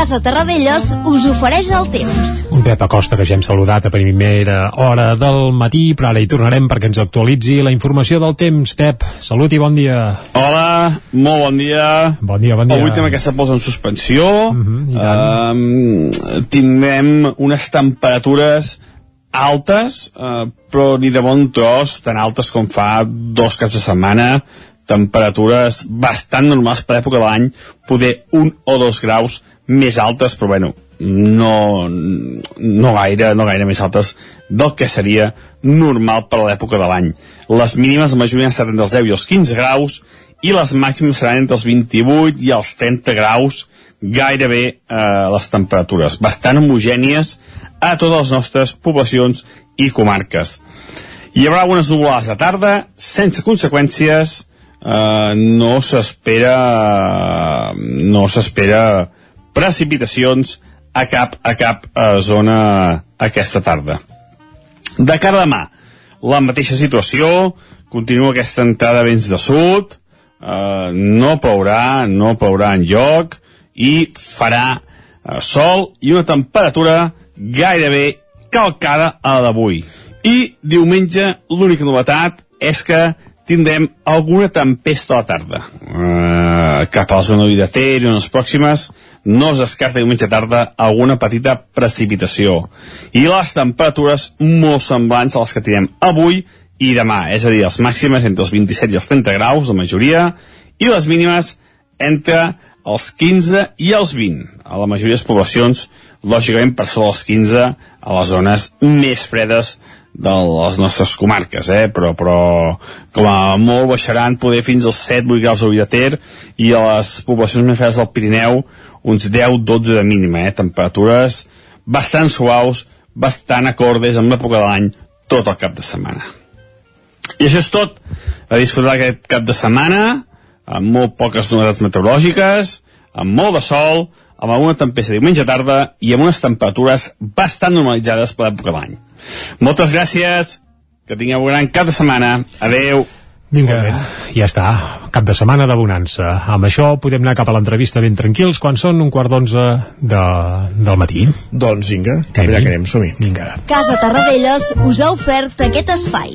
Casa Terradellos us ofereix el temps. Un Pep Acosta que ja hem saludat a primera hora del matí, però ara hi tornarem perquè ens actualitzi la informació del temps. Pep, salut i bon dia. Hola, molt bon dia. Bon dia, bon dia. Avui tenim aquesta posa en suspensió. Uh -huh, um, tindrem unes temperatures altes, uh, però ni de bon tros, tan altes com fa dos caps de setmana, temperatures bastant normals per època de l'any, poder un o dos graus més altes, però bueno, no, no, gaire, no gaire més altes del que seria normal per a l'època de l'any. Les mínimes la majoria entre els 10 i els 15 graus i les màximes seran entre els 28 i els 30 graus gairebé eh, les temperatures, bastant homogènies a totes les nostres poblacions i comarques. Hi haurà algunes nuvolades de tarda, sense conseqüències, eh, no s'espera no s'espera precipitacions a cap, a cap eh, zona aquesta tarda. De cara a demà, la mateixa situació, continua aquesta entrada vents de sud, eh, no plourà, no plourà en lloc, i farà eh, sol i una temperatura gairebé calcada a la d'avui. I diumenge l'única novetat és que tindrem alguna tempesta a la tarda. Uh, cap a la zona de Ter i unes pròximes no es descarta diumenge tarda alguna petita precipitació. I les temperatures molt semblants a les que tindrem avui i demà, és a dir, les màximes entre els 27 i els 30 graus, la majoria, i les mínimes entre els 15 i els 20. A la majoria de les poblacions, lògicament, per sobre els 15 a les zones més fredes de les nostres comarques, eh? però, però com a molt baixaran poder fins als 7-8 graus de Vidater i a les poblacions més fredes del Pirineu uns 10-12 de mínima, eh? temperatures bastant suaus, bastant acordes amb l'època de l'any tot el cap de setmana. I això és tot. A disfrutar aquest cap de setmana amb molt poques novetats meteorològiques, amb molt de sol, amb alguna tempesta diumenge tarda i amb unes temperatures bastant normalitzades per l'època de l'any. Moltes gràcies, que tingueu un gran cap de setmana. Adeu. Vinga, ja està. Cap de setmana de bonança. Amb això podem anar cap a l'entrevista ben tranquils quan són un quart d'onze de, del matí. Doncs vinga, cap allà que anem, som-hi. Vinga. Casa Tarradellas us ha ofert aquest espai.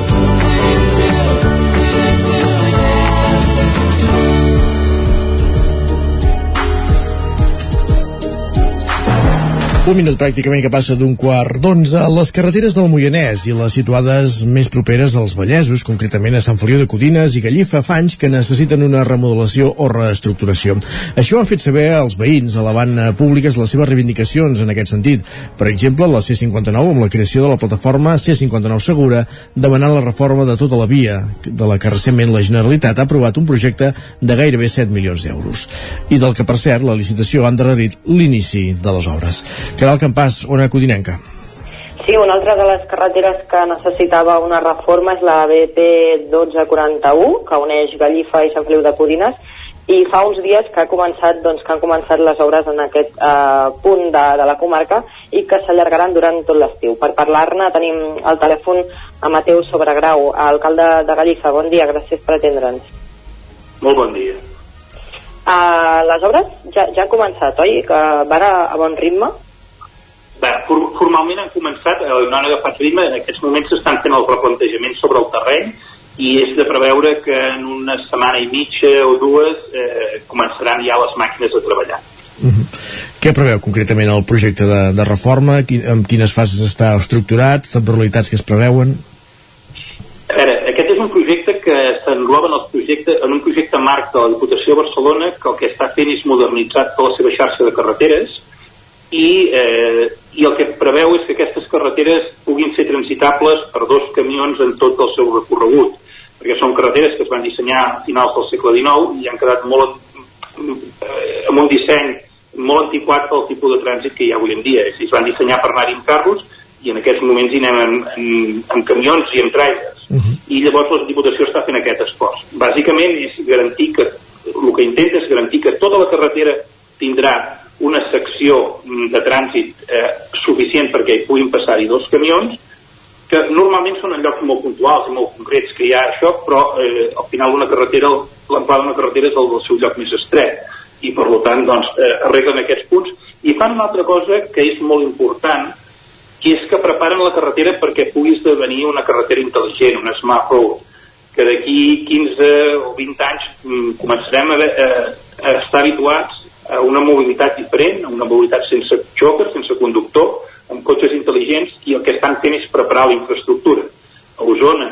Un minut pràcticament que passa d'un quart d'onze. Les carreteres del Moianès i les situades més properes als Vallesos, concretament a Sant Feliu de Codines i Gallifa, fa anys que necessiten una remodelació o reestructuració. Això han fet saber els veïns, elevant públiques les seves reivindicacions en aquest sentit. Per exemple, la C59, amb la creació de la plataforma C59 Segura, demanant la reforma de tota la via, de la que recentment la Generalitat ha aprovat un projecte de gairebé 7 milions d'euros. I del que, per cert, la licitació ha endarrerit l'inici de les obres. Caral Campàs, Ona Codinenca. Sí, una altra de les carreteres que necessitava una reforma és la BP 1241, que uneix Gallifa i Sant Feliu de Codines, i fa uns dies que, ha començat, doncs, que han començat les obres en aquest eh, punt de, de la comarca i que s'allargaran durant tot l'estiu. Per parlar-ne tenim al telèfon a Mateu Sobregrau, alcalde de Gallifa. Bon dia, gràcies per atendre'ns. Molt bon dia. Uh, les obres ja, ja han començat, oi? Que van a, a bon ritme? Bé, for formalment han començat, eh, no han agafat ritme, en aquests moments s'estan fent els replantejaments sobre el terreny i és de preveure que en una setmana i mitja o dues eh, començaran ja les màquines a treballar. Uh -huh. Què preveu concretament el projecte de, de reforma? Quin, en quines fases està estructurat? Temporalitats que es preveuen? A veure, aquest és un projecte que s'engloba en, projecte, en un projecte marc de la Diputació de Barcelona que el que està fent és modernitzar tota la seva xarxa de carreteres i, eh, i el que preveu és que aquestes carreteres puguin ser transitables per dos camions en tot el seu recorregut perquè són carreteres que es van dissenyar a finals del segle XIX i han quedat molt eh, amb un disseny molt antiquat pel tipus de trànsit que hi ha avui en dia. Es van dissenyar per anar-hi amb carros i en aquests moments hi anem amb, amb, amb camions i amb trailers. Uh -huh. I llavors la Diputació està fent aquest esforç. Bàsicament és garantir que el que intenta és garantir que tota la carretera tindrà una secció de trànsit eh, suficient perquè hi puguin passar-hi dos camions que normalment són en llocs molt puntuals i molt concrets que hi ha això, però eh, al final una carretera, l'amplada d'una carretera és el del seu lloc més estret. I per tant doncs, eh, arreglen aquests punts. I fan una altra cosa que és molt important que és que preparen la carretera perquè pugui esdevenir una carretera intel·ligent, una smart road que d'aquí 15 o 20 anys mm, començarem a, a, a estar habituats a una mobilitat diferent, a una mobilitat sense xofer, sense conductor, amb cotxes intel·ligents i el que estan fent és preparar la infraestructura. A Osona,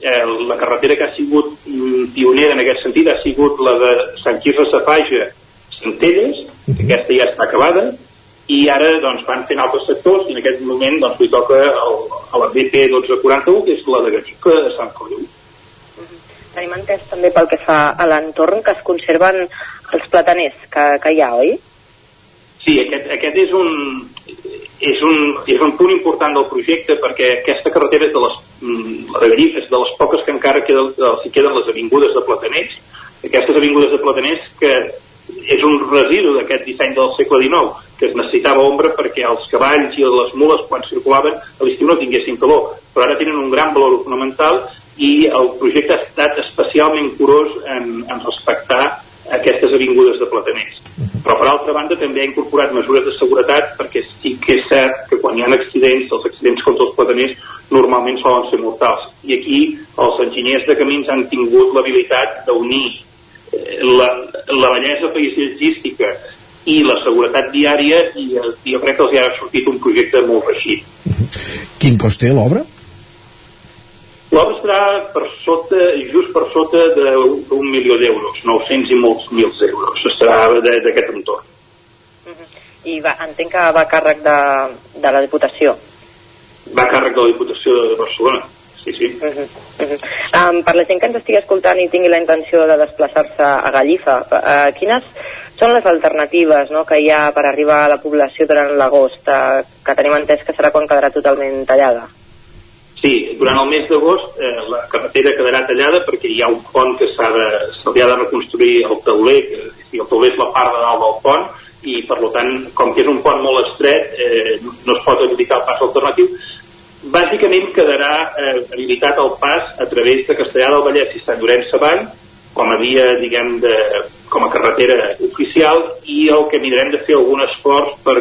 eh, la carretera que ha sigut mm, pionera en aquest sentit ha sigut la de Sant Quirze Safaja Centelles, uh -huh. aquesta ja està acabada, i ara doncs, van fent altres sectors i en aquest moment doncs, li toca el, a la BP 1241 que és la de Gallica de Sant Feliu Tenim entès també pel que fa a l'entorn que es conserven els plataners que, que hi ha, oi? Sí, aquest, aquest és un, és un, és un punt important del projecte perquè aquesta carretera és de les, de Gallifa és de les poques que encara queden, si queden les avingudes de plataners aquestes avingudes de plataners que és un residu d'aquest disseny del segle XIX que es necessitava ombra perquè els cavalls i les mules quan circulaven a l'estiu no tinguessin calor però ara tenen un gran valor fonamental i el projecte ha estat especialment curós en, en respectar aquestes avingudes de plataners. Però per altra banda també ha incorporat mesures de seguretat perquè sí que és cert que quan hi ha accidents, els accidents contra els plataners normalment solen ser mortals. I aquí els enginyers de camins han tingut l'habilitat d'unir eh, la, la bellesa paisatgística i la seguretat diària i, eh, jo crec que els ha sortit un projecte molt reeixit. Quin cost té l'obra? L'obra estarà per sota, just per sota d'un milió d'euros, 900 i molts mil euros, estarà d'aquest entorn. Uh -huh. I va, entenc que va a càrrec de, de la Diputació. Va a càrrec de la Diputació de Barcelona, sí, sí. Uh -huh. Uh -huh. Um, per la gent que ens estigui escoltant i tingui la intenció de desplaçar-se a Gallifa, uh, quines són les alternatives no, que hi ha per arribar a la població durant l'agost, uh, que tenim entès que serà quan quedarà totalment tallada? Sí, durant el mes d'agost eh, la carretera quedarà tallada perquè hi ha un pont que s'ha de, se ha de reconstruir el tauler, que el tauler és la part de dalt del pont, i per tant, com que és un pont molt estret, eh, no es pot habilitar el pas alternatiu. Bàsicament quedarà eh, habilitat el pas a través de Castellà del Vallès i Sant Llorenç Savall, com a via, diguem, de, com a carretera oficial, i el que mirarem de fer algun esforç per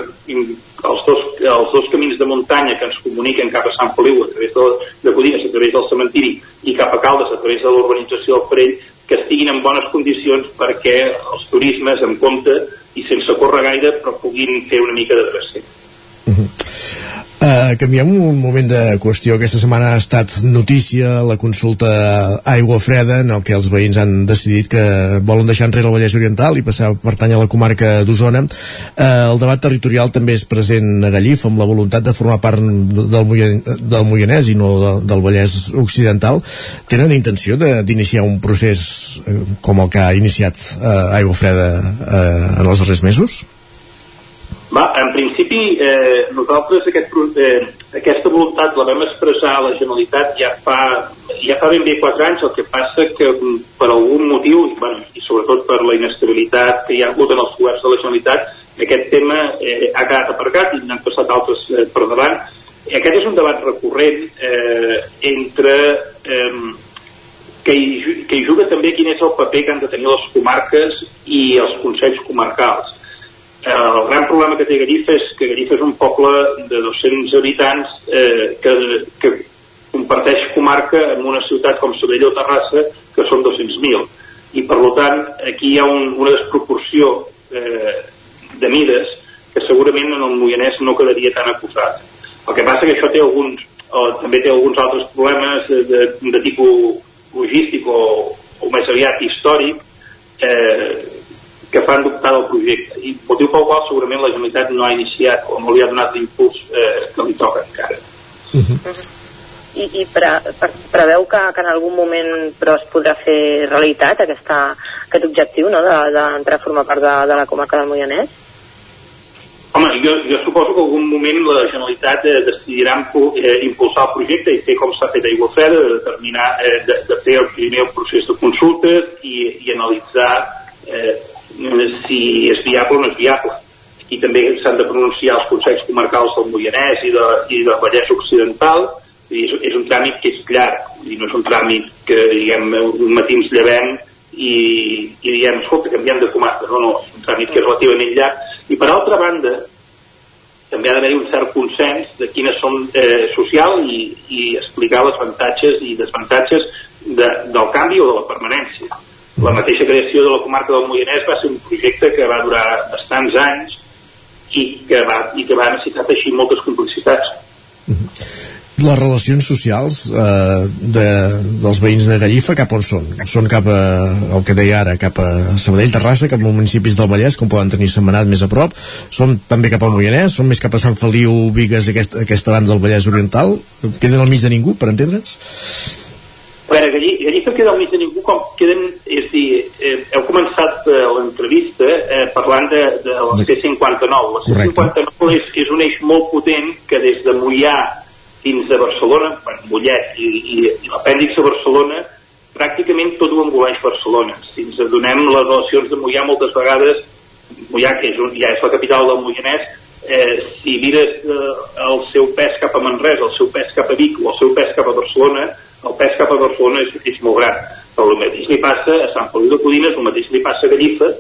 els dos, els dos camins de muntanya que ens comuniquen cap a Sant Feliu a través de, de Codines, a través del cementiri i cap a Caldes a través de l'urbanització del Parell que estiguin en bones condicions perquè els turismes en compte i sense córrer gaire però puguin fer una mica de drecent. Uh mhm. Uh, canviem un moment de qüestió. Aquesta setmana ha estat notícia la consulta Aigua Freda en el que els veïns han decidit que volen deixar enrere el Vallès Oriental i passar pertany a la comarca d'Osona. Uh, el debat territorial també és present a Gallif amb la voluntat de formar part del, Moian, del Moianès i no de, del Vallès Occidental. Tenen intenció d'iniciar un procés uh, com el que ha iniciat uh, Aigua Freda uh, en els darrers mesos? Va, en principi, eh, nosaltres aquest, eh, aquesta voluntat la vam expressar a la Generalitat ja fa, ja fa ben bé 4 anys, el que passa que mm, per algun motiu, i, bueno, i sobretot per la inestabilitat que hi ha hagut en els governs de la Generalitat, aquest tema eh, ha quedat aparcat i n'han passat altres eh, per davant. I aquest és un debat recurrent eh, entre eh, que, hi, que hi juga també quin és el paper que han de tenir les comarques i els consells comarcals el gran problema que té Gallifa és que Gallifa és un poble de 200 habitants eh, que, que comparteix comarca amb una ciutat com Sabella o Terrassa que són 200.000 i per tant aquí hi ha un, una desproporció eh, de mides que segurament en el Moianès no quedaria tan acusat. El que passa que això té alguns o també té alguns altres problemes de, de, de tipus logístic o, o més aviat històric. Eh, que fan dubtar del projecte i motiu pel qual segurament la Generalitat no ha iniciat o no li ha donat l'impuls eh, que li toca encara uh -huh. I, i pre, pre, preveu que, que en algun moment però es podrà fer realitat aquesta, aquest objectiu no? d'entrar de, de a formar part de, de la comarca del Moianès? Home, jo, jo suposo que en algun moment la Generalitat eh, decidirà eh, impulsar el projecte i fer com s'ha fet a Igualfreda, de determinar, eh, de, de fer el primer el procés de consultes i, i analitzar eh, si és viable o no és viable. Aquí també s'han de pronunciar els consells comarcals del Moianès i de, i de Vallès Occidental, i és, és un tràmit que és llarg, i no és un tràmit que, diguem, un matí ens llevem i, i diem, escolta, canviem de comarca. No, no, és un tràmit que és relativament llarg. I per altra banda, també ha d'haver un cert consens de quines són eh, social i, i explicar les avantatges i desavantatges de, del canvi o de la permanència La mateixa creació de la comarca del Moianès va ser un projecte que va durar bastants anys i que va, i que va necessitar així moltes complicitats. Les relacions socials eh, de, dels veïns de Gallifa cap on són? Són cap a, el que deia ara, cap a Sabadell, Terrassa, cap a municipis del Vallès, com poden tenir setmanat més a prop? Són també cap al Moianès? Són més cap a Sant Feliu, Vigues, aquesta, aquesta banda del Vallès Oriental? Queden al mig de ningú, per entendre'ns? A veure, Galli- Gallifa queda al mig de ningú com queden, és a dir, eh, heu començat eh, l'entrevista eh, parlant de, de la C-59. La C-59 és, és un eix molt potent que des de Mollà fins a Barcelona, bueno, Mollet i, i, i l'apèndix a Barcelona, pràcticament tot ho engoleix Barcelona. Si ens adonem les relacions de Mollà moltes vegades, Mollà, que és un, ja és la capital del Moianès, eh, si mires eh, el seu pes cap a Manresa, el seu pes cap a Vic o el seu pes cap a Barcelona, el pes cap a Barcelona és, és molt gran. Però el mateix li passa a Sant Feliu de Codines, el mateix li passa a Gallifa,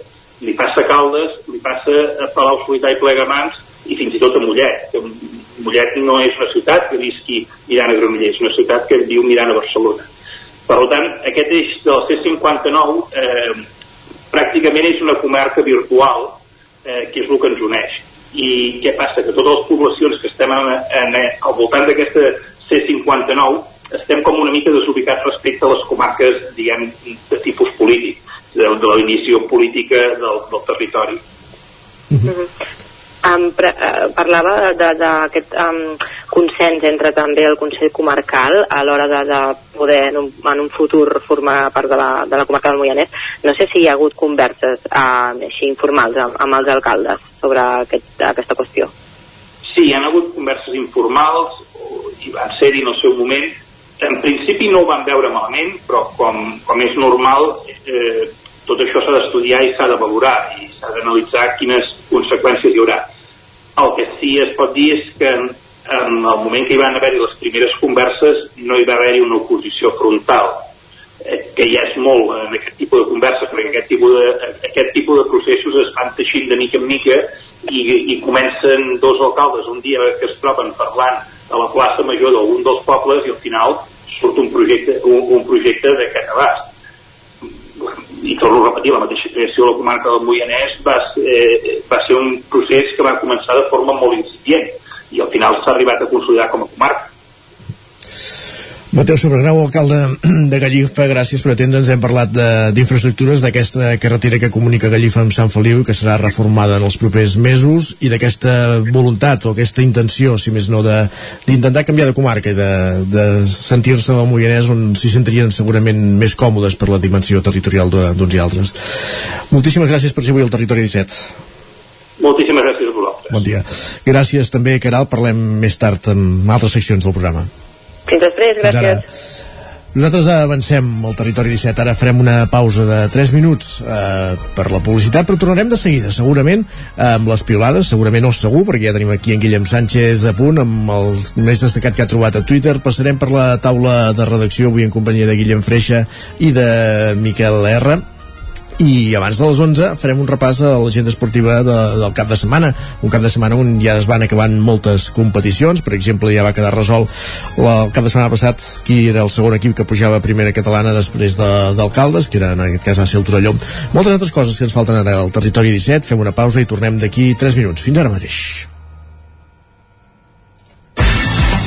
li passa a Caldes, li passa a Palau Solità i Plegamans i fins i tot a Mollet. Que Mollet no és una ciutat que visqui mirant a Granollers, és una ciutat que viu mirant a Barcelona. Per tant, aquest eix del C59 eh, pràcticament és una comarca virtual eh, que és el que ens uneix. I què passa? Que totes les poblacions que estem en, en, al voltant d'aquesta C59 estem com una mica desubicats respecte a les comarques, diguem, de tipus polític, de, de la divisió política del, del territori. Um, pre, uh, parlava d'aquest um, consens entre també el Consell Comarcal a l'hora de, de poder en un, en un futur formar part de la, de la comarca del Moianès. No sé si hi ha hagut converses uh, així informals amb, amb els alcaldes sobre aquest, aquesta qüestió. Sí, hi ha hagut converses informals, i van ser-hi en el seu moment. En principi no ho van veure malament, però com, com és normal, eh, tot això s'ha d'estudiar i s'ha de valorar i s'ha d'analitzar quines conseqüències hi haurà. El que sí es pot dir és que en, en el moment que hi van haver-hi les primeres converses no hi va haver-hi una oposició frontal, eh, que ja és molt en aquest tipus de converses, perquè aquest tipus de, aquest tipus de processos es van teixint de mica en mica i, i comencen dos alcaldes un dia que es troben parlant a la plaça major d'algun dels pobles i al final surt un projecte, un, un projecte d'aquest abast i torno a repetir, la mateixa creació de la comarca del Moianès va ser, va ser un procés que va començar de forma molt incipient i al final s'ha arribat a consolidar com a comarca. Mateu Sobregrau, alcalde de Gallifa, gràcies per atendre'ns. Hem parlat de- d'infraestructures, d'aquesta carretera que comunica Gallifa amb Sant Feliu que serà reformada en els propers mesos i d'aquesta voluntat o aquesta intenció, si més no, de- d'intentar canviar de comarca i de, de sentir-se al Moianès on s'hi sentirien segurament més còmodes per la dimensió territorial d'uns i altres. Moltíssimes gràcies per ser avui al Territori 17. Moltíssimes gràcies a vosaltres. Bon dia. Gràcies també, Caral. Parlem més tard amb altres seccions del programa. Fins després, Fins ara. gràcies. Nosaltres avancem al territori 17, ara farem una pausa de 3 minuts eh, per la publicitat, però tornarem de seguida, segurament eh, amb les piolades, segurament no segur, perquè ja tenim aquí en Guillem Sánchez a punt, amb el més destacat que ha trobat a Twitter, passarem per la taula de redacció avui en companyia de Guillem Freixa i de Miquel R, i abans de les 11 farem un repàs a l'agenda esportiva de, del cap de setmana. Un cap de setmana on ja es van acabant moltes competicions, per exemple ja va quedar resolt la, el cap de setmana passat qui era el segon equip que pujava a primera catalana després de- d'alcaldes, que era en aquest cas va ser el Torelló. Moltes altres coses que ens falten ara al territori 17, fem una pausa i tornem d'aquí 3 minuts, fins ara mateix.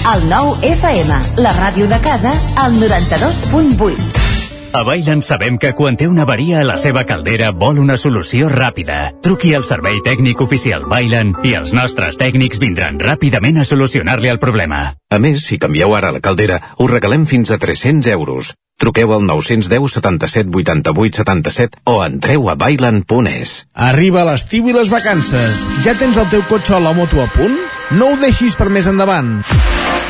El nou FM, la ràdio de casa, al 92.8. A Bailen sabem que quan té una avaria a la seva caldera vol una solució ràpida. Truqui al servei tècnic oficial Bailen i els nostres tècnics vindran ràpidament a solucionar-li el problema. A més, si canvieu ara la caldera, us regalem fins a 300 euros. Truqueu al 910 77 88 77 o entreu a bailan.es. Arriba l'estiu i les vacances. Ja tens el teu cotxe o la moto a punt? No ho deixis per més endavant.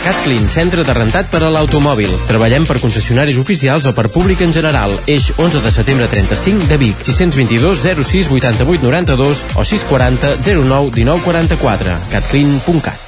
CatClean, centre de rentat per a l'automòbil. Treballem per concessionaris oficials o per públic en general. Eix 11 de setembre 35 de Vic. 622 06 88 92 o 640 09 19 44. catclean.cat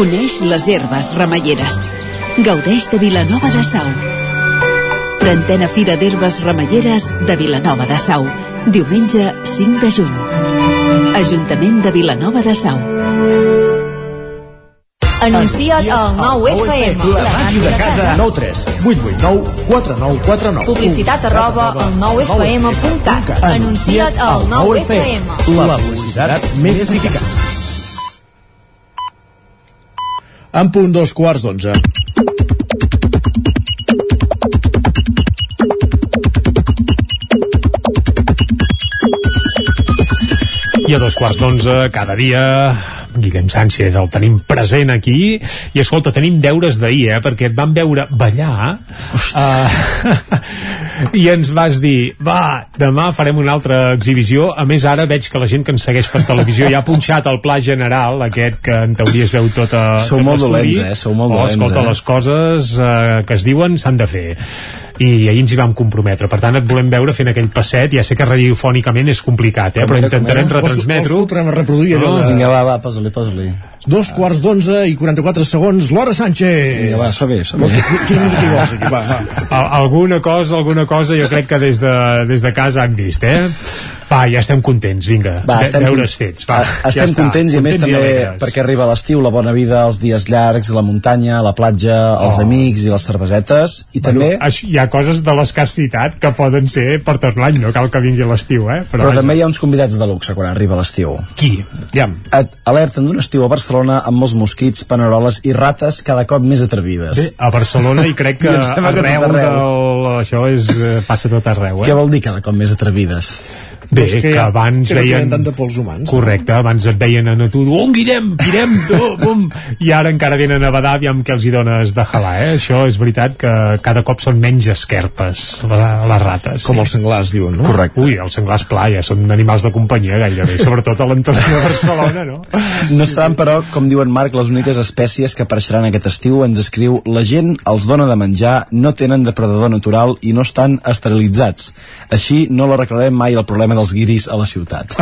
Coneix les herbes remeieres. Gaudeix de Vilanova de Sau. Trentena Fira d'Herbes Remeieres de Vilanova de Sau. Diumenge 5 de juny. Ajuntament de Vilanova de Sau. Anuncia't al 9FM. La màquina de casa. 9 3 8 8 9 4 9 4 9. Publicitat arroba al 9FM.cat. Anuncia't al 9FM. La publicitat més eficaç. En punt dos quarts d'onze. I a dos quarts d'onze, cada dia, Guillem Sánchez el tenim present aquí i escolta, tenim deures d'ahir eh, perquè et vam veure ballar uh, i ens vas dir va, demà farem una altra exhibició a més ara veig que la gent que ens segueix per televisió ja ha punxat el pla general aquest que en teoria es veu tot, a, Sou tot molt dolents, eh? Sou molt oh, dolents, escolta, eh? les coses uh, que es diuen s'han de fer i ahir ens hi vam comprometre per tant et volem veure fent aquell passet ja sé que radiofònicament és complicat eh? Com però intentarem retransmetre-ho Vols a reproduir allò de... Vinga, va, va, posa-li, posa-li. Dos quarts d'onze i 44 segons, l'hora Sánchez. Vinga, va. Vols que- Quina música hi vols aquí? Va, va. Al- alguna cosa, alguna cosa jo crec que des de, des de casa han vist, eh? Va, ja estem contents, vinga. Va, De- estem, deures fets, va. estem ja està. contents i a més també alegres. perquè arriba l'estiu, la bona vida, els dies llargs, la muntanya, la platja, els Oh. amics i les cervesetes i Bueno, també això- ha coses de les que has citat que poden ser per tot l'any, no cal que vingui l'estiu, eh? però, vaja. també hi ha uns convidats de luxe quan arriba l'estiu. Qui? Ja. Et alerten d'un estiu a Barcelona amb molts mosquits, paneroles i rates cada cop més atrevides. Bé, a Barcelona i crec que I que arreu, tot arreu. del... això és, eh, passa tot arreu, eh? Què vol dir cada cop més atrevides? Bé, Doncs que que, abans que no veien... tant de pols humans, no? Correcte, abans et veien a tu, on Guillem, tirem, tu, bum, i ara encara venen a badar, aviam què els hi dones de jalar, eh? Això és veritat que cada cop són menys esquerpes, les, les rates. Com els senglars, diuen, no? Correcte. Ui, els senglars playa, són animals de companyia gairebé, sobretot a l'entorn de Barcelona, no? No seran, però, com diuen Marc, les úniques espècies que apareixeran aquest estiu. Ens escriu, la gent els dona de menjar, no tenen depredador natural i no estan esterilitzats. Així no l'arreglarem mai el problema dels guiris a la ciutat.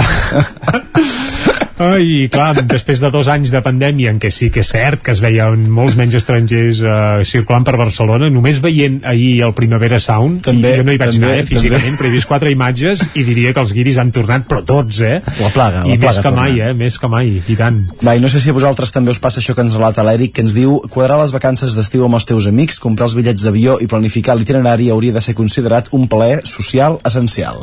Ai, clar, després de dos anys de pandèmia en què sí que és cert que es veien molts menys estrangers eh, circulant per Barcelona, només veient ahir el Primavera Sound, També, jo no hi vaig també, anar eh, físicament, també. però he vist quatre imatges i diria que els guiris han tornat, però tots, eh? La plaga, I la més plaga que mai, eh? Més que mai, i tant. Va, i no sé si a vosaltres també us passa això que ens relata l'Eric, que ens diu quadrar les vacances d'estiu amb els teus amics, comprar els bitllets d'avió i planificar l'itinerari hauria de ser considerat un plaer social essencial.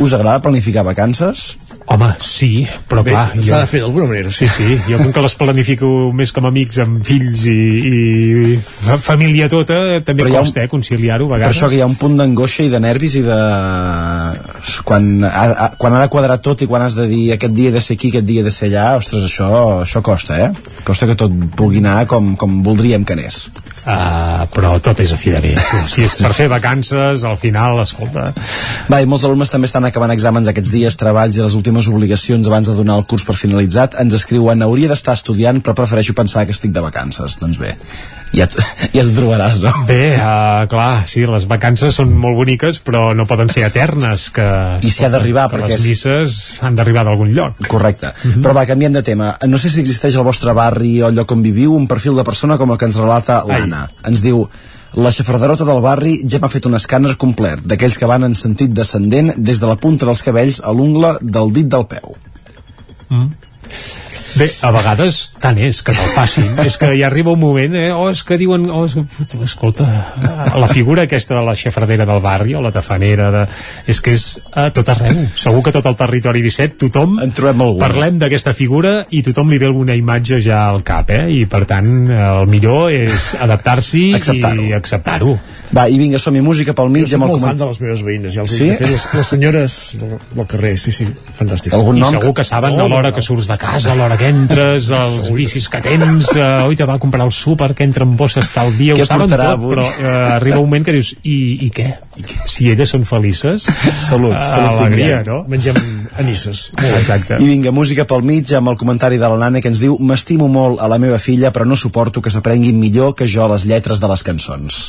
Us agrada planificar vacances? Home, sí, però Bé, clar... s'ha de fer d'alguna manera. Sí, sí, jo com que les planifico més com amics amb fills i, i fa- família tota, també Però ha un- costa, eh, conciliar-ho a Per vegades. això que hi ha un punt d'angoixa i de nervis i de... Quan ha, ha, quan ha de quadrar tot i quan has de dir aquest dia he de ser aquí, aquest dia he de ser allà, ostres, això, això costa, eh? Costa que tot pugui anar com, com voldríem que anés. Uh, però tot és a fi de bé. Si és per fer vacances, al final, escolta... Va, i molts alumnes també estan acabant exàmens aquests dies, treballs i les últimes obligacions abans de donar el curs per finalitzat. Ens escriuen, hauria d'estar estudiant, però prefereixo pensar que estic de vacances. Doncs bé, ja, ja t'ho trobaràs, no? Bé, uh, clar, sí, les vacances són molt boniques, però no poden ser eternes, que... I s'hi ha d'arribar, perquè Les misses han d'arribar d'algun lloc. Correcte. Però va, canviem de tema. No sé si existeix al vostre barri o al lloc on viviu un perfil de persona com el que ens relata l'Anna. Ens diu la xafarderota del barri ja m'ha fet un escàner complet, d'aquells que van en sentit descendent des de la punta dels cabells a l'ungla del dit del peu. Mm. Bé, a vegades tant és que te'l facin. és que hi arriba un moment, eh? O és que diuen... Oh, és... Escolta, la figura aquesta de la xafardera del barri o la tafanera, de... és que és a tot arreu. Segur que tot el territori 17 tothom... En trobem algun. Parlem d'aquesta figura i tothom li ve alguna imatge ja al cap, eh? I per tant, el millor és adaptar-s'hi Acceptar-ho. i acceptar-ho. Va, i vinga, som-hi música pel mig Jo soc molt fan coment- de les meves veïnes, ja els Sí? he fet, les, les senyores del, del carrer, sí, sí, fantàstic. I segur que saben a l'hora que surts de casa, a l'hora que entres, els vicis que tens, uh, oi, te va a comprar el súper, que entra amb bosses tal dia, Què ho saben tot, avui? però uh, arriba un moment que dius, i, i què? Si elles són felices, Salut, uh, salut alegria, no? Mengem anisses. Exacte. I vinga, música pel mig amb el comentari de la Nana que ens diu M'estimo molt a la meva filla però no suporto que s'aprenguin millor que jo les lletres de les cançons.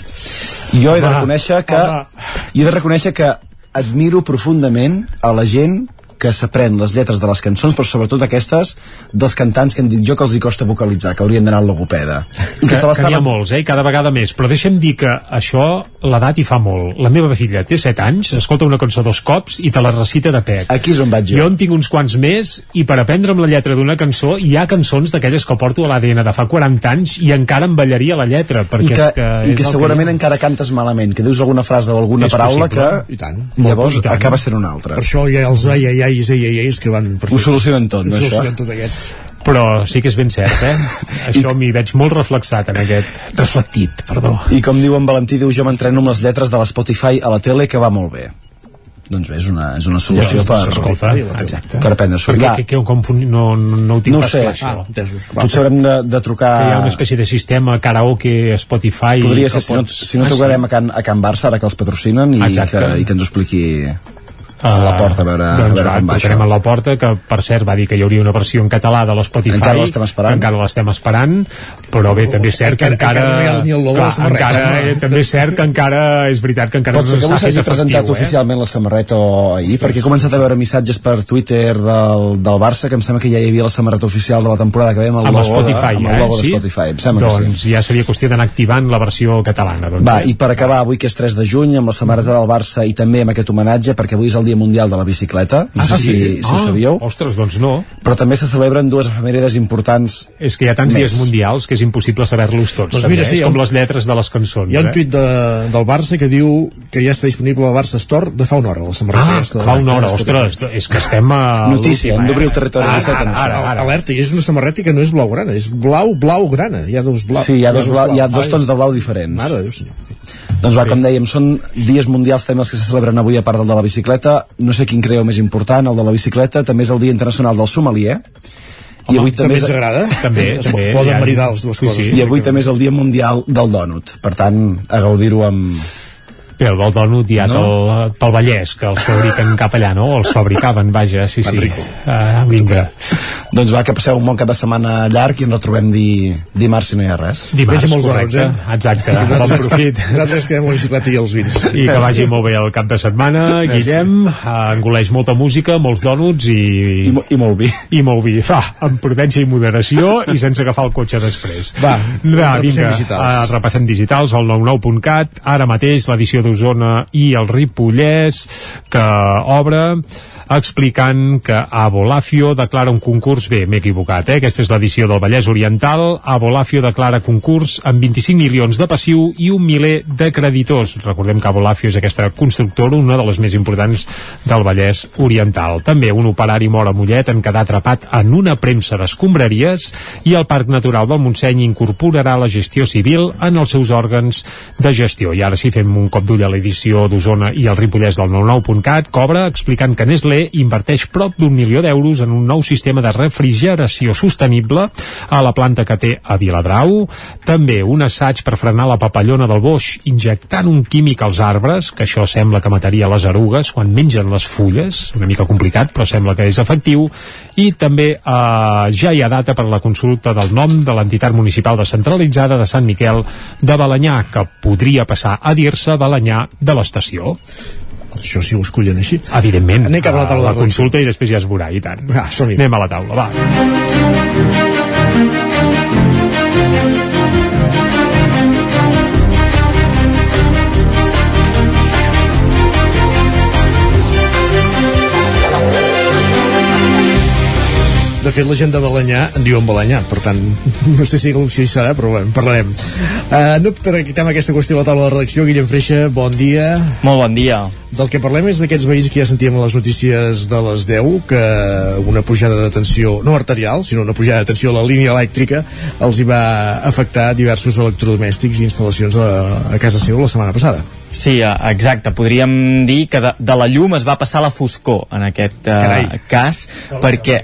Jo he de reconèixer que home. jo he de reconèixer que admiro profundament a la gent que s'aprèn les lletres de les cançons, però sobretot aquestes dels cantants que han dit jo que els hi costa vocalitzar, que haurien d'anar al logopeda. I que, les que n'hi ha molts, eh? i cada vegada més però deixa'm dir que això l'edat hi fa molt la meva filla té 7 anys escolta una cançó dos cops i te la recita de pec aquí és on vaig jo jo en tinc uns quants més i per aprendre'm la lletra d'una cançó hi ha cançons d'aquelles que porto a l'ADN de fa 40 anys i encara em ballaria la lletra i perquè que, és que, i és que segurament ha. encara cantes malament, que dius alguna frase o alguna És paraula possible. que I tant. llavors I tant. acaba sent una altra. Per això ha els ai, ai, ais, ai, ai, ais que van... Ho solucionen tot, no, Ho això? solucionen tot aquests. però sí que és ben cert, eh? Això m'hi veig molt reflexat en aquest... Reflectit, perdó. I com diu en Valentí, diu jo m'entreno amb les lletres de l'Spotify a la tele que va molt bé. Doncs bé, és una, és una solució Ja, per, escolta, exacte. per aprendre-s'ho. Perquè Ja, que, que, com, no, no, no ho tinc no ho pas sé, clar, això. Ah, entesos. potser haurem de, de trucar... que hi ha una espècie de sistema karaoke Spotify Podria ser, si no, si no Ah, trucarem a Can, a Can Barça, ara que els patrocinen, i Exacte. que, i que ens ho expliqui a Uh, la porta, a veure, a doncs veure va, com va això. a la porta que per cert va dir que hi hauria una versió en català de l'Spotify Encara l'estem esperant. encara l'estem esperant però bé, també és cert que encara- encara, encara encara, eh, també és cert que encara és veritat que encara Pot ser no que avui s'hagi presentat eh? oficialment la samarreta o ahir, perquè he començat a veure missatges per Twitter del, del Barça, que em sembla que ja hi havia la samarreta oficial de la temporada que ve amb el amb logo, Spotify, de, amb el logo eh? de sí? Spotify, em sembla doncs que sí. ja seria qüestió d'anar activant la versió catalana doncs, Va, eh? i per acabar, avui que és 3 de juny, amb la samarreta del Barça i també amb aquest homenatge, perquè avui és el Dia Mundial de la Bicicleta, no sé si, si ho ah, sabíeu, ostres, doncs no però també se celebren dues efemèrides importants és que hi ha tants Més. dies mundials que és impossible saber-los tots Doncs també, mira, sí, és hi ha com un- les lletres de les cançons Hi ha un eh? tuit de, del Barça que diu que ja està disponible al Barça Store de fa una hora, la samarreta Ah, aquesta. fa una hora, ostres, és que estem a Notícia, hem d'obrir eh? el territori Ara, 17 en ara, ara, ara. Alerta, i és una samarreta que no és blau-grana, és blau-blau-grana. Hi ha dos blau. Sí, hi ha dos, blau, hi ha dos tons de blau diferents. Mare de Déu, senyor. Doncs va, com dèiem, són dies mundials també els que se celebren avui a part del de la bicicleta. No sé quin creieu més important, el de la bicicleta. També és el Dia Internacional del Sommelier. I avui També és- ens agrada? També, Es també, Poden ja- maridar les dues Sí, coses. sí. I avui també és el Dia Mundial del Dònut. Per tant, a gaudir-ho amb... Bé, el del dònut ja No? no? pel Vallès, que els fabriquen cap allà, no? Els fabricaven, vaja, sí, sí. Manrico. Uh, vinga. Doncs va, que passeu un bon cap de setmana llarg i ens retrobem di... dimarts si no hi ha res. Dimarts, molts correcte. eh? Exacte, bon profit. Nosaltres quedem la bicicleta i els vins. I que vagi molt bé el cap de setmana, Guillem, uh, engoleix molta música, molts dònuts i... I, i molt vi. I molt vi. Va, amb prudència i moderació i sense agafar el cotxe després. Va, Va repassem vinga, digitals. uh, repassem digitals al 99.cat, ara mateix l'edició d'Osona i el Ripollès, que obre explicant que Abolafio declara un concurs, bé, m'he equivocat, eh? aquesta és l'edició del Vallès Oriental, Abolafio declara concurs amb 25 milions de passiu i un miler de creditors. Recordem que Abolafio és aquesta constructora, una de les més importants del Vallès Oriental. També un operari mor a Mollet en quedar atrapat en una premsa d'escombraries i el Parc Natural del Montseny incorporarà la gestió civil en els seus òrgans de gestió. I ara sí fem un cop d'ull a l'edició d'Osona i el Ripollès del 99.cat, cobra explicant que Nestlé inverteix prop d'un milió d'euros en un nou sistema de refrigeració sostenible a la planta que té a Viladrau. També un assaig per frenar la papallona del boix injectant un químic als arbres, que això sembla que mataria les erugues quan mengen les fulles, una mica complicat però sembla que és efectiu, i també eh, ja hi ha data per la consulta del nom de l'entitat municipal descentralitzada de Sant Miquel de Balanyà, que podria passar a dir-se Balanyà de l'estació això si ho escollen així. Evidentment, anem cap a la taula la de consulta i després ja es veurà, i tant. Ah, anem a la taula, va De fet, la gent de Balanyà en diuen Balanyà, per tant, no sé si si serà, però bueno, parlarem. Uh, no tractem aquesta qüestió a la taula de redacció. Guillem Freixa, bon dia. Molt bon dia. Del que parlem és d'aquests veïns que ja sentíem a les notícies de les 10, que una pujada de tensió, no arterial, sinó una pujada de tensió a la línia elèctrica, els hi va afectar diversos electrodomèstics i instal·lacions a, a casa seu la setmana passada. Sí, eh, exacte. Podríem dir que de, de la llum es va passar a la foscor en aquest uh, cas, perquè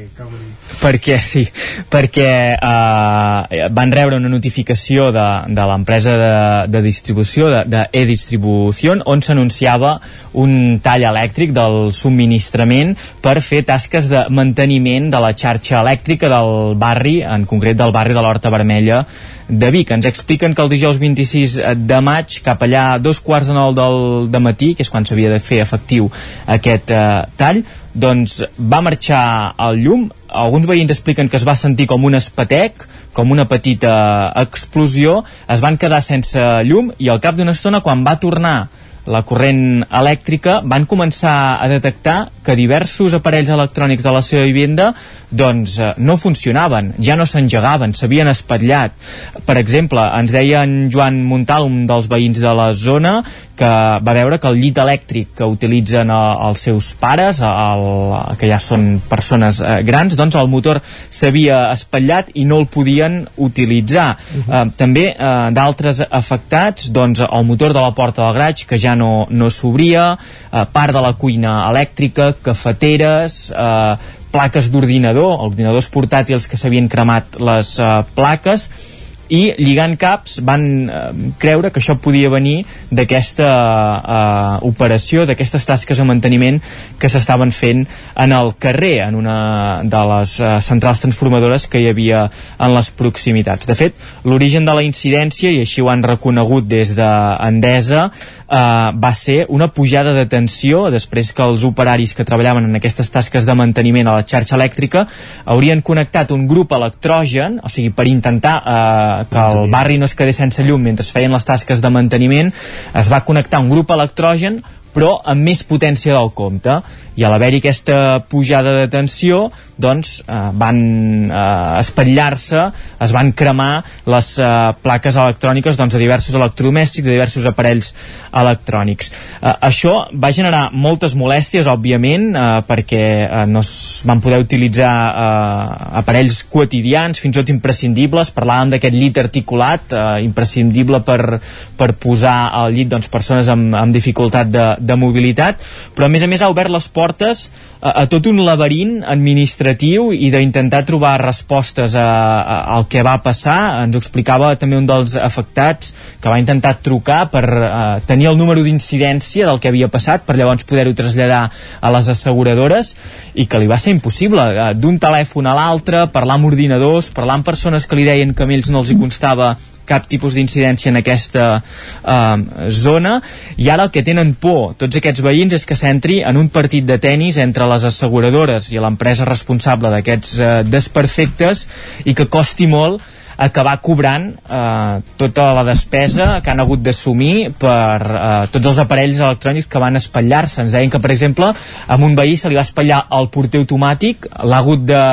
perquè sí, perquè eh, van rebre una notificació de, de l'empresa de, de distribució, de, de e-distribució, on s'anunciava un tall elèctric del subministrament per fer tasques de manteniment de la xarxa elèctrica del barri, en concret del barri de l'Horta Vermella de Vic. Ens expliquen que el dijous 26 de maig, cap allà dos quarts de nou del de matí, que és quan s'havia de fer efectiu aquest eh, tall, doncs va marxar el llum. Alguns veïns expliquen que es va sentir com un espatec, com una petita explosió, es van quedar sense llum i al cap d'una estona, quan va tornar la corrent elèctrica, van començar a detectar que diversos aparells electrònics de la seva vivenda doncs eh, no funcionaven, ja no s'engegaven, s'havien espatllat. Per exemple, ens deia en Joan Montal, un dels veïns de la zona, que va veure que el llit elèctric que utilitzen eh, els seus pares, el, que ja són persones eh, grans, doncs el motor s'havia espatllat i no el podien utilitzar. Uh -huh. eh, també eh, d'altres afectats, doncs el motor de la porta del graig, que ja no, no s'obria, eh, part de la cuina elèctrica, cafeteres, eh, plaques d'ordinador, ordinadors portàtils que s'havien cremat les uh, plaques i lligant caps van eh, creure que això podia venir d'aquesta eh, operació, d'aquestes tasques de manteniment que s'estaven fent en el carrer, en una de les eh, centrals transformadores que hi havia en les proximitats. De fet, l'origen de la incidència, i així ho han reconegut des d'Endesa, eh, va ser una pujada de tensió després que els operaris que treballaven en aquestes tasques de manteniment a la xarxa elèctrica haurien connectat un grup electrogen, o sigui, per intentar eh, que el barri no es quedés sense llum mentre feien les tasques de manteniment, es va connectar un grup electrogen però amb més potència del compte i a l'haver-hi aquesta pujada de tensió doncs eh, van eh, espatllar-se es van cremar les eh, plaques electròniques doncs, de diversos electrodomèstics, de diversos aparells electrònics. Eh, això va generar moltes molèsties, òbviament, eh, perquè eh, no es van poder utilitzar eh, aparells quotidians, fins i tot imprescindibles, parlàvem d'aquest llit articulat, eh, imprescindible per, per posar al llit doncs, persones amb, amb dificultat de, de mobilitat, però a més a més ha obert les portes a, a tot un laberint administratiu i d'intentar trobar respostes a, a, al que va passar. Ens ho explicava també un dels afectats que va intentar trucar per a, tenir el número d'incidència del que havia passat, per llavors poder-ho traslladar a les asseguradores i que li va ser impossible. D'un telèfon a l'altre, parlar amb ordinadors, parlar amb persones que li deien que a ells no els hi constava cap tipus d'incidència en aquesta eh, zona. I ara el que tenen por tots aquests veïns és que s'entri en un partit de tennis entre les asseguradores i l'empresa responsable d'aquests eh, desperfectes i que costi molt acabar cobrant eh, tota la despesa que han hagut d'assumir per eh, tots els aparells electrònics que van espatllar-se. Ens deien que, per exemple, a un veí se li va espatllar el porter automàtic, l'ha hagut de,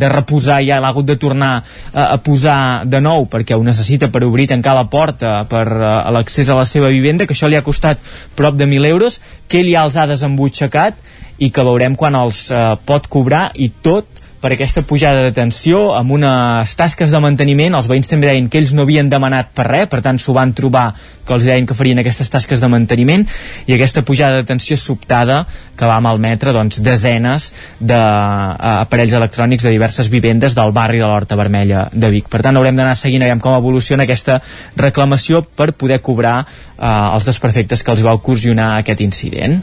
de reposar ja, l'ha hagut de tornar eh, a posar de nou perquè ho necessita per obrir tancar la porta per eh, l'accés a la seva vivenda, que això li ha costat prop de 1.000 euros, que ell ja els ha desembutxacat i que veurem quan els eh, pot cobrar i tot per aquesta pujada de tensió amb unes tasques de manteniment els veïns també deien que ells no havien demanat per res per tant s'ho van trobar que els deien que farien aquestes tasques de manteniment i aquesta pujada de tensió sobtada que va malmetre doncs, desenes d'aparells de, electrònics de diverses vivendes del barri de l'Horta Vermella de Vic. Per tant, haurem d'anar seguint com evoluciona aquesta reclamació per poder cobrar eh, els desperfectes que els va ocasionar aquest incident.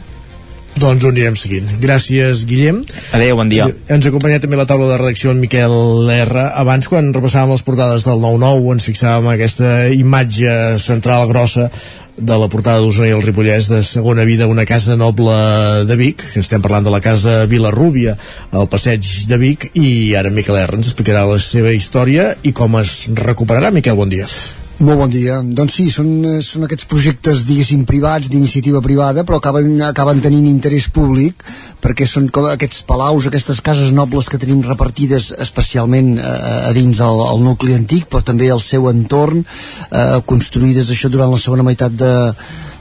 Doncs ho anirem seguint. Gràcies, Guillem. Adéu, bon dia. Ens acompanya també la taula de redacció en Miquel R. Abans, quan repassàvem les portades del 9-9, ens fixàvem aquesta imatge central grossa de la portada d'Osona i el Ripollès de segona vida una casa noble de Vic que estem parlant de la casa Vilarrúbia al passeig de Vic i ara Miquel R ens explicarà la seva història i com es recuperarà Miquel, bon dia molt bon dia. Doncs sí, són, eh, són aquests projectes, diguéssim, privats, d'iniciativa privada, però acaben, acaben tenint interès públic, perquè són com aquests palaus, aquestes cases nobles que tenim repartides especialment eh, a dins el, el nucli antic, però també al seu entorn, eh, construïdes això durant la segona meitat de,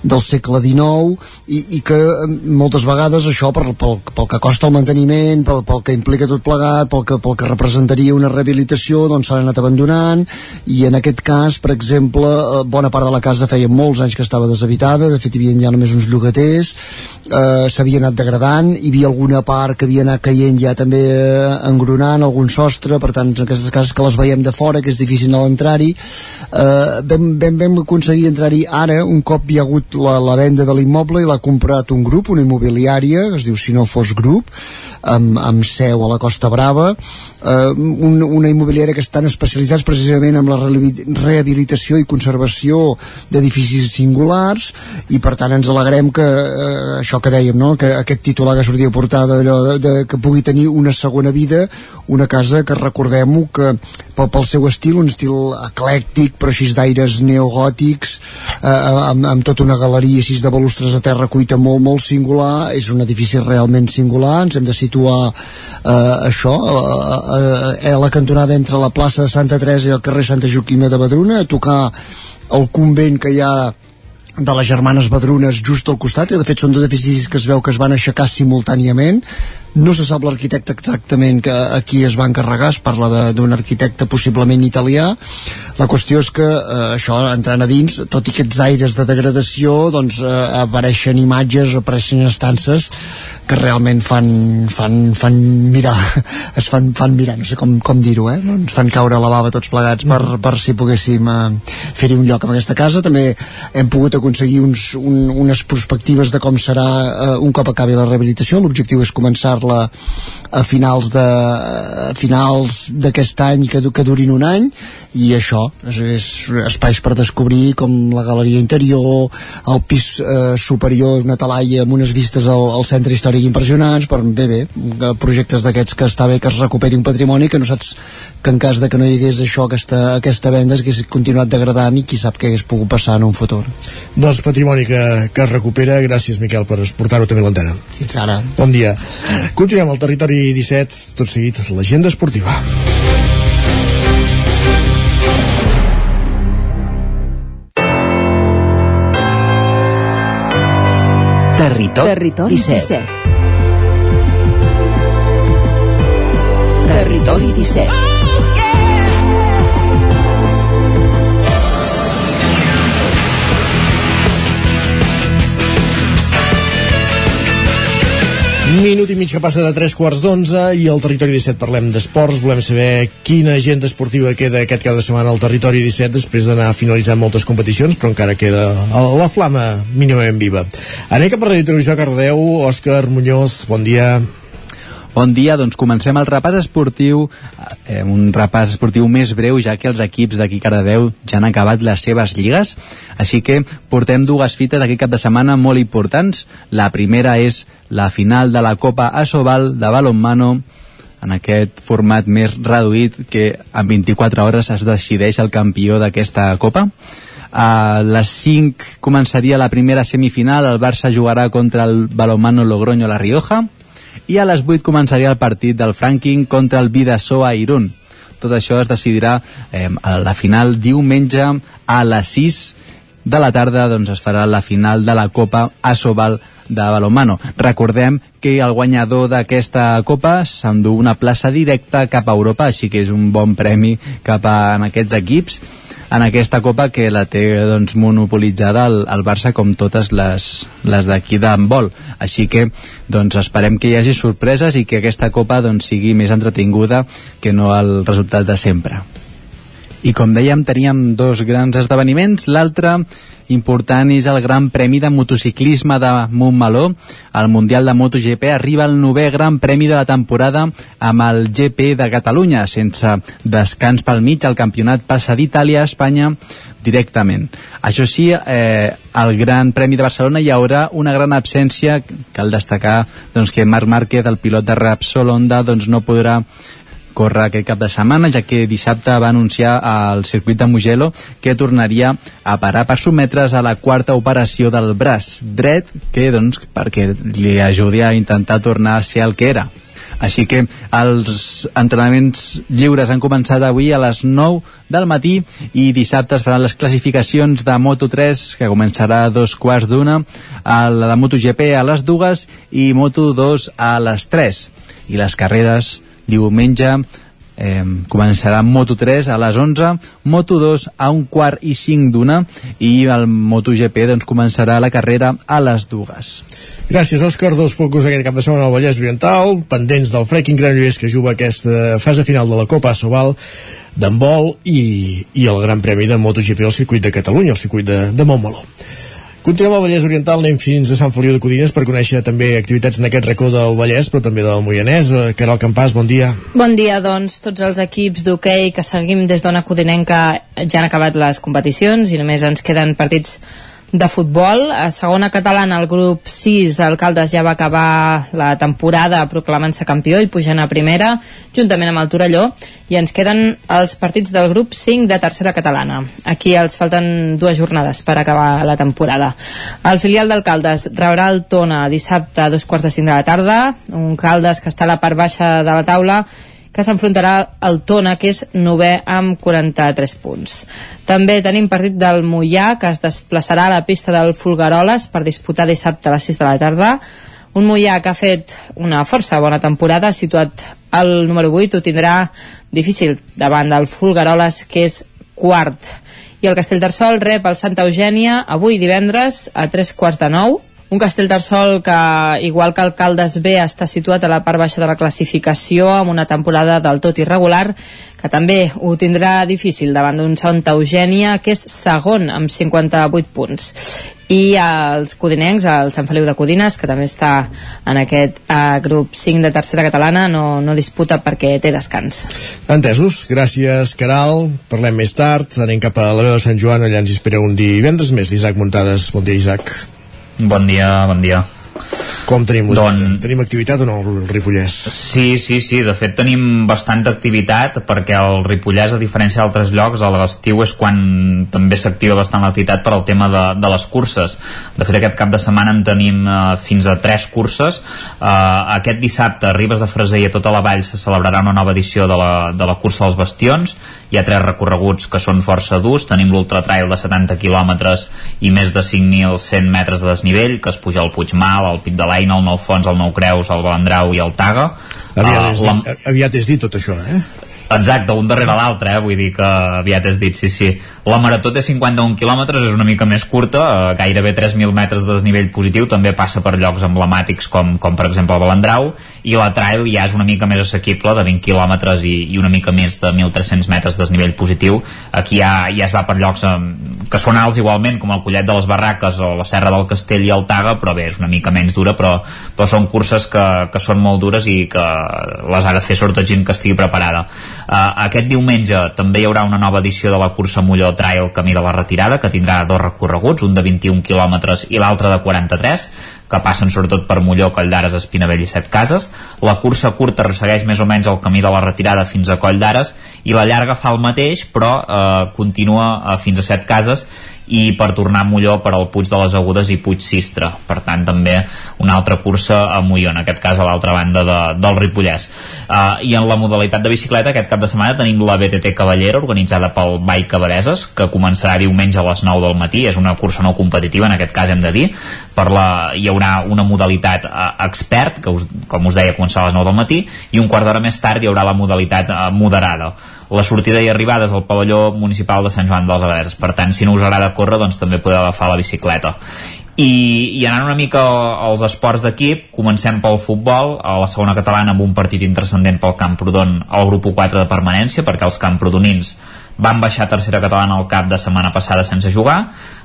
del segle XIX i, i que eh, moltes vegades això per, pel, pel que costa el manteniment pel, pel que implica tot plegat pel que, pel que representaria una rehabilitació doncs s'han anat abandonant. I en aquest cas per exemple eh, bona part de la casa feia molts anys que estava deshabitada de fet hi havia ja només uns llogaters eh, s'havia anat degradant hi havia alguna part que havia anat caient ja també eh, engronant algun sostre per tant aquestes cases que les veiem de fora que és difícil entrar-hi. Eh, vam, vam, vam aconseguir entrar-hi ara un cop hi ha hagut la, la venda de l'immoble i l'ha comprat un grup, una immobiliària, es diu Si no fos grup, amb, amb seu a la Costa Brava, eh, un, una immobiliària que estan especialitzats precisament en la rehabilitació i conservació d'edificis singulars i per tant ens alegrem que eh, això que dèiem, no? que aquest titular que sortia portada d'allò de, de, que pugui tenir una segona vida, una casa que recordem-ho que pel, pel seu estil, un estil eclèctic però així d'aires neogòtics eh, amb, amb tota una galeria així de balustres de terra cuita molt, molt singular és un edifici realment singular ens hem de situar eh, això a, a la cantonada entre la plaça de Santa Teresa i el carrer Santa Joaquima de Badruna a tocar el convent que hi ha de les germanes Badrunes just al costat i de fet són dos edificis que es veu que es van aixecar simultàniament. No se sap l'arquitecte exactament que aquí es va encarregar, es parla d'un arquitecte possiblement italià. La qüestió és que eh, això entrant a dins, tot i aquests aires de degradació doncs eh, apareixen imatges apareixen estances que realment fan, fan, fan mirar es fan, fan mirar, no sé com, com dir-ho eh? ens fan caure la bava tots plegats per, per si poguéssim eh, fer-hi un lloc en aquesta casa. També hem pogut aconseguir uns, un, unes perspectives de com serà eh, un cop acabi la rehabilitació. L'objectiu és començar la a finals de a finals d'aquest any que, que durin un any i això és, és espais per descobrir com la galeria interior el pis eh, superior una talaia amb unes vistes al, al centre històric impressionants per bé bé projectes d'aquests que està bé que es recuperi un patrimoni que no saps que en cas de que no hi hagués això aquesta, aquesta venda hagués continuat degradant i qui sap què hagués pogut passar en un futur doncs patrimoni que, que es recupera gràcies Miquel per portar-ho també a l'antena fins ara bon dia continuem al territori 17 tot seguit l'agenda esportiva Territori, Territori 17. 17. Territori 17. Minut i mig que passa de 3 quarts d'11 i al Territori 17 parlem d'esports. Volem saber quina agenda esportiva queda aquest cada setmana al Territori 17 després d'anar finalitzant moltes competicions, però encara queda la flama mínimament viva. Anem cap a Radio Televisió Cardeu. Òscar Muñoz, bon dia. Bon dia, doncs comencem el repàs esportiu, eh, un repàs esportiu més breu, ja que els equips d'aquí Cardedeu ja han acabat les seves lligues, així que portem dues fites aquest cap de setmana molt importants. La primera és la final de la Copa Asobal de Balonmano, en aquest format més reduït que en 24 hores es decideix el campió d'aquesta Copa. A les 5 començaria la primera semifinal, el Barça jugarà contra el Balomano Logroño La Rioja, i a les 8 començaria el partit del Franking contra el Vidasoa Irún. Tot això es decidirà eh, a la final diumenge a les 6 de la tarda doncs es farà la final de la Copa Asobal de Balomano. Recordem que el guanyador d'aquesta Copa s'endú una plaça directa cap a Europa, així que és un bon premi cap a en aquests equips en aquesta Copa que la té doncs, monopolitzada el, el Barça com totes les, les d'aquí d'handbol. Així que doncs, esperem que hi hagi sorpreses i que aquesta Copa doncs, sigui més entretinguda que no el resultat de sempre. I com dèiem, teníem dos grans esdeveniments. L'altre important és el Gran Premi de Motociclisme de Montmeló. El Mundial de MotoGP arriba al novè Gran Premi de la temporada amb el GP de Catalunya, sense descans pel mig. El campionat passa d'Itàlia a Espanya directament. Això sí, eh, al Gran Premi de Barcelona hi haurà una gran absència, cal destacar doncs, que Marc Márquez, el pilot de Repsol Honda, doncs, no podrà córrer aquest cap de setmana, ja que dissabte va anunciar al circuit de Mugello que tornaria a parar per sotmetre's a la quarta operació del braç dret, que doncs perquè li ajudi a intentar tornar a ser el que era. Així que els entrenaments lliures han començat avui a les 9 del matí i dissabte es faran les classificacions de Moto3 que començarà a dos quarts d'una, la de MotoGP a les dues i Moto2 a les 3 i les carreres diumenge eh, començarà Moto3 a les 11, Moto2 a un quart i cinc d'una i el MotoGP doncs, començarà la carrera a les dues. Gràcies, Òscar. Dos focus aquest cap de setmana al Vallès Oriental, pendents del Freaking Granollers que juga aquesta fase final de la Copa Sobal d'handbol i, i el Gran Premi de MotoGP al circuit de Catalunya, al circuit de, de Montmeló. Continuem al Vallès Oriental, anem fins a Sant Feliu de Codines per conèixer també activitats en aquest racó del Vallès, però també del Moianès. Eh, Caral Campàs, bon dia. Bon dia, doncs, tots els equips d'hoquei que seguim des d'Ona Codinenca ja han acabat les competicions i només ens queden partits de futbol. A segona catalana, el grup 6, Alcaldes ja va acabar la temporada proclamant-se campió i pujant a primera, juntament amb el Torelló, i ens queden els partits del grup 5 de tercera catalana. Aquí els falten dues jornades per acabar la temporada. El filial d'Alcaldes rebrà el Tona dissabte a dos quarts de cinc de la tarda, un Caldes que està a la part baixa de la taula que s'enfrontarà al Tona, que és novè amb 43 punts. També tenim partit del Mollà, que es desplaçarà a la pista del Fulgaroles per disputar dissabte a les 6 de la tarda. Un Mollà que ha fet una força bona temporada, situat al número 8, ho tindrà difícil davant del Fulgaroles, que és quart. I el Castellterçol rep el Santa Eugènia avui divendres a tres quarts de nou un castell d'Arsol que, igual que el Caldes B, està situat a la part baixa de la classificació amb una temporada del tot irregular, que també ho tindrà difícil davant d'un Santa Eugènia, que és segon amb 58 punts i els codinencs, el Sant Feliu de Codines, que també està en aquest uh, grup 5 de tercera catalana, no, no disputa perquè té descans. Entesos, gràcies Caral, parlem més tard, anem cap a la veu de Sant Joan, allà ens espera un divendres més, l'Isaac Muntades. Bon dia, Isaac. Bon dia, bon dia. Com tenim Don... Tenim activitat o no el Ripollès? Sí, sí, sí, de fet tenim bastanta activitat perquè el Ripollès, a diferència d'altres llocs, a l'estiu és quan també s'activa bastant l'activitat per al tema de, de les curses. De fet, aquest cap de setmana en tenim uh, fins a tres curses. Uh, aquest dissabte a Ribes de Freser i a tota la vall se celebrarà una nova edició de la, de la cursa dels bastions. Hi ha tres recorreguts que són força durs. Tenim l'ultratrail de 70 quilòmetres i més de 5.100 metres de desnivell, que es puja al Puigmal, al Pic de l'Eina, el Nou Fons, el Nou Creus, el Balandrau i el Taga. Aviat, Uh, és, la- aviat és dir tot això, eh? Exacte, un darrere l'altre, eh? vull dir que aviat has dit, sí, sí. La marató té 51 quilòmetres, és una mica més curta, eh, gairebé 3.000 metres de desnivell positiu, també passa per llocs emblemàtics com, com per exemple el Balandrau, i la trail ja és una mica més assequible, de 20 quilòmetres i, i una mica més de 1.300 metres de desnivell positiu. Aquí ja, ja es va per llocs eh, que són alts igualment, com el Collet de les Barraques o la Serra del Castell i el Taga, però bé, és una mica menys dura, però, però són curses que, que són molt dures i que les ha de fer sobretot gent que estigui preparada. Uh, aquest diumenge també hi haurà una nova edició de la cursa Molló Trail Camí de la Retirada, que tindrà dos recorreguts, un de 21 quilòmetres i l'altre de 43, que passen sobretot per Molló, Coll d'Ares, Espinavell i Set Cases. La cursa curta ressegueix més o menys el camí de la retirada fins a Coll d'Ares i la llarga fa el mateix, però eh, continua eh, fins a Set Cases i per tornar a Molló per al Puig de les Agudes i Puig Sistre. Per tant també una altra cursa a Molló en aquest cas a l'altra banda de, del Ripollès. Uh, i en la modalitat de bicicleta aquest cap de setmana tenim la BTT Cavallera organitzada pel Bike Cabareses que començarà diumenge a les 9 del matí. És una cursa no competitiva en aquest cas hem de dir. Per la, hi haurà una modalitat uh, expert que us, com us deia començarà a les 9 del matí i un quart d'hora més tard hi haurà la modalitat uh, moderada la sortida i arribades al pavelló municipal de Sant Joan dels Abadeses. Per tant, si no us agrada córrer, doncs també podeu agafar la bicicleta. I, i anant una mica als esports d'equip, comencem pel futbol, a la segona catalana amb un partit intrascendent pel Camprodon al grup 4 de permanència, perquè els camprodonins van baixar a tercera catalana al cap de setmana passada sense jugar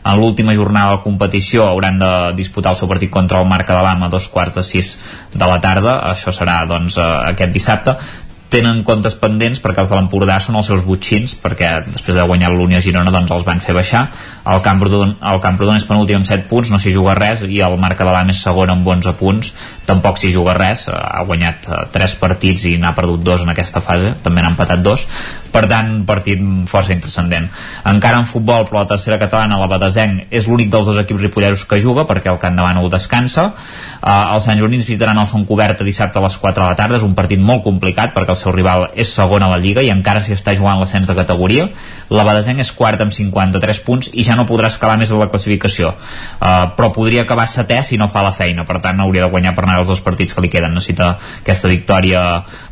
en l'última jornada de la competició hauran de disputar el seu partit contra el Marca de l'Ama a dos quarts de sis de la tarda això serà doncs, eh, aquest dissabte tenen comptes pendents perquè els de l'Empordà són els seus butxins perquè després de guanyar l'Unió Girona doncs els van fer baixar el Camprodon, el Camprodon és penúltim amb 7 punts no s'hi juga res i el Marca de l'Am és segon amb 11 punts. Tampoc s'hi juga res ha guanyat 3 eh, partits i n'ha perdut 2 en aquesta fase també n'ha empatat 2 per tant partit força intrascendent. Encara en futbol però la tercera catalana la Badesenc és l'únic dels dos equips ripolleros que juga perquè el Davant el descansa. Uh, els Sant Jornins visitaran el Fontcoberta dissabte a les 4 de la tarda. És un partit molt complicat perquè el seu rival és segon a la Lliga i encara s'hi està jugant l'ascens de categoria. La Badesenc és quart amb 53 punts i ja no podrà escalar més en la classificació. Uh, però podria acabar setè si no fa la feina. Per tant hauria de guanyar per anar els dos partits que li queden. Necessita aquesta victòria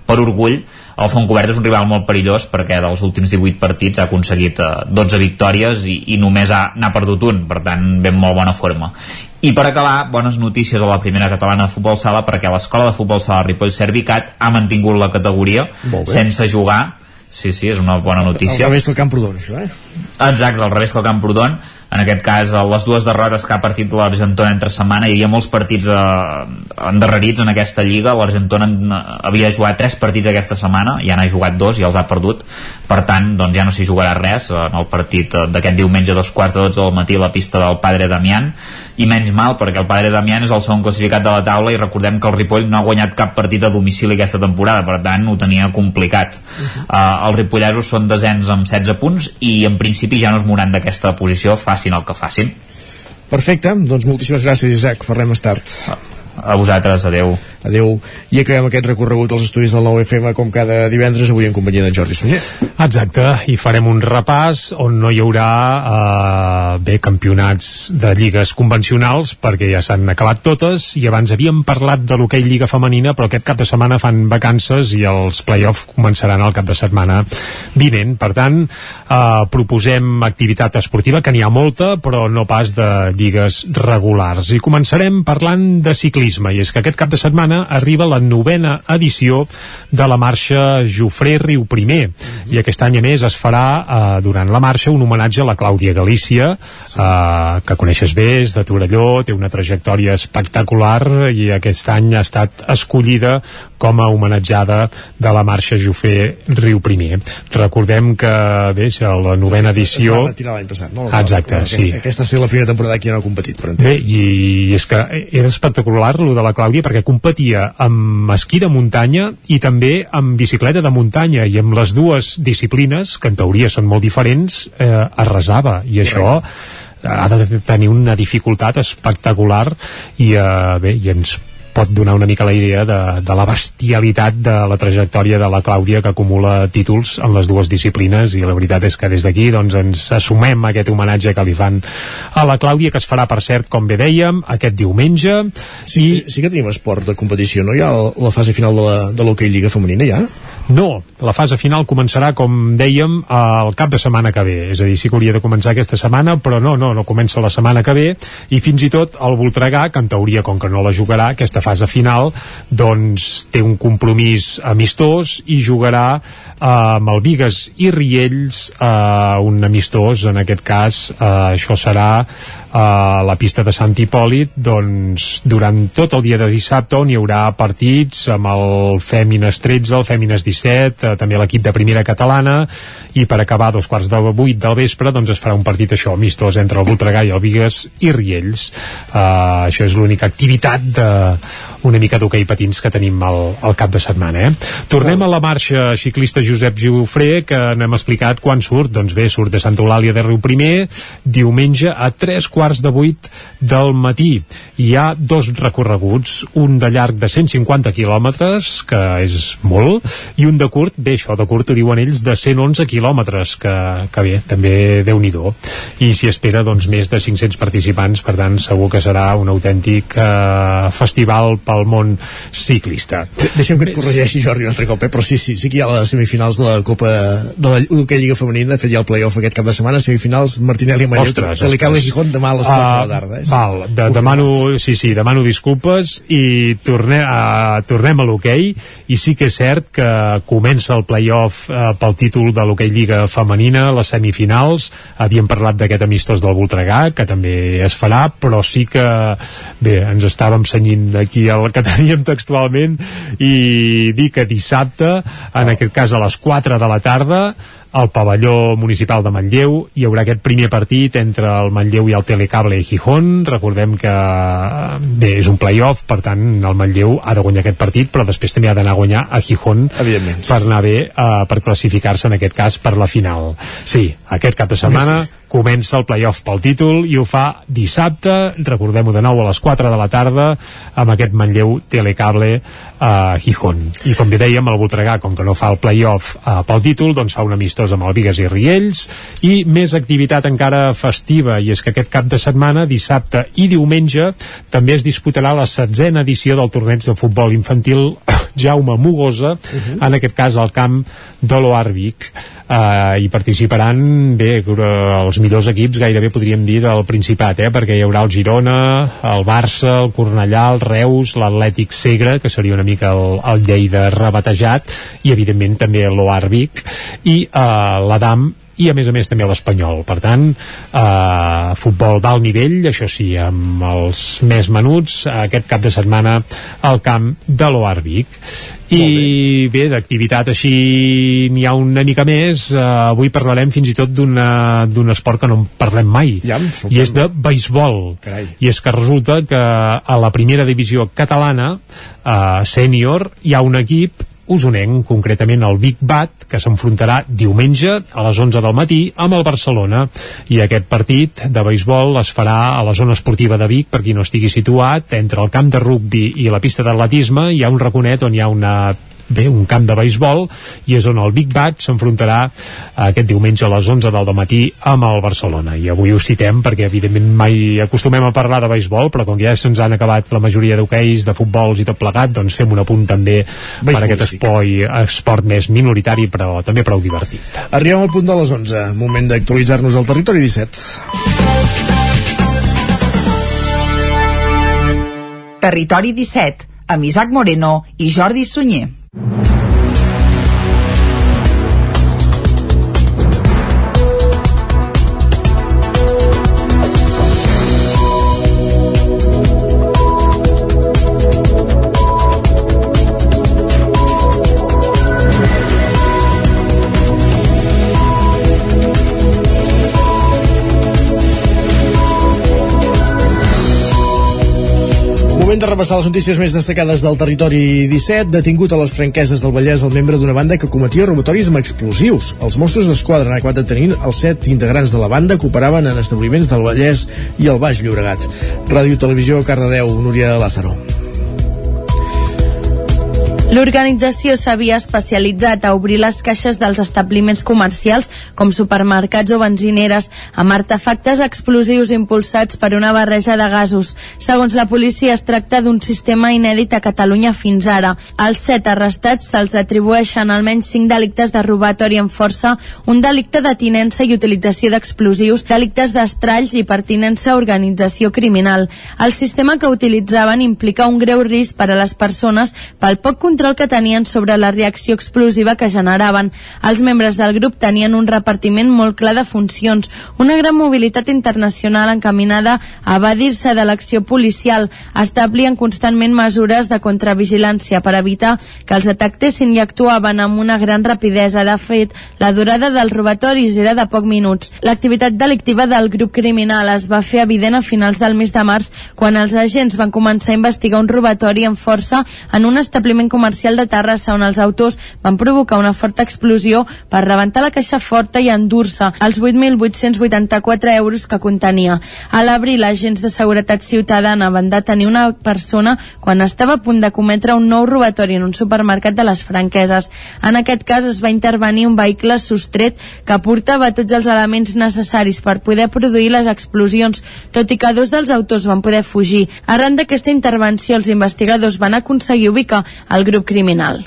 per orgull. El Fontcobert és un rival molt perillós perquè dels últims 18 partits ha aconseguit eh, 12 victòries i, i només ha, n'ha perdut un, per tant ve en molt bona forma. I per acabar, bones notícies a la primera catalana de futbol sala perquè l'escola de futbol sala Ripoll Servicat ha mantingut la categoria sense jugar sí, sí, és una bona notícia. al revés que el Camprodon, això, eh? exacte, al revés que el Camprodon. En aquest cas les dues derrotes que ha partit l'Argentona entre setmana, hi havia molts partits eh, endarrerits en aquesta lliga. l'Argentona havia jugat tres partits aquesta setmana, ja n'ha jugat dos i els ha perdut. Per tant doncs ja no s'hi jugarà res en el partit d'aquest diumenge a dos quarts de 12 del matí a la pista del Padre Damián i menys mal perquè el Padre Damián és el segon classificat de la taula i recordem que el Ripoll no ha guanyat cap partit a domicili aquesta temporada, per tant ho tenia complicat uh -huh. uh, els ripollesos són desens amb 16 punts i en principi ja no es moran d'aquesta posició fa facin el que facin. Perfecte, doncs moltíssimes gràcies Isaac, parlem més tard. A vosaltres, adeu. Adeu. I acabem aquest recorregut als estudis del nou FM com cada divendres, avui en companyia de Jordi Sunyer. Exacte, i farem un repàs on no hi haurà eh, bé campionats de lligues convencionals perquè ja s'han acabat totes i abans havíem parlat de l'hoquei Lliga Femenina però aquest cap de setmana fan vacances i els play-off començaran el cap de setmana vinent. Per tant, eh, proposem activitat esportiva que n'hi ha molta però no pas de lligues regulars. I començarem parlant de ciclisme i és que aquest cap de setmana arriba la novena edició de la marxa Jofré Riu Primer mm -hmm. i aquest any a més es farà eh, durant la marxa un homenatge a la Clàudia Galícia sí. eh, que coneixes bé, és de Torelló té una trajectòria espectacular i aquest any ha estat escollida com a homenatjada de la marxa Jofré Riu Primer recordem que bé, la novena edició es va retirar l'any passat, no? exacte, aquesta, sí aquesta ha sigut la primera temporada que no ha competit per Bé, i, i és que era espectacular lo de la Clàudia perquè competia competia amb esquí de muntanya i també amb bicicleta de muntanya i amb les dues disciplines, que en teoria són molt diferents, eh, arrasava i això ha de tenir una dificultat espectacular i, eh, bé, i ens pot donar una mica la idea de, de la bestialitat de la trajectòria de la Clàudia que acumula títols en les dues disciplines i la veritat és que des d'aquí doncs, ens assumem aquest homenatge que li fan a la Clàudia que es farà per cert com bé dèiem aquest diumenge sí, i... sí que tenim esport de competició no? hi ha la fase final de l'Hockey Lliga Femenina ja? No, la fase final començarà, com dèiem, el cap de setmana que ve. És a dir, sí que hauria de començar aquesta setmana, però no, no, no comença la setmana que ve, i fins i tot el Voltregà, que en teoria, com que no la jugarà, aquesta fase final, doncs té un compromís amistós i jugarà eh, amb el Vigues i Riells eh, un amistós, en aquest cas eh, això serà a la pista de Sant Hipòlit doncs durant tot el dia de dissabte on hi haurà partits amb el Fèmines 13, el Fèmines 17 eh, també l'equip de primera catalana i per acabar dos quarts de vuit del vespre doncs es farà un partit això amistós entre el Voltregà i el Vigues i Riells. Uh, això és l'única activitat de una mica d'hoquei patins que tenim al, al cap de setmana eh? tornem a la marxa ciclista Josep Giufré que n'hem explicat quan surt. Doncs bé, surt de Santa Eulàlia de Riu Primer diumenge a tres quarts de vuit del matí. Hi ha dos recorreguts un de llarg de 150 quilòmetres que és molt i un de curt, bé això de curt ho diuen ells de 111 quilòmetres que, que bé, també déu nhi I s'hi espera doncs, més de 500 participants, per tant, segur que serà un autèntic eh, festival pel món ciclista. De Deixa'm que et corregeixi, Jordi, un altre cop, eh? però sí, sí, sí que hi ha les semifinals de la Copa de la Hockey Lliga Femenina, de fet hi ha el playoff aquest cap de setmana, semifinals Martinelli i Manlleu, Telecable Gijón demà a les 4 uh, de la tarda. Eh? Val, de, demano, sí, sí, demano disculpes i torne, uh, tornem a l'hoquei i sí que és cert que comença el playoff uh, pel títol de l'hoquei Lliga Femenina, les semifinals, havíem parlat d'aquest amistós del Voltregà, que també es farà, però sí que, bé, ens estàvem senyint aquí el que teníem textualment i dir que dissabte, en aquest cas a les 4 de la tarda, al pavelló municipal de Manlleu. Hi haurà aquest primer partit entre el Manlleu i el Telecable Gijón. Recordem que bé, és un playoff per tant el Manlleu ha de guanyar aquest partit però després també ha d'anar a guanyar a Gijón per anar bé uh, per classificar-se en aquest cas per la final. Sí, aquest cap de setmana sí, sí comença el playoff pel títol i ho fa dissabte, recordem-ho de nou a les 4 de la tarda amb aquest Manlleu Telecable a Gijón. I com bé dèiem, el Voltregà, com que no fa el playoff uh, pel títol, doncs fa un amistós amb el Vigues i Riells i més activitat encara festiva i és que aquest cap de setmana, dissabte i diumenge, també es disputarà la setzena edició del torneig de futbol infantil Jaume Mugosa, uh -huh. en aquest cas al camp de l'Oarvic eh, hi participaran bé, els millors equips gairebé podríem dir del Principat, eh, perquè hi haurà el Girona, el Barça, el Cornellà, el Reus, l'Atlètic Segre, que seria una mica el, el Lleida rebatejat, i evidentment també l'Oarvic, i eh, l'Adam i a més a més també l'Espanyol. Per tant, eh, futbol d'alt nivell això sí, amb els més menuts aquest cap de setmana al camp de l'Oarvic i bé, d'activitat així n'hi ha una mica més. Uh, avui parlarem fins i tot d'un esport que no en parlem mai ja i és de beisbol. Carai. i és que resulta que a la primera divisió catalana uh, sènior hi ha un equip usonenc, concretament el Big Bat, que s'enfrontarà diumenge a les 11 del matí amb el Barcelona. I aquest partit de béisbol es farà a la zona esportiva de Vic, per qui no estigui situat, entre el camp de rugbi i la pista d'atletisme hi ha un raconet on hi ha una bé, un camp de béisbol i és on el Big Bat s'enfrontarà aquest diumenge a les 11 del matí amb el Barcelona. I avui ho citem perquè evidentment mai acostumem a parlar de béisbol però com que ja se'ns han acabat la majoria d'hoqueis, de futbols i tot plegat doncs fem un apunt també Béisbol, per aquest espoi, esport més minoritari però també prou divertit. Arribem al punt de les 11 moment d'actualitzar-nos al territori 17 Territori 17 amb Isaac Moreno i Jordi Sunyer. you. Moment de repassar les notícies més destacades del territori 17. Detingut a les franqueses del Vallès el membre d'una banda que cometia robatoris amb explosius. Els Mossos d'Esquadra han acabat detenint els set integrants de la banda que operaven en establiments del Vallès i el Baix Llobregat. Ràdio Televisió Cardedeu, Núria Lázaro. L'organització s'havia especialitzat a obrir les caixes dels establiments comercials com supermercats o benzineres amb artefactes explosius impulsats per una barreja de gasos. Segons la policia es tracta d'un sistema inèdit a Catalunya fins ara. Als set arrestats se'ls atribueixen almenys cinc delictes de robatori en força, un delicte de tinença i utilització d'explosius, delictes d'estralls i pertinença a organització criminal. El sistema que utilitzaven implica un greu risc per a les persones pel poc control que tenien sobre la reacció explosiva que generaven. Els membres del grup tenien un repartiment molt clar de funcions, una gran mobilitat internacional encaminada a evadir-se de l'acció policial, establien constantment mesures de contravigilància per evitar que els detectessin i actuaven amb una gran rapidesa. De fet, la durada dels robatoris era de poc minuts. L'activitat delictiva del grup criminal es va fer evident a finals del mes de març quan els agents van començar a investigar un robatori en força en un establiment comercial de Terrassa on els autors van provocar una forta explosió per rebentar la caixa forta i endur-se els 8.884 euros que contenia. A l'abril, agents de seguretat ciutadana van detenir una persona quan estava a punt de cometre un nou robatori en un supermercat de les franqueses. En aquest cas es va intervenir un vehicle sostret que portava tots els elements necessaris per poder produir les explosions, tot i que dos dels autors van poder fugir. Arran d'aquesta intervenció, els investigadors van aconseguir ubicar el grup criminal.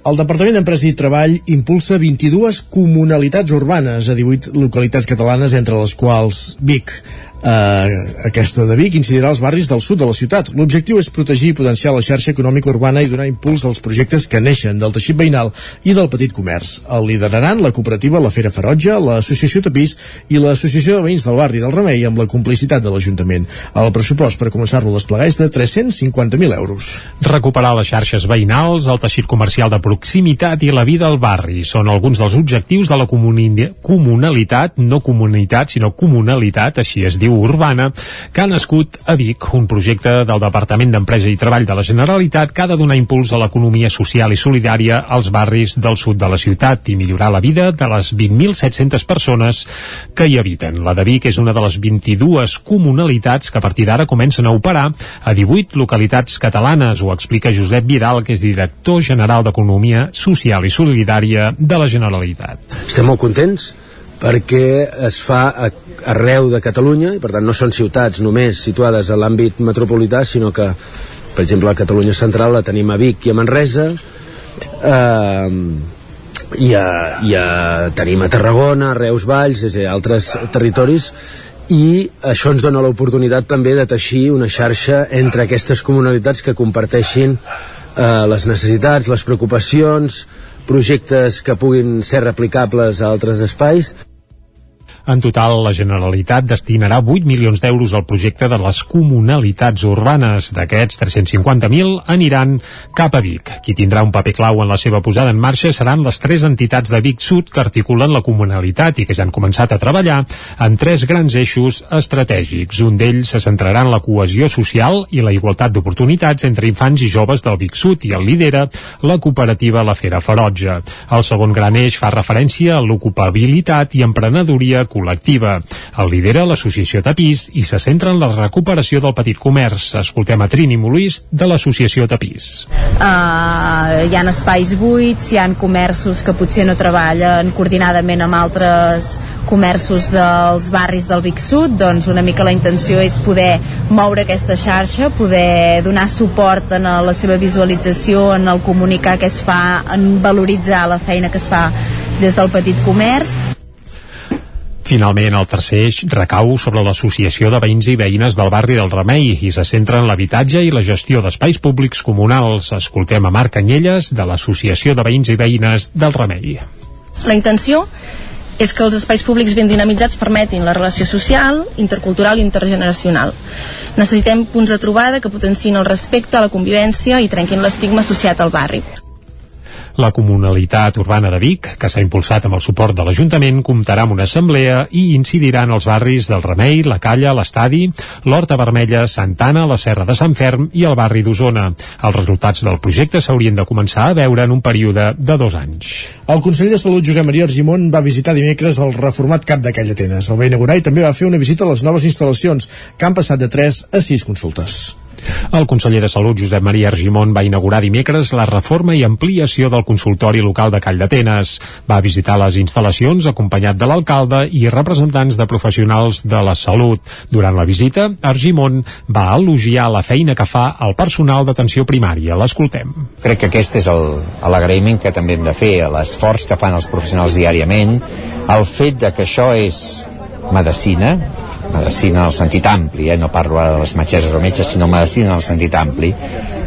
El Departament d'Empresa i Treball impulsa 22 comunalitats urbanes a 18 localitats catalanes, entre les quals Vic. Uh, aquesta de Vic incidirà als barris del sud de la ciutat. L'objectiu és protegir i potenciar la xarxa econòmica urbana i donar impuls als projectes que neixen del teixit veïnal i del petit comerç. El lideraran la cooperativa La Fera Ferotge, l'Associació Tapís i l'Associació de Veïns del Barri del Remei amb la complicitat de l'Ajuntament. El pressupost per començar-lo a desplegar és de 350.000 euros. Recuperar les xarxes veïnals, el teixit comercial de proximitat i la vida al barri són alguns dels objectius de la comuni comunalitat, no comunitat, sinó comunalitat, així es diu urbana, que ha nascut a Vic, un projecte del Departament d'Empresa i Treball de la Generalitat que ha de donar impuls a l'economia social i solidària als barris del sud de la ciutat i millorar la vida de les 20.700 persones que hi habiten. La de Vic és una de les 22 comunalitats que a partir d'ara comencen a operar a 18 localitats catalanes, ho explica Josep Vidal, que és director general d'Economia Social i Solidària de la Generalitat. Estem molt contents perquè es fa a, arreu de Catalunya i per tant no són ciutats només situades a l'àmbit metropolità sinó que per exemple a Catalunya Central la tenim a Vic i a Manresa eh, i, a, i a, tenim a Tarragona, a Reus Valls és a dir, altres territoris i això ens dona l'oportunitat també de teixir una xarxa entre aquestes comunalitats que comparteixin eh, les necessitats, les preocupacions projectes que puguin ser replicables a altres espais en total, la Generalitat destinarà 8 milions d'euros al projecte de les comunalitats urbanes. D'aquests, 350.000 aniran cap a Vic. Qui tindrà un paper clau en la seva posada en marxa seran les tres entitats de Vic Sud que articulen la comunalitat i que ja han començat a treballar en tres grans eixos estratègics. Un d'ells se centrarà en la cohesió social i la igualtat d'oportunitats entre infants i joves del Vic Sud i el lidera la cooperativa La Fera Ferotge. El segon gran eix fa referència a l'ocupabilitat i emprenedoria col·lectiva. El lidera l'Associació Tapís i se centra en la recuperació del petit comerç. Escoltem a Trini Molís de l'Associació Tapís. Uh, hi ha espais buits, hi han comerços que potser no treballen coordinadament amb altres comerços dels barris del Vic Sud, doncs una mica la intenció és poder moure aquesta xarxa, poder donar suport en la seva visualització, en el comunicar què es fa, en valoritzar la feina que es fa des del petit comerç Finalment, el tercer eix recau sobre l'Associació de Veïns i Veïnes del barri del Remei i se centra en l'habitatge i la gestió d'espais públics comunals. Escoltem a Marc Canyelles de l'Associació de Veïns i Veïnes del Remei. La intenció és que els espais públics ben dinamitzats permetin la relació social, intercultural i intergeneracional. Necessitem punts de trobada que potenciïn el respecte, la convivència i trenquin l'estigma associat al barri. La comunalitat urbana de Vic, que s'ha impulsat amb el suport de l'Ajuntament, comptarà amb una assemblea i incidirà en els barris del Remei, la Calla, l'Estadi, l'Horta Vermella, Santana, la Serra de Sant Ferm i el barri d'Osona. Els resultats del projecte s'haurien de començar a veure en un període de dos anys. El conseller de Salut, Josep Maria Argimon, va visitar dimecres el reformat cap d'aquella Atenes. El va inaugurar i també va fer una visita a les noves instal·lacions, que han passat de 3 a 6 consultes. El conseller de Salut, Josep Maria Argimon, va inaugurar dimecres la reforma i ampliació del consultori local de Call d'Atenes. Va visitar les instal·lacions acompanyat de l'alcalde i representants de professionals de la salut. Durant la visita, Argimon va elogiar la feina que fa el personal d'atenció primària. L'escoltem. Crec que aquest és l'agraïment que també hem de fer, l'esforç que fan els professionals diàriament, el fet de que això és medicina, medicina en el sentit ampli, eh? no parlo ara de les metgesses o metges, sinó medicina en el sentit ampli,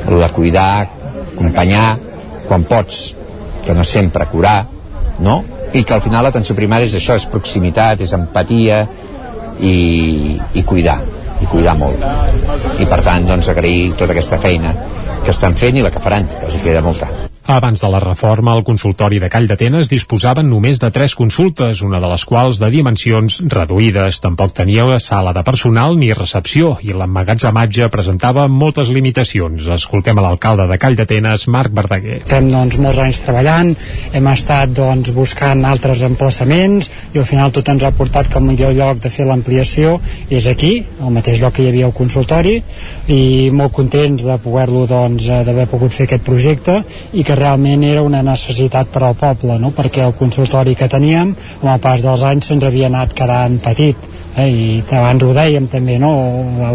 el de cuidar, acompanyar, quan pots, que no sempre curar, no? I que al final l'atenció primària és això, és proximitat, és empatia i, i cuidar, i cuidar molt. I per tant, doncs, agrair tota aquesta feina que estan fent i la que faran, que els queda molta. Abans de la reforma, el consultori de Call d'Atenes disposaven només de tres consultes, una de les quals de dimensions reduïdes. Tampoc tenia una sala de personal ni recepció i l'emmagatzematge presentava moltes limitacions. Escoltem a l'alcalde de Call d'Atenes, Marc Verdaguer. Estem doncs, molts anys treballant, hem estat doncs, buscant altres emplaçaments i al final tot ens ha portat el millor lloc de fer l'ampliació és aquí, al mateix lloc que hi havia el consultori i molt contents de poder-lo doncs, d'haver pogut fer aquest projecte i que que realment era una necessitat per al poble, no? perquè el consultori que teníem, amb el pas dels anys, se'ns havia anat quedant petit eh, i abans ho dèiem també no?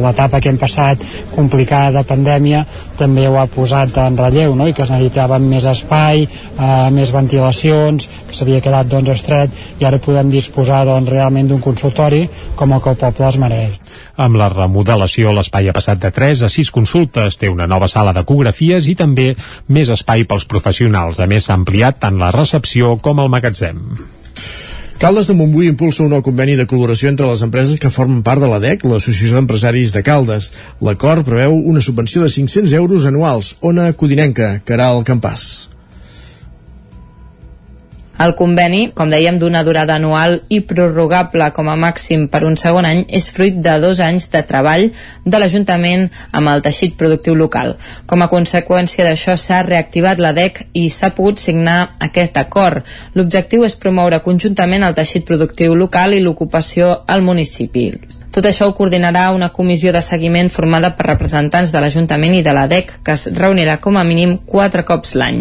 l'etapa que hem passat complicada de pandèmia també ho ha posat en relleu no? i que es necessitava més espai eh, més ventilacions que s'havia quedat doncs estret i ara podem disposar doncs realment d'un consultori com el que el poble es mereix amb la remodelació l'espai ha passat de 3 a 6 consultes, té una nova sala d'ecografies i també més espai pels professionals. A més, s'ha ampliat tant la recepció com el magatzem. Caldes de Montbui impulsa un nou conveni de col·laboració entre les empreses que formen part de l'ADEC, l'Associació d'Empresaris de Caldes. L'acord preveu una subvenció de 500 euros anuals. Ona Codinenca, Caral Campàs. El conveni, com dèiem, d'una durada anual i prorrogable com a màxim per un segon any, és fruit de dos anys de treball de l'Ajuntament amb el teixit productiu local. Com a conseqüència d'això s'ha reactivat la DEC i s'ha pogut signar aquest acord. L'objectiu és promoure conjuntament el teixit productiu local i l'ocupació al municipi. Tot això ho coordinarà una comissió de seguiment formada per representants de l'Ajuntament i de la DEC, que es reunirà com a mínim quatre cops l'any.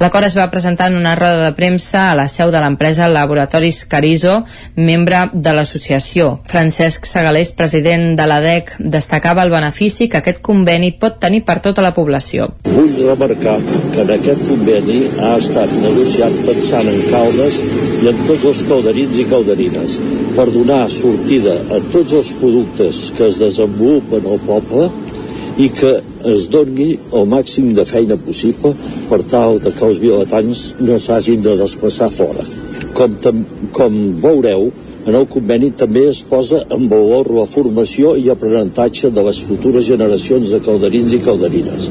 L'acord es va presentar en una roda de premsa a la seu de l'empresa Laboratoris Carizo, membre de l'associació. Francesc Segalés, president de la DEC, destacava el benefici que aquest conveni pot tenir per tota la població. Vull remarcar que en aquest conveni ha estat negociat pensant en Caldes i en tots els calderins i calderines per donar sortida a tots els productes que es desenvolupen al poble i que es doni el màxim de feina possible per tal de que els vilatans no s'hagin de desplaçar fora. Com, com veureu, en el conveni també es posa en valor la formació i aprenentatge de les futures generacions de calderins i calderines,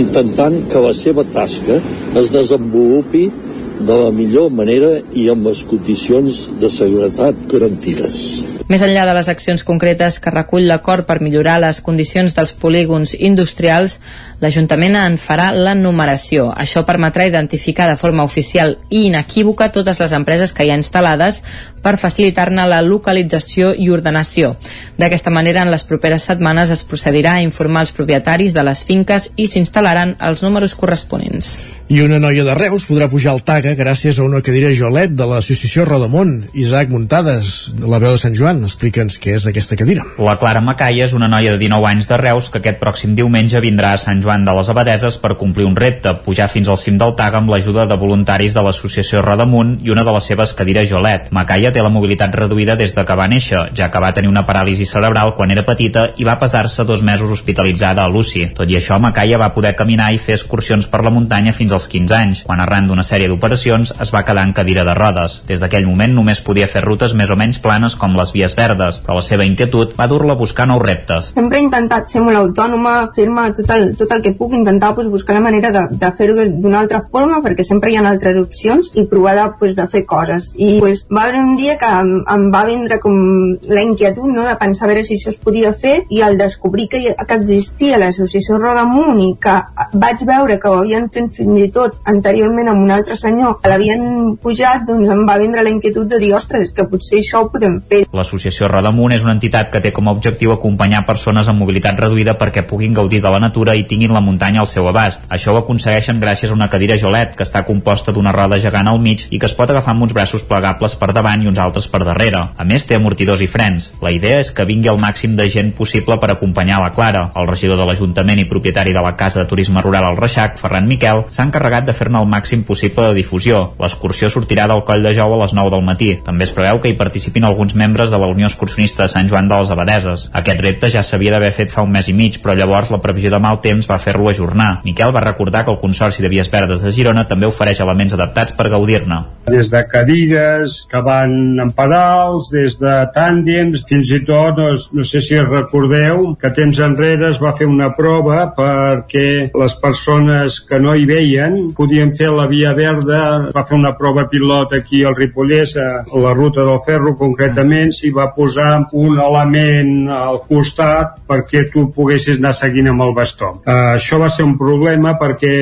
intentant que la seva tasca es desenvolupi de la millor manera i amb les condicions de seguretat garantides. Més enllà de les accions concretes que recull l'acord per millorar les condicions dels polígons industrials, l'Ajuntament en farà la numeració. Això permetrà identificar de forma oficial i inequívoca totes les empreses que hi ha instal·lades per facilitar-ne la localització i ordenació. D'aquesta manera, en les properes setmanes es procedirà a informar els propietaris de les finques i s'instal·laran els números corresponents. I una noia de Reus podrà pujar al Taga gràcies a una cadira Jolet de l'associació Rodamont. Isaac Muntades, la veu de Sant Joan, explica'ns què és aquesta cadira. La Clara Macaia és una noia de 19 anys de Reus que aquest pròxim diumenge vindrà a Sant Joan de les Abadeses per complir un repte, pujar fins al cim del Taga amb l'ajuda de voluntaris de l'associació Rodamunt i una de les seves cadires Jolet. Macaia té la mobilitat reduïda des de que va néixer, ja que va tenir una paràlisi cerebral quan era petita i va pesar-se dos mesos hospitalitzada a l'UCI. Tot i això, Macaia va poder caminar i fer excursions per la muntanya fins als 15 anys, quan arran d'una sèrie d'operacions es va quedar en cadira de rodes. Des d'aquell moment només podia fer rutes més o menys planes com les vies verdes, però la seva inquietud va dur-la a buscar nous reptes. Sempre he intentat ser molt autònoma, fer-me tot, el, tot el que puc, intentar pues, buscar la manera de, de fer-ho d'una altra forma, perquè sempre hi ha altres opcions, i provar de, pues, de fer coses. I pues, va haver un dia que em, em va vindre com la inquietud no, de pensar a veure si això es podia fer, i al descobrir que, que existia l'associació Rodamunt i que vaig veure que ho havien fet fins i tot anteriorment amb un altre senyor que l'havien pujat, doncs em va vindre la inquietud de dir, ostres, que potser això ho podem fer. l'associació Rodamunt és una entitat que té com a objectiu acompanyar persones amb mobilitat reduïda perquè puguin gaudir de la natura i tinguin la muntanya al seu abast. Això ho aconsegueixen gràcies a una cadira Jolet, que està composta d'una roda gegant al mig i que es pot agafar amb uns braços plegables per davant i uns altres per darrere. A més, té amortidors i frens. La idea és que vingui el màxim de gent possible per acompanyar la Clara. El regidor de l'Ajuntament i propietari de la Casa de Turisme Rural al Reixac, Ferran Miquel, s'ha encarregat de fer-ne el màxim possible de difusió. L'excursió sortirà del Coll de Jou a les 9 del matí. També es preveu que hi participin alguns membres de la Unió Excursionista de Sant Joan de les Abadeses. Aquest repte ja s'havia d'haver fet fa un mes i mig, però llavors la previsió de mal temps va fer-lo ajornar. Miquel va recordar que el Consorci de Vies Verdes de Girona també ofereix elements adaptats per gaudir-ne. Des de cadires que van en pedals, des de tàndems, fins i tot, no, no sé si recordeu, que temps enrere es va fer una prova perquè les persones que no hi veien podien fer la via verda, va fer una prova pilot aquí al Ripollès, a la ruta del ferro concretament, s'hi va posar un element al costat perquè tu poguessis anar seguint amb el bastó. Uh, això va ser un problema perquè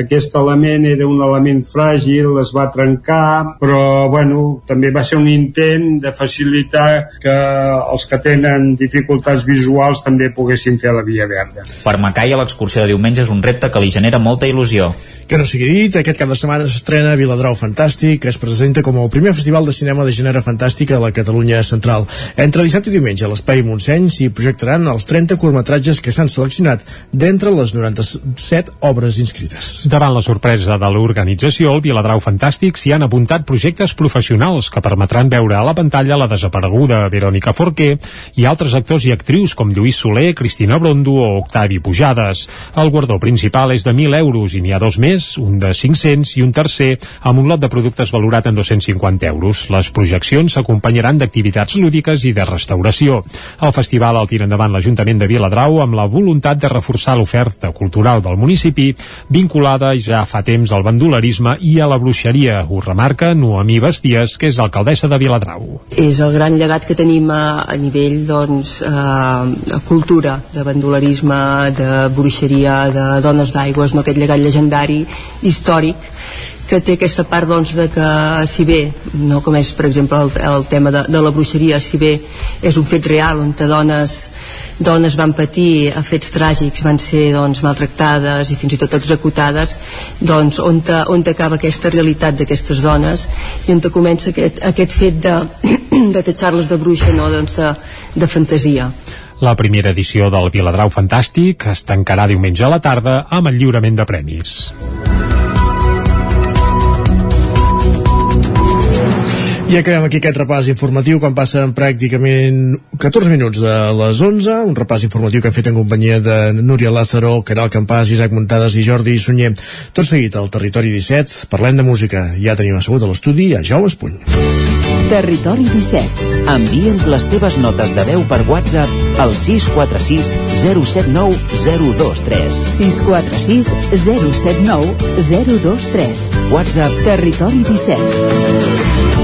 aquest element era un element fràgil, es va trencar, però bueno, també va ser un intent de facilitar que els que tenen dificultats visuals també poguessin fer la via verda. Per Macaia, l'excursió de diumenge és un repte que li genera molta il·lusió. Que no sigui dit, aquest cap de setmana s'estrena Viladrau Fantàstic, que es presenta com el primer festival de cinema de gènere fantàstic a la Catalunya central. Entre dissabte i diumenge a l'Espai Montseny s'hi projectaran els 30 curtmetratges que s'han seleccionat d'entre les 97 obres inscrites. Davant la sorpresa de l'organització, el Viladrau Fantàstic s'hi han apuntat projectes professionals que permetran veure a la pantalla la desapareguda Verònica Forqué i altres actors i actrius com Lluís Soler, Cristina Brondo o Octavi Pujades. El guardó principal és de 1.000 euros i n'hi ha dos més, un de 500 i un tercer amb un lot de productes valorat en 250 euros. Les projeccions s'acompanyaran d'activitats lúdiques i de restauració. El festival el tira endavant l'Ajuntament de Viladrau amb la voluntat de reforçar l'oferta cultural del municipi vinculada ja fa temps al bandolerisme i a la bruixeria. Ho remarca Noemí Basties, que és alcaldessa de Viladrau. És el gran llegat que tenim a, a nivell doncs, eh, cultura, de bandolerisme, de bruixeria, de dones d'aigües, no aquest llegat legendari històric que té aquesta part doncs, de que si bé, no com és per exemple el, el tema de, de la bruixeria, si bé és un fet real on dones, dones van patir fets tràgics, van ser doncs, maltractades i fins i tot executades, doncs on, te, on te acaba aquesta realitat d'aquestes dones i on comença aquest, aquest fet de, de tatxar-les de bruixa, no? doncs, de, de fantasia. La primera edició del Viladrau Fantàstic es tancarà diumenge a la tarda amb el lliurament de premis. I acabem aquí aquest repàs informatiu quan passen pràcticament 14 minuts de les 11, un repàs informatiu que hem fet en companyia de Núria Lázaro, Caral Campàs, Isaac Muntades i Jordi Sunyer. Tot seguit al Territori 17, parlem de música. Ja tenim assegut a l'estudi a Jau Espuny. Territori 17. Envia'ns les teves notes de veu per WhatsApp al 646 079 023. 646 079 023. WhatsApp Territori 17.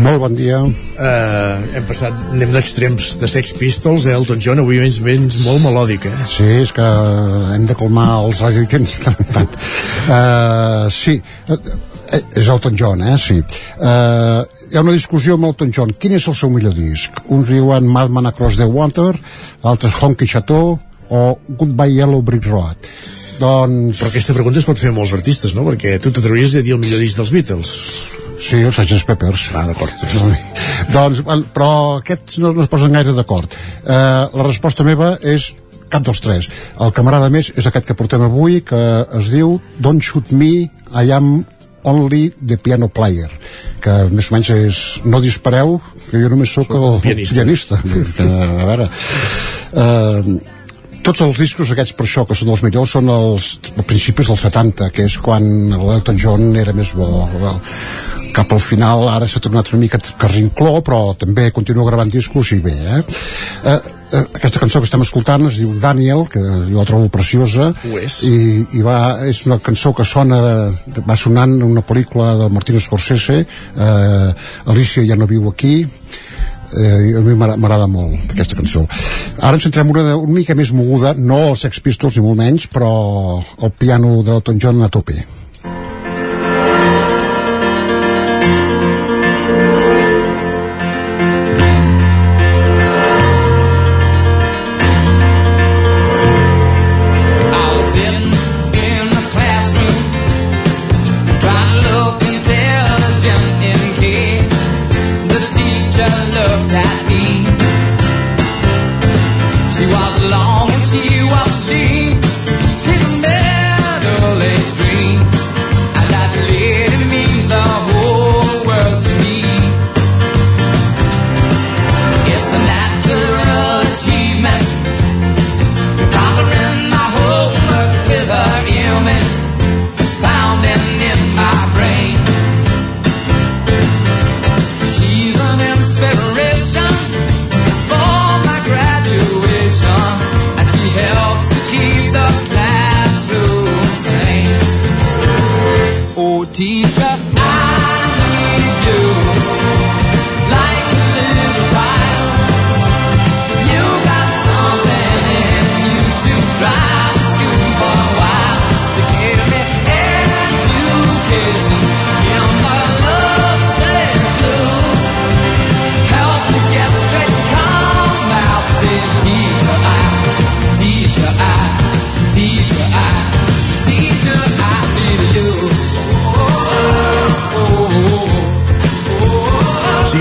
Molt bon dia. Uh, hem passat, anem d'extrems de Sex Pistols, eh? Elton John, avui vens, vens molt melòdic, eh? Sí, és que hem de colmar els radioquents tant tant. Uh, sí, uh, és Elton John, eh? Sí. Uh, hi ha una discussió amb Elton John. Quin és el seu millor disc? Uns diuen Madman Across the Water, altres Honky Chateau o Goodbye Yellow Brick Road. Doncs... Però aquesta pregunta es pot fer a molts artistes, no? Perquè tu t'atrevies a dir el millor disc dels Beatles. Sí, els Sgt. Peppers. Ah, d'acord. doncs, però aquests no, no es posen gaire d'acord. Eh, la resposta meva és cap dels tres. El que m'agrada més és aquest que portem avui, que es diu Don't Shoot Me, I Am Only the Piano Player, que més o menys és no dispareu, que jo només sóc el pianista. pianista. A veure... Eh, tots els discos aquests per això que són els millors són els, principis dels 70 que és quan l'Elton John era més bo. Cap al final ara s'ha tornat una mica carrincló però també continua gravant discos i bé eh? Eh, eh, aquesta cançó que estem escoltant es diu Daniel que jo la trobo preciosa i, i va, és una cançó que sona va sonant en una pel·lícula de Martin Scorsese eh, Alicia ja no viu aquí eh, a mi m'agrada molt aquesta cançó. Ara ens centrem una, una mica més moguda no els Sex Pistols ni molt menys però el piano de l'Elton John a tope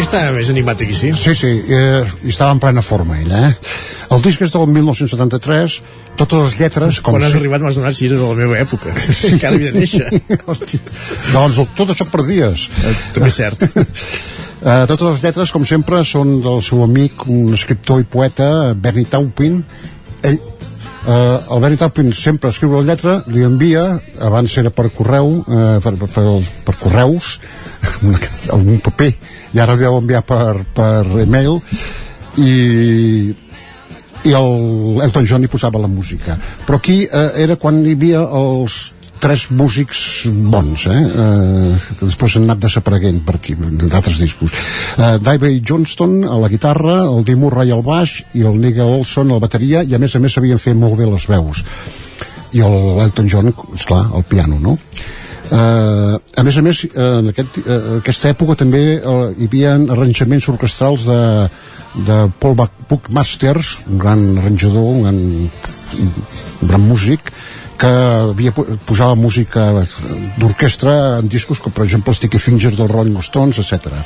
Està més animat aquí, sí? Sí, sí, eh, i estava en plena forma ell, eh? El disc és del 1973, totes les lletres... Com Quan has si- arribat m'has donat si era de la meva època. Sí. Encara havia de néixer. doncs el- tot això per dies. També és cert. Uh, totes les lletres, com sempre, són del seu amic, un escriptor i poeta, Bernie Taupin. Ell, uh, el Bernie Taupin sempre escriu la lletra, li envia, abans era per correu, uh, per, per, per, per correus, una, un paper, i ara ho deu enviar per, per email, i i el Elton John hi posava la música però aquí eh, era quan hi havia els tres músics bons eh? Eh, que després han anat desapareguent per aquí, d'altres discos eh, Davey Johnston a la guitarra el Dee Murray al baix i el Nigel Olson a la bateria i a més a més sabien fer molt bé les veus i el Elton John, esclar, al piano no? Uh, a més a més uh, en aquest, uh, aquesta època també uh, hi havia arranjaments orquestrals de, de Paul Buck- Buckmasters un gran arranjador un gran, un gran músic que havia, posava música d'orquestra en discos com per exemple Sticky Fingers dels Rolling Stones etc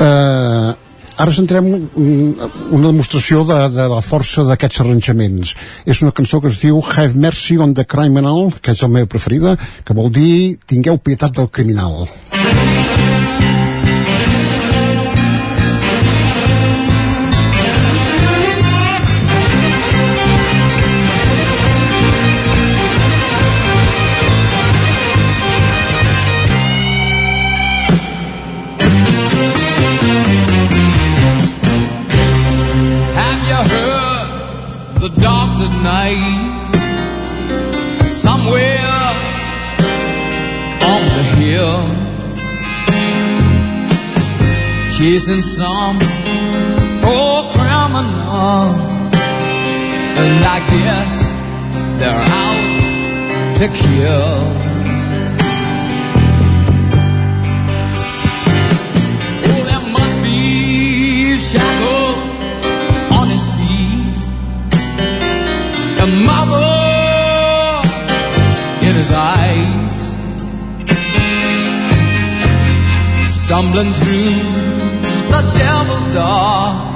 uh, ara centrem un- una demostració de, de la força d'aquests arranjaments. És una cançó que es diu Have Mercy on the Criminal que és la meva preferida que vol dir tingueu pietat del criminal. Have chasing some poor oh, criminal. And I guess they're out to kill. Oh, there must be shackles on his feet. A mother in his eyes. Stumbling through the devil dog.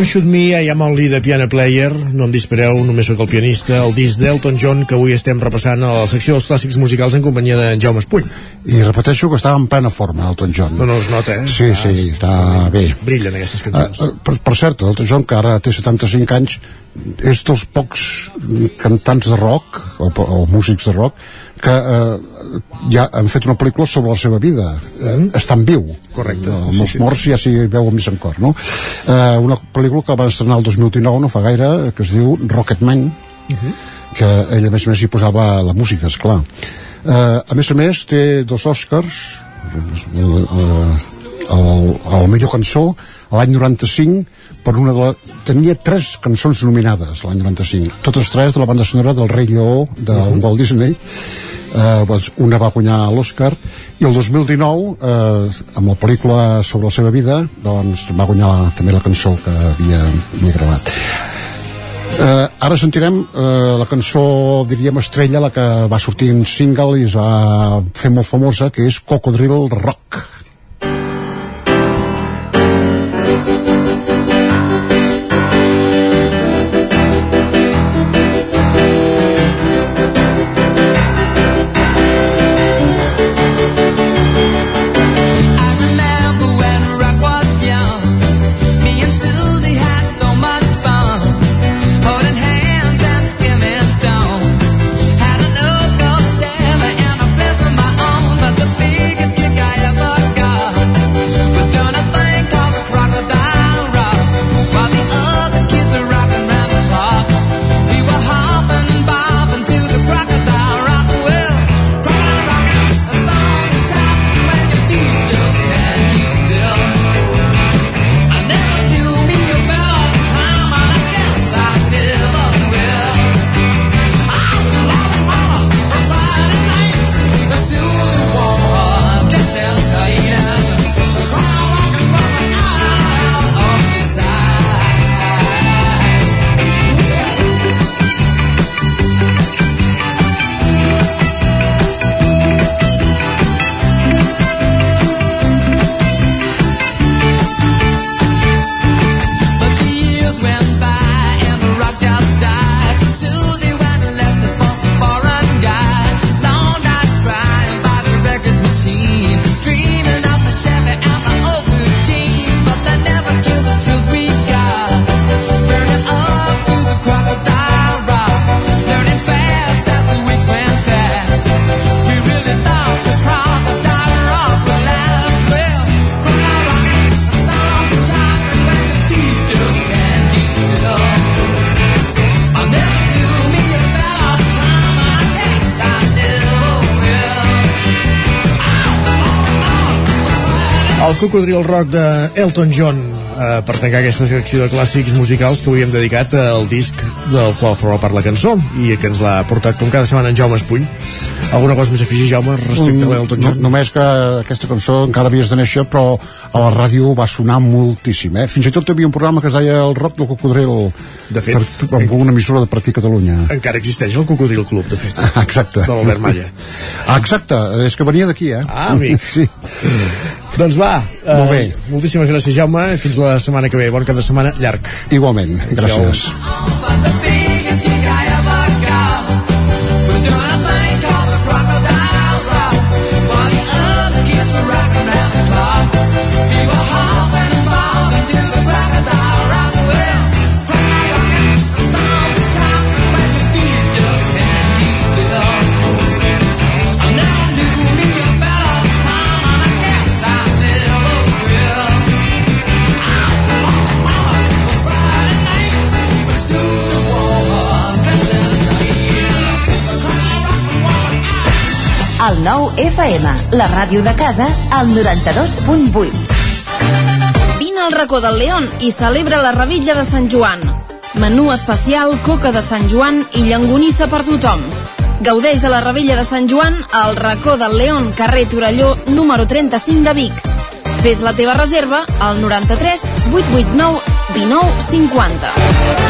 Don't Shoot Me, I Am Only the Piano Player, no em dispareu, només sóc el pianista, el disc d'Elton John que avui estem repassant a la secció dels clàssics musicals en companyia de Jaume Espuny. I repeteixo que estava en plena forma, Elton John. No, no es nota, eh? Sí, sí, està bé. Brillen aquestes cançons. Uh, per, per cert, Elton John, que ara té 75 anys, és dels pocs cantants de rock, o, o músics de rock, que eh, ja han fet una pel·lícula sobre la seva vida. Eh, està en viu. Correcte. Amb Sí, els sí. morts ja s'hi veu més en cor, no? Eh, una pel·lícula que va estrenar el 2019, no fa gaire, que es diu Rocketman, que ell a més a més hi posava la música, és clar. Eh, a més a més té dos Oscars. Eh, el, el millor cançó l'any 95 per una de la... tenia tres cançons nominades l'any 95 totes tres de la banda sonora del Rei Lleó de uh -huh. Walt Disney. Eh, doncs una va guanyar l'Oscar. I el 2019 eh, amb la pel·lícula sobre la seva vida doncs va guanyar també la cançó que havia, havia gravat Eh, ara sentirem eh, la cançó, diríem, estrella, la que va sortir en single i es va fer molt famosa, que és Cocodril Rock. Cocodril Rock de Elton John eh, per tancar aquesta secció de clàssics musicals que avui hem dedicat al disc del qual forma part la cançó i que ens l'ha portat com cada setmana en Jaume Espuny. Alguna cosa més a afegir, Jaume, respecte a l'Elton John? No, només que aquesta cançó encara havies de néixer, però a la ràdio va sonar moltíssim, eh? Fins i tot hi havia un programa que es deia El Rock del Cocodril, De fet, per, amb una emissora de Partit Catalunya. Encara existeix el Cocodril Club, de fet. Exacte. De l'Albert Malla. Exacte, és que venia d'aquí, eh? Ah, amic. Sí. Doncs va, Molt bé. eh, moltíssimes gràcies, Jaume. Fins la setmana que ve. Bon cap de setmana llarg. Igualment, gràcies. Nou FM, la ràdio de casa, al 92.8. Vine al racó del León i celebra la revitlla de Sant Joan. Menú especial, coca de Sant Joan i llangonissa per tothom. Gaudeix de la revella de Sant Joan al racó del León, carrer Torelló, número 35 de Vic. Fes la teva reserva al 93 889 19 50.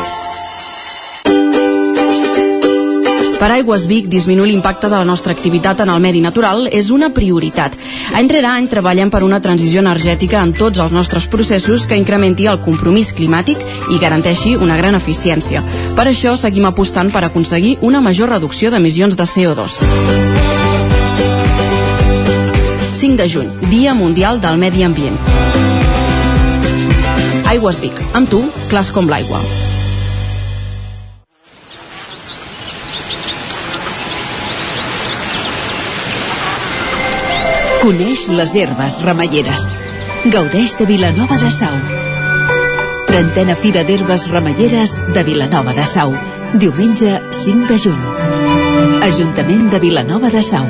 Per Aigües Vic, disminuir l'impacte de la nostra activitat en el medi natural és una prioritat. Any rere any treballem per una transició energètica en tots els nostres processos que incrementi el compromís climàtic i garanteixi una gran eficiència. Per això seguim apostant per aconseguir una major reducció d'emissions de CO2. 5 de juny, Dia Mundial del Medi Ambient. Aigües Vic, amb tu, clars com l'aigua. Coneix les herbes remeieres. Gaudeix de Vilanova de Sau. Trentena Fira d'Herbes Remeieres de Vilanova de Sau. Diumenge 5 de juny. Ajuntament de Vilanova de Sau.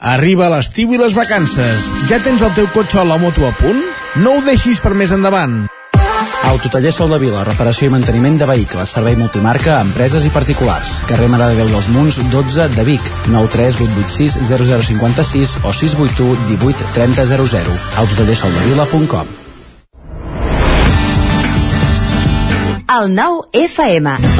Arriba l'estiu i les vacances. Ja tens el teu cotxe o la moto a punt? No ho deixis per més endavant. Autotaller Sol de Vila, reparació i manteniment de vehicles, servei multimarca a empreses i particulars. Carrer Mare de Déu dels Munts, 12 de Vic, 93886 0056 o 681 18 30 00. Autotallersoldevila.com El nou FM.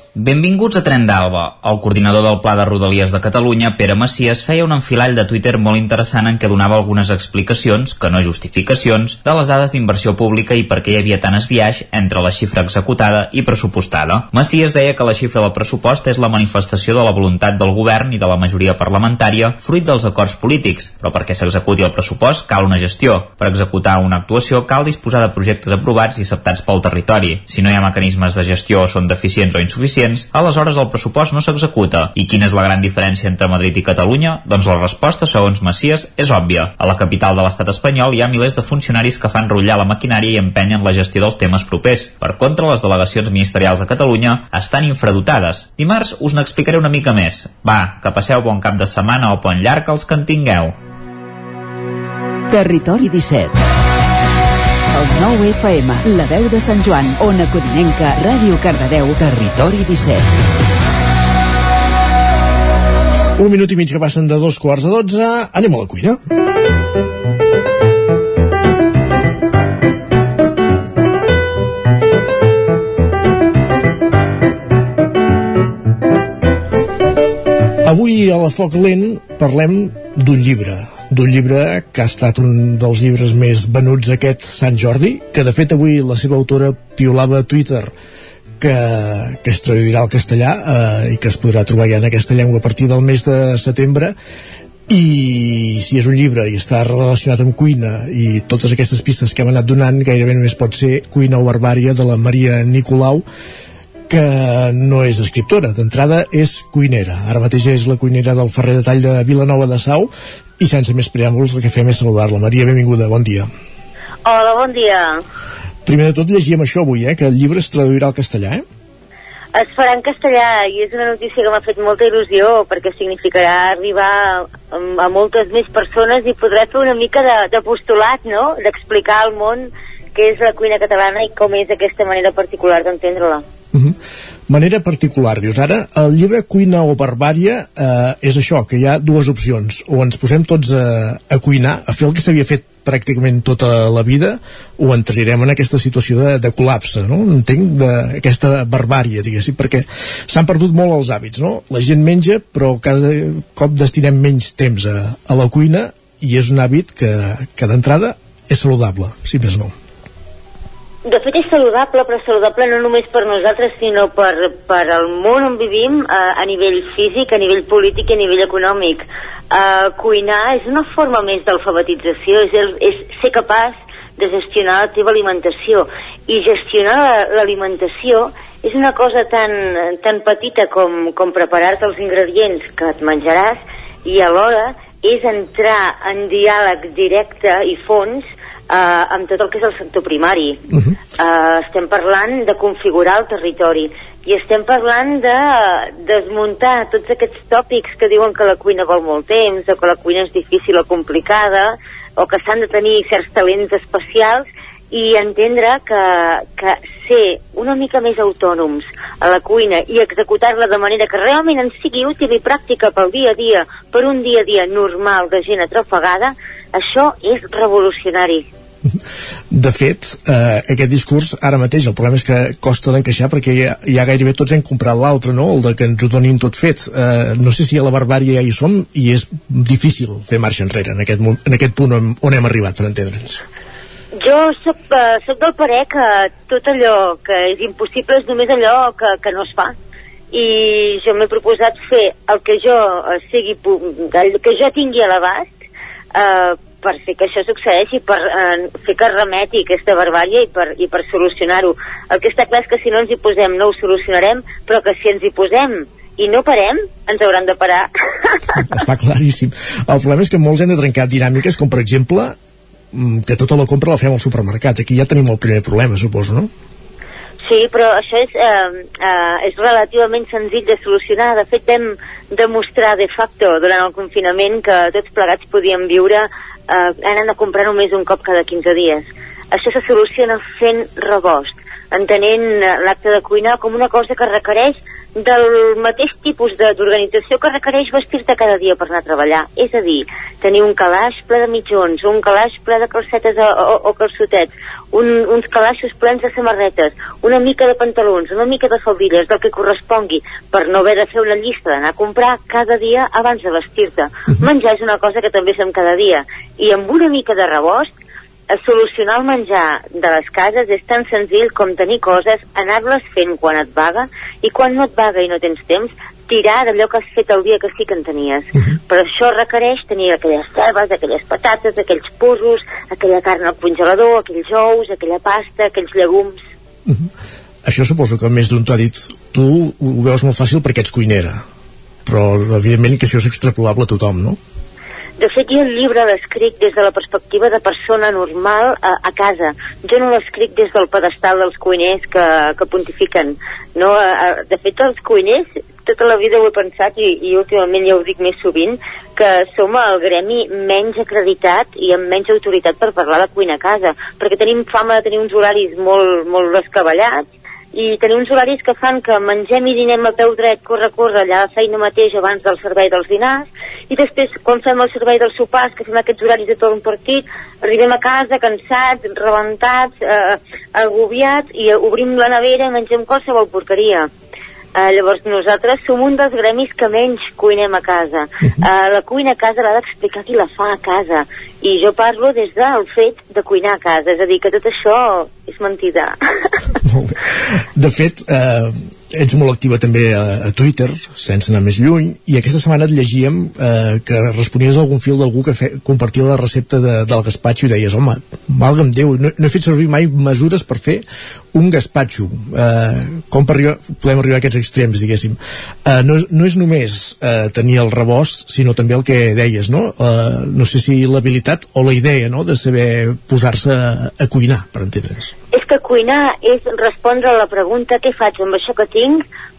Benvinguts a Tren d'Alba. El coordinador del Pla de Rodalies de Catalunya, Pere Macias, feia un enfilall de Twitter molt interessant en què donava algunes explicacions, que no justificacions, de les dades d'inversió pública i per què hi havia tant esbiaix entre la xifra executada i pressupostada. Macias deia que la xifra del pressupost és la manifestació de la voluntat del govern i de la majoria parlamentària fruit dels acords polítics, però perquè s'executi el pressupost cal una gestió. Per executar una actuació cal disposar de projectes aprovats i acceptats pel territori. Si no hi ha mecanismes de gestió o són deficients o insuficients, suficients, aleshores el pressupost no s'executa. I quina és la gran diferència entre Madrid i Catalunya? Doncs la resposta, segons Macias, és òbvia. A la capital de l'estat espanyol hi ha milers de funcionaris que fan rotllar la maquinària i empenyen la gestió dels temes propers. Per contra, les delegacions ministerials a Catalunya estan infradotades. Dimarts us n'explicaré una mica més. Va, que passeu bon cap de setmana o pont llarg els que en tingueu. Territori 17 El 9 FM, la veu de Sant Joan, Ona Codinenca, Ràdio Cardedeu, Territori 17 Un minut i mig que passen de dos quarts de dotze. Anem a la cuina. Avui a la Foc Lent parlem d'un llibre, d'un llibre que ha estat un dels llibres més venuts aquest Sant Jordi, que de fet avui la seva autora piolava a Twitter que, que es traduirà al castellà eh, i que es podrà trobar ja en aquesta llengua a partir del mes de setembre i si és un llibre i està relacionat amb cuina i totes aquestes pistes que hem anat donant gairebé només pot ser Cuina o Barbària de la Maria Nicolau que no és escriptora, d'entrada és cuinera. Ara mateix és la cuinera del Ferrer de Tall de Vilanova de Sau i sense més preàmbuls el que fem és saludar-la. Maria, benvinguda, bon dia. Hola, bon dia. Primer de tot llegíem això avui, eh, que el llibre es traduirà al castellà, eh? Es farà en castellà i és una notícia que m'ha fet molta il·lusió perquè significarà arribar a, a moltes més persones i podrà fer una mica de, de postulat, no?, d'explicar al món què és la cuina catalana i com és aquesta manera particular d'entendre-la. Uh -huh. Manera particular, dius ara, el llibre Cuina o Barbària eh, és això, que hi ha dues opcions. O ens posem tots a, a cuinar, a fer el que s'havia fet pràcticament tota la vida, o entrarem en aquesta situació de, de col·lapse, no? Entenc d'aquesta barbària, diguéssim, perquè s'han perdut molt els hàbits, no? La gent menja, però cada cop destinem menys temps a, a la cuina i és un hàbit que, que d'entrada és saludable, si més no. De fet és saludable, però saludable no només per nosaltres, sinó per, per el món on vivim a, a nivell físic, a nivell polític i a nivell econòmic. Uh, cuinar és una forma més d'alfabetització, és, el, és ser capaç de gestionar la teva alimentació. I gestionar la- l'alimentació és una cosa tan, tan petita com, com preparar-te els ingredients que et menjaràs i alhora és entrar en diàleg directe i fons eh, amb tot el que és el sector primari. Uh -huh. eh, estem parlant de configurar el territori i estem parlant de desmuntar tots aquests tòpics que diuen que la cuina vol molt temps o que la cuina és difícil o complicada o que s'han de tenir certs talents especials i entendre que, que ser una mica més autònoms a la cuina i executar-la de manera que realment ens sigui útil i pràctica pel dia a dia, per un dia a dia normal de gent atrafegada, això és revolucionari. De fet, eh, aquest discurs ara mateix el problema és que costa d'encaixar perquè ja, ja gairebé tots hem comprat l'altre, no? el de que ens ho donin tot fet. Eh, no sé si a la barbària ja hi som i és difícil fer marxa enrere en aquest, en aquest punt on, on hem arribat, per entendre'ns. Jo soc, uh, soc del parer que tot allò que és impossible és només allò que, que no es fa. I jo m'he proposat fer el que jo eh, sigui, el que jo tingui a l'abast eh, per fer que això succeeixi, per eh, fer que remeti aquesta barbària i per, i per solucionar-ho. El que està clar és que si no ens hi posem no ho solucionarem, però que si ens hi posem i no parem, ens hauran de parar. Està claríssim. El problema és que molts hem de trencar dinàmiques com, per exemple, mm, que tota la compra la fem al supermercat. Aquí ja tenim el primer problema, suposo, no? Sí, però això és, eh, eh, és relativament senzill de solucionar. De fet, vam demostrar de facto durant el confinament que tots plegats podíem viure eh, anant a comprar només un cop cada 15 dies. Això se soluciona fent rebost, entenent eh, l'acte de cuinar com una cosa que requereix del mateix tipus d'organització que requereix vestir-te cada dia per anar a treballar. És a dir, tenir un calaix ple de mitjons, un calaix ple de calcetes o, o, o calçotets, un, uns calaixos plens de samarretes, una mica de pantalons, una mica de faldilles, del que correspongui, per no haver de fer una llista d'anar a comprar cada dia abans de vestir-te. Menjar és una cosa que també fem cada dia. I amb una mica de rebost, solucionar el menjar de les cases és tan senzill com tenir coses, anar-les fent quan et vaga i quan no et vaga i no tens temps, tirar d'allò que has fet el dia que sí que en tenies. Però això requereix tenir aquelles cebes, aquelles patates, aquells porros, aquella carn al congelador, aquells ous, aquella pasta, aquells llegums. això suposo que més d'un t'ho ha dit tu ho veus molt fàcil perquè ets cuinera però evidentment que això és extrapolable a tothom, no? De fet, jo el llibre l'escric des de la perspectiva de persona normal a, a casa. Jo no l'escric des del pedestal dels cuiners que, que pontifiquen. No, a, a, de fet, els cuiners, tota la vida ho he pensat i, i últimament ja ho dic més sovint, que som el gremi menys acreditat i amb menys autoritat per parlar de cuina a casa, perquè tenim fama de tenir uns horaris molt, molt descabellats i tenim uns horaris que fan que mengem i dinem a peu dret, corre, corre, allà a feina mateix abans del servei dels dinars, i després, quan fem el servei dels sopars, que fem aquests horaris de tot un partit, arribem a casa cansats, rebentats, eh, agobiats, i obrim la nevera i mengem qualsevol porqueria. Uh, llavors nosaltres som un dels gremis que menys cuinem a casa. Uh, la cuina a casa l'ha d'explicar qui la fa a casa. I jo parlo des del fet de cuinar a casa, és a dir, que tot això és mentida. De fet, eh, ets molt activa també a, a Twitter, sense anar més lluny, i aquesta setmana et llegíem eh, que responies a algun fil d'algú que fe, compartia la recepta de, del gaspatxo i deies, home, valga'm Déu, no, no he fet servir mai mesures per fer un gaspatxo. Eh, com per arribar, podem arribar a aquests extrems, diguéssim. Eh, no, no és només eh, tenir el rebost, sinó també el que deies, no? Eh, no sé si l'habilitat o la idea, no?, de saber posar-se a, a cuinar, per entendre'ns. és que cuinar és respondre a la pregunta què faig amb això que tinc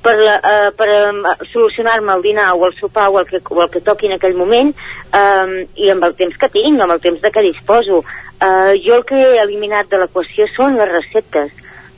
per, la, uh, per uh, solucionar-me el dinar o el sopar o el que, o el que toqui en aquell moment um, i amb el temps que tinc, amb el temps de què disposo. Uh, jo el que he eliminat de l'equació són les receptes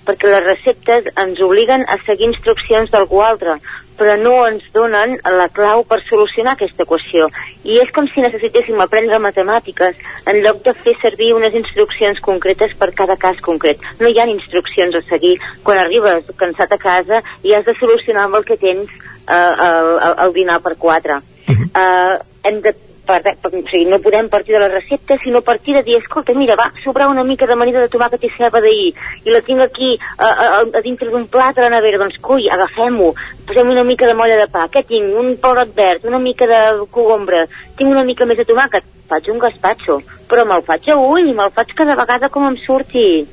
perquè les receptes ens obliguen a seguir instruccions d'algú altre, però no ens donen la clau per solucionar aquesta equació. I és com si necessitéssim aprendre matemàtiques en lloc de fer servir unes instruccions concretes per cada cas concret. No hi ha instruccions a seguir. Quan arribes cansat a casa i has de solucionar amb el que tens eh, el, el, el dinar per quatre. Eh, hem de per, per, o sigui, no podem partir de la recepta, sinó partir de dir, escolta, mira, va, sobrar una mica d'amanida de tomàquet i ceba d'ahir, i la tinc aquí a, a, a dintre d'un plat a la nevera, doncs, cui, agafem-ho, posem una mica de molla de pa, què tinc? Un pebrot verd, una mica de cogombre, tinc una mica més de tomàquet, faig un gaspatxo, però me'l faig a ull, me'l faig cada vegada com em surti.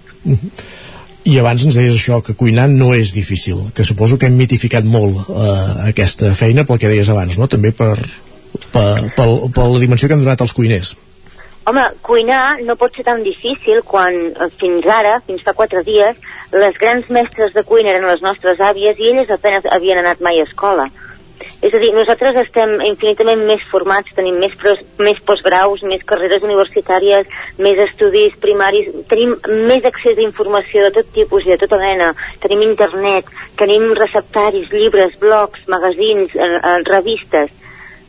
I abans ens deies això, que cuinar no és difícil, que suposo que hem mitificat molt eh, aquesta feina pel que deies abans, no? També per, per, per, per la dimensió que han donat els cuiners. Home, cuinar no pot ser tan difícil quan eh, fins ara, fins fa quatre dies, les grans mestres de cuina eren les nostres àvies i elles apenas havien anat mai a escola. És a dir, nosaltres estem infinitament més formats, tenim més, pros, més postgraus, més carreres universitàries, més estudis primaris, tenim més accés a informació de tot tipus i de tota mena, tenim internet, tenim receptaris, llibres, blogs, magazins, eh, eh, revistes,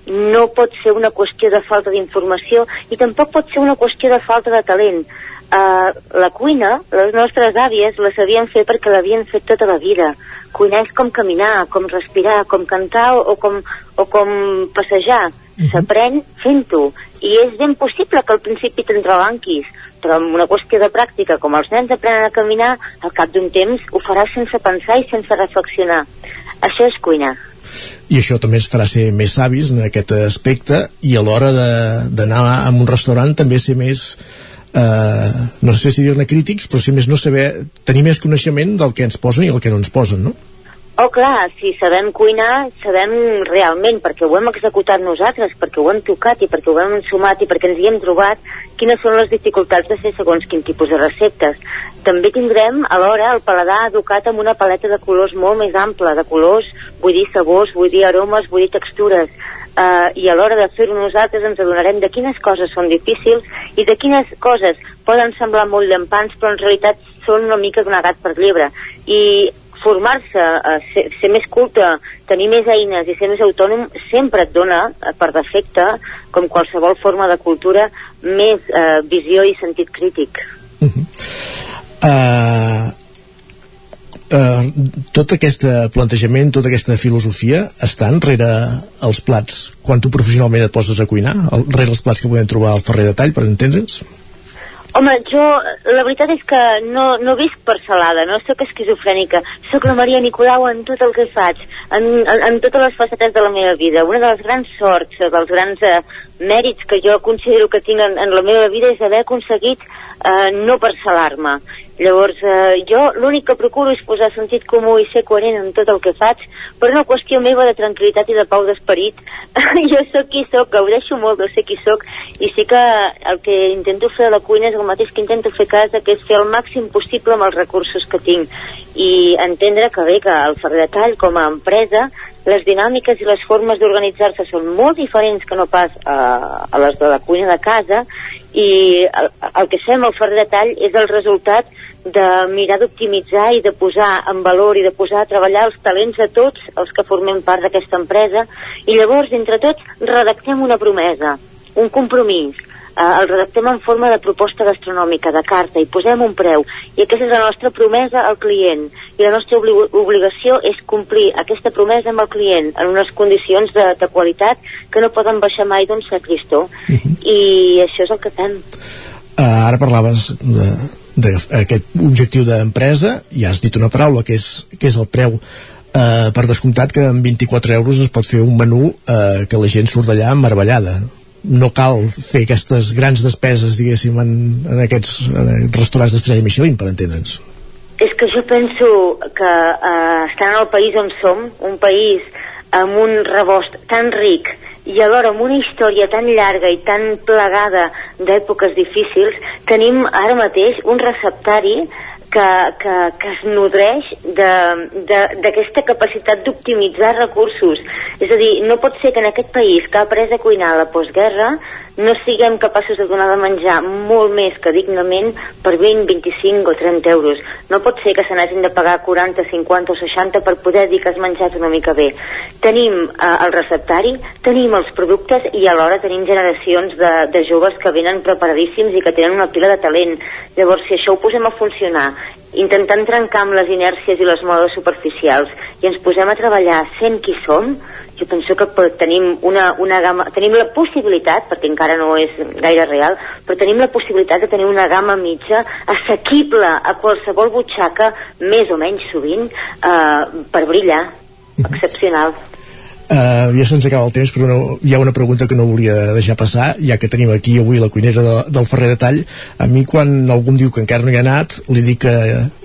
no pot ser una qüestió de falta d'informació i tampoc pot ser una qüestió de falta de talent. Uh, la cuina, les nostres àvies la sabien fer perquè l'havien fet tota la vida. Cuinar és com caminar, com respirar, com cantar o, o com, o com passejar. S'aprèn fent-ho. I és ben possible que al principi t'entrebanquis, però amb una qüestió de pràctica, com els nens aprenen a caminar, al cap d'un temps ho faràs sense pensar i sense reflexionar. Això és cuinar. I això també es farà ser més savis en aquest aspecte i a l'hora d'anar a un restaurant també ser més eh, no sé si dir-ne crítics però si més no saber, tenir més coneixement del que ens posen i el que no ens posen, no? Oh, clar, si sabem cuinar, sabem realment, perquè ho hem executat nosaltres, perquè ho hem tocat i perquè ho hem sumat i perquè ens hi hem trobat, quines són les dificultats de fer segons quin tipus de receptes. També tindrem, alhora, el paladar educat amb una paleta de colors molt més ampla, de colors, vull dir sabors, vull dir aromes, vull dir textures, uh, i a l'hora de fer-ho nosaltres ens adonarem de quines coses són difícils i de quines coses poden semblar molt llampants però en realitat són una mica d'un gat per llebre i formar-se, uh, ser, ser més culte, tenir més eines i ser més autònom sempre et dona, eh, per defecte, com qualsevol forma de cultura, més uh, visió i sentit crític. Uh, uh, tot aquest plantejament, tota aquesta filosofia està enrere els plats quan tu professionalment et poses a cuinar, el- rere els plats que podem trobar al Ferrer de Tall, per entendre'ns? Home, jo, la veritat és que no, no visc per salada, no sóc esquizofrènica. Sóc la Maria Nicolau en tot el que faig, en, en, en totes les facetes de la meva vida. Una de les grans sorts, eh, dels grans eh, mèrits que jo considero que tinc en, en la meva vida és haver aconseguit eh, no parcel·lar-me. Llavors, eh, jo l'únic que procuro és posar sentit comú i ser coherent en tot el que faig, per una qüestió meva de tranquil·litat i de pau d'esperit. jo sóc qui sóc, gaudeixo molt de ser qui sóc, i sí que el que intento fer a la cuina és el mateix que intento fer a casa, que és fer el màxim possible amb els recursos que tinc. I entendre que bé, que el Ferrer de Tall, com a empresa, les dinàmiques i les formes d'organitzar-se són molt diferents que no pas a, a les de la cuina de casa i el, el que fem al Ferrer de Tall és el resultat de mirar d'optimitzar i de posar en valor i de posar a treballar els talents de tots els que formem part d'aquesta empresa i llavors entre tots redactem una promesa, un compromís eh, el redactem en forma de proposta gastronòmica, de carta, i posem un preu. I aquesta és la nostra promesa al client. I la nostra obli obligació és complir aquesta promesa amb el client en unes condicions de, de qualitat que no poden baixar mai d'un sacristó. Uh -huh. I això és el que fem. Uh, ara parlaves d'aquest objectiu d'empresa i has dit una paraula que és, que és el preu uh, per descomptat que amb 24 euros es pot fer un menú uh, que la gent surt d'allà meravellada. No cal fer aquestes grans despeses diguéssim en, en aquests en restaurants d'estrella Michelin per entendre'ns. És que jo penso que eh, estant al país on som, un país amb un rebost tan ric i alhora amb una història tan llarga i tan plegada d'èpoques difícils, tenim ara mateix un receptari que, que, que es nodreix d'aquesta capacitat d'optimitzar recursos. És a dir, no pot ser que en aquest país que ha après a cuinar la postguerra no siguem capaços de donar de menjar molt més que dignament per 20, 25 o 30 euros. No pot ser que se n'hagin de pagar 40, 50 o 60 per poder dir que has menjat una mica bé. Tenim eh, el receptari, tenim els productes i alhora tenim generacions de, de joves que venen preparadíssims i que tenen una pila de talent. Llavors, si això ho posem a funcionar intentant trencar amb les inèrcies i les modes superficials i ens posem a treballar sent qui som, jo penso que tenim una, una gamma, tenim la possibilitat, perquè encara no és gaire real, però tenim la possibilitat de tenir una gamma mitja assequible a qualsevol butxaca, més o menys sovint, eh, per brillar. Excepcional. Uh, ja se'ns acaba el temps, però no, hi ha una pregunta que no volia deixar passar, ja que tenim aquí avui la cuinera de, del Ferrer de Tall. A mi, quan algú em diu que encara no hi ha anat, li dic que,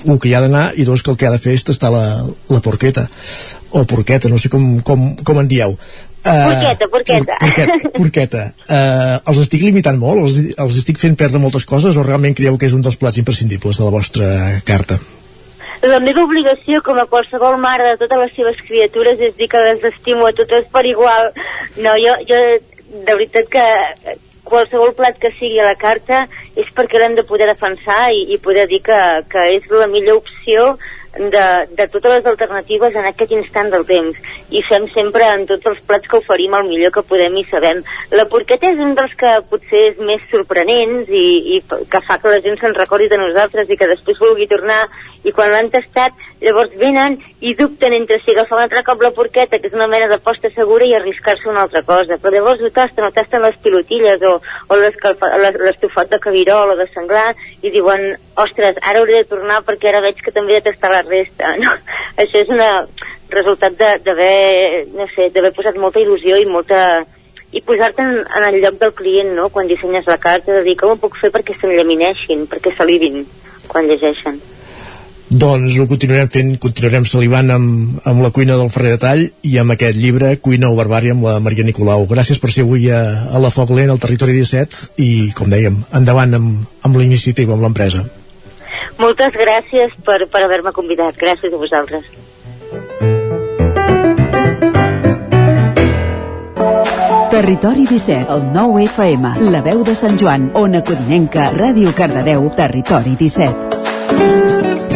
uh, que hi ha d'anar i dos, que el que ha de fer és tastar la, la porqueta. O porqueta, no sé com, com, com en dieu. Uh, porqueta, porqueta. porqueta, porqueta. Uh, els estic limitant molt? Els, els estic fent perdre moltes coses o realment creieu que és un dels plats imprescindibles de la vostra carta? La meva obligació com a qualsevol mare de totes les seves criatures és dir que les estimo a totes per igual. No, jo, jo de veritat que qualsevol plat que sigui a la carta és perquè l'hem de poder defensar i, i poder dir que, que és la millor opció de, de totes les alternatives en aquest instant del temps i fem sempre en tots els plats que oferim el millor que podem i sabem. La porqueta és un dels que potser és més sorprenents i, i que fa que la gent se'n recordi de nosaltres i que després vulgui tornar i quan l'han tastat llavors venen i dubten entre si agafar un altre cop la porqueta, que és una mena d'aposta segura, i arriscar-se una altra cosa. Però llavors ho tasten, o tasten les pilotilles o, o l'estofat de cabirol o de senglar i diuen, ostres, ara hauré de tornar perquè ara veig que també he de tastar la resta. No? Això és un resultat d'haver, no sé, d'haver posat molta il·lusió i molta i posar-te en, en el lloc del client, no?, quan dissenyes la carta, de dir com ho puc fer perquè s'enllamineixin, perquè salivin quan llegeixen. Doncs ho continuarem fent, continuarem salivant amb, amb la cuina del Ferrer de Tall i amb aquest llibre, Cuina o Barbària, amb la Maria Nicolau. Gràcies per ser avui a, a la Foc Lent, al Territori 17, i, com dèiem, endavant amb, amb la iniciativa, amb l'empresa. Moltes gràcies per, per haver-me convidat. Gràcies a vosaltres. Territori 17, el 9 FM, la veu de Sant Joan, Ona Codinenca, Ràdio Cardedeu, Territori 17.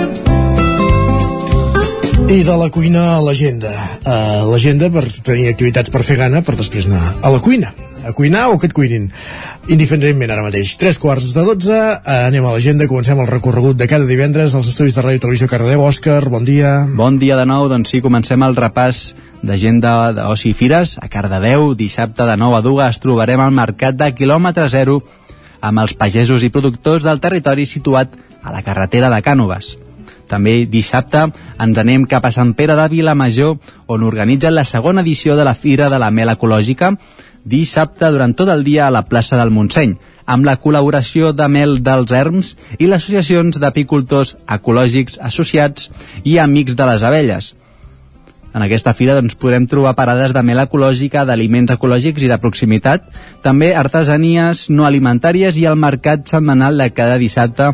I de la cuina a l'agenda. Uh, l'agenda per tenir activitats per fer gana, per després anar a la cuina. A cuinar o que et cuinin. Indiferentment ara mateix. Tres quarts de dotze, uh, anem a l'agenda, comencem el recorregut de cada divendres als estudis de Ràdio Televisió Cardedeu. Òscar, bon dia. Bon dia de nou, doncs sí, comencem el repàs d'agenda d'Oci i Fires. A Cardedeu, dissabte de 9 a 2 trobarem al mercat de quilòmetre zero amb els pagesos i productors del territori situat a la carretera de Cànoves. També dissabte ens anem cap a Sant Pere de Vilamajor, on organitzen la segona edició de la Fira de la Mel Ecològica, dissabte durant tot el dia a la plaça del Montseny. amb la col·laboració de Mel dels Erms i les associacions d'apicultors ecològics associats i amics de les abelles. En aquesta fira doncs, podrem trobar parades de mel ecològica, d'aliments ecològics i de proximitat, també artesanies no alimentàries i el mercat setmanal de cada dissabte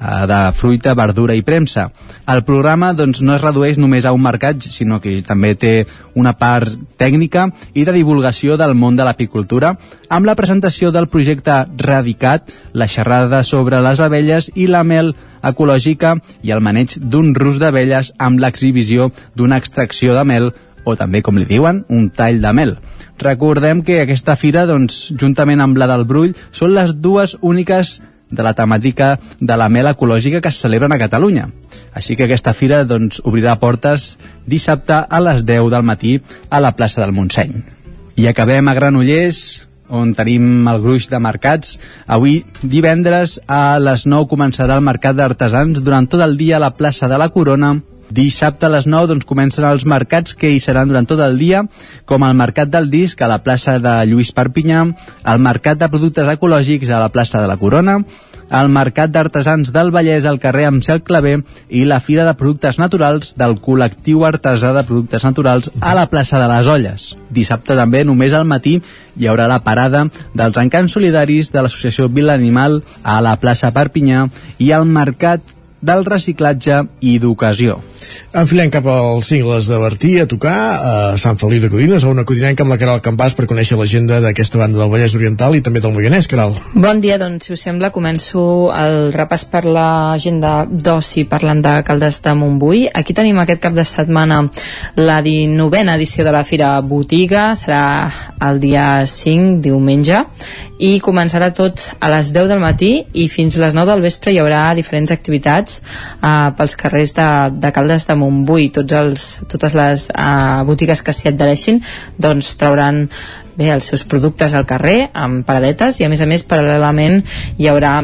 de fruita, verdura i premsa. El programa doncs, no es redueix només a un mercat, sinó que també té una part tècnica i de divulgació del món de l'apicultura, amb la presentació del projecte Radicat, la xerrada sobre les abelles i la mel ecològica i el maneig d'un rus d'abelles amb l'exhibició d'una extracció de mel o també, com li diuen, un tall de mel. Recordem que aquesta fira, doncs, juntament amb la del Brull, són les dues úniques de la temàtica de la mel ecològica que es celebren a Catalunya. Així que aquesta fira doncs, obrirà portes dissabte a les 10 del matí a la plaça del Montseny. I acabem a Granollers, on tenim el gruix de mercats. Avui, divendres, a les 9 començarà el mercat d'artesans durant tot el dia a la plaça de la Corona. Dissabte a les 9 doncs, comencen els mercats que hi seran durant tot el dia, com el Mercat del Disc a la plaça de Lluís Perpinyà, el Mercat de Productes Ecològics a la plaça de la Corona, el Mercat d'Artesans del Vallès al carrer amb Cel Claver i la Fira de Productes Naturals del col·lectiu artesà de productes naturals a la plaça de les Olles. Dissabte també, només al matí, hi haurà la parada dels encants solidaris de l'associació Vila Animal a la plaça Perpinyà i al Mercat del reciclatge i d'ocasió. Enfilem cap als cingles de Bertí a tocar a Sant Feliu de Codines, a una codinenca amb la Caral Campàs per conèixer l'agenda d'aquesta banda del Vallès Oriental i també del Moianès, Caral. Bon dia, doncs, si us sembla, començo el repàs per l'agenda d'oci parlant de Caldes de Montbui. Aquí tenim aquest cap de setmana la 19a edició de la Fira Botiga, serà el dia 5, diumenge, i començarà tot a les 10 del matí i fins a les 9 del vespre hi haurà diferents activitats eh, pels carrers de, de Caldes de Montbui. Tots els, totes les eh, botigues que s'hi adhereixin doncs trauran bé els seus productes al carrer amb paradetes i a més a més paral·lelament hi haurà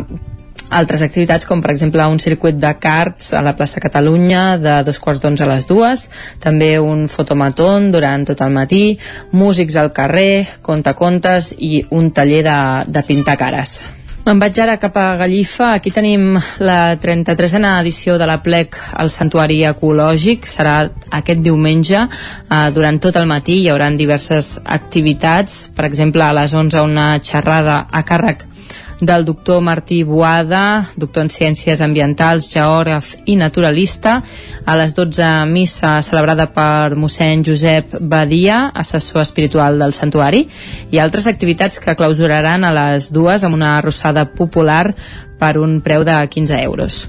altres activitats com per exemple un circuit de karts a la plaça Catalunya de dos quarts d'onze a les dues també un fotomatón durant tot el matí músics al carrer, contacontes i un taller de, de pintar cares Me'n vaig ara cap a Gallifa. Aquí tenim la 33a edició de la plec al Santuari Ecològic. Serà aquest diumenge. Eh, durant tot el matí hi haurà diverses activitats. Per exemple, a les 11 una xerrada a càrrec del doctor Martí Boada, doctor en Ciències Ambientals, geògraf i naturalista. A les 12, missa celebrada per mossèn Josep Badia, assessor espiritual del santuari, i altres activitats que clausuraran a les dues amb una arrossada popular per un preu de 15 euros.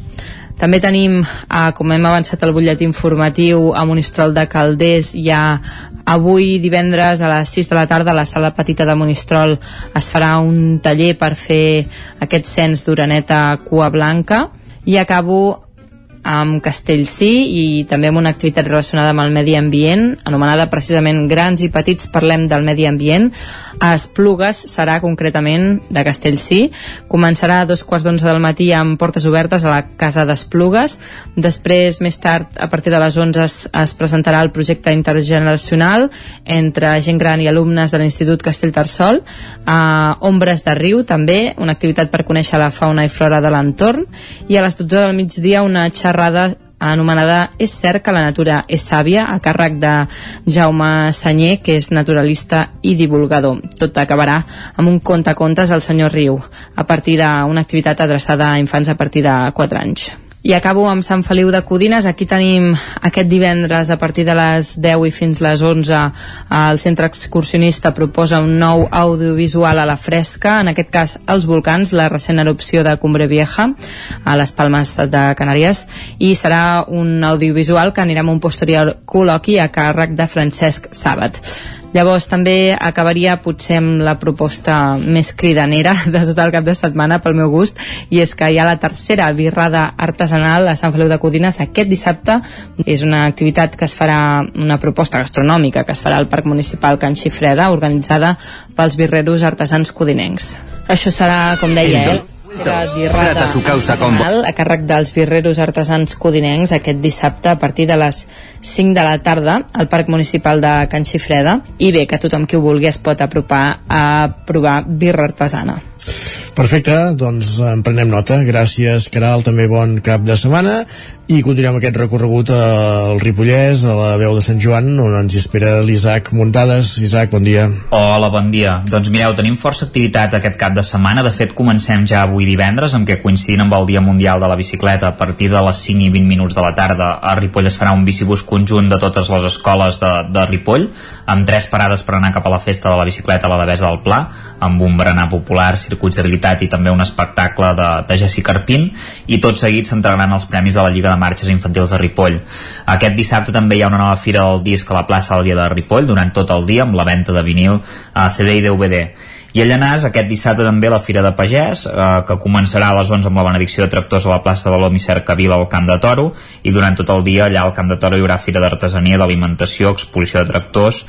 També tenim, eh, com hem avançat el butlletí informatiu, a Monistrol de Calders hi ha Avui, divendres, a les 6 de la tarda, a la sala petita de Monistrol es farà un taller per fer aquest cens d'uraneta cua blanca. I acabo amb Castellcí i també amb una activitat relacionada amb el medi ambient, anomenada precisament Grans i Petits Parlem del Medi Ambient. A Esplugues serà concretament de Castellcí. Començarà a dos quarts d'onze del matí amb portes obertes a la Casa d'Esplugues. Després, més tard, a partir de les 11 es, es presentarà el projecte intergeneracional entre gent gran i alumnes de l'Institut Castellterçol. A Ombres de Riu, també, una activitat per conèixer la fauna i flora de l'entorn. I a les 12 del migdia una xerrada anomenada És cert que la natura és sàvia, a càrrec de Jaume Senyer, que és naturalista i divulgador. Tot acabarà amb un conte contes al senyor Riu, a partir d'una activitat adreçada a infants a partir de 4 anys. I acabo amb Sant Feliu de Codines. Aquí tenim aquest divendres a partir de les 10 i fins les 11 el centre excursionista proposa un nou audiovisual a la fresca, en aquest cas els volcans, la recent erupció de Cumbre Vieja a les Palmes de Canàries i serà un audiovisual que anirà amb un posterior col·loqui a càrrec de Francesc Sàbat. Llavors també acabaria potser amb la proposta més cridanera de tot el cap de setmana pel meu gust i és que hi ha la tercera birrada artesanal a Sant Feliu de Codines aquest dissabte. És una activitat que es farà, una proposta gastronòmica que es farà al Parc Municipal Can Xifreda organitzada pels birreros artesans codinencs. Això serà, com deia, eh? Con vo- artesanal a càrrec dels birreros artesans codinencs aquest dissabte a partir de les 5 de la tarda al Parc Municipal de Can Xifreda. I bé, que tothom qui ho vulgui es pot apropar a provar birra artesana. Perfecte, doncs en prenem nota. Gràcies, Caral, també bon cap de setmana i continuem aquest recorregut al Ripollès, a la veu de Sant Joan, on ens espera l'Isaac Muntades. Isaac, bon dia. Hola, bon dia. Doncs mireu, tenim força activitat aquest cap de setmana. De fet, comencem ja avui divendres, amb què coincidint amb el Dia Mundial de la Bicicleta, a partir de les 5 i 20 minuts de la tarda, a Ripoll es farà un bicibús conjunt de totes les escoles de, de Ripoll, amb tres parades per anar cap a la festa de la bicicleta a la Devesa del Pla, amb un berenar popular, circuits d'habilitat i també un espectacle de, de Jessi Carpín, i tot seguit s'entregaran els premis de la Lliga de Marxes Infantils de Ripoll. Aquest dissabte també hi ha una nova fira del disc a la plaça Àlvia de Ripoll durant tot el dia amb la venda de vinil a CD i DVD. I a Llanàs, aquest dissabte també la Fira de Pagès, eh, que començarà a les 11 amb la benedicció de tractors a la plaça de l'Omi Cercavila al Camp de Toro, i durant tot el dia allà al Camp de Toro hi haurà Fira d'Artesania, d'Alimentació, exposició de tractors,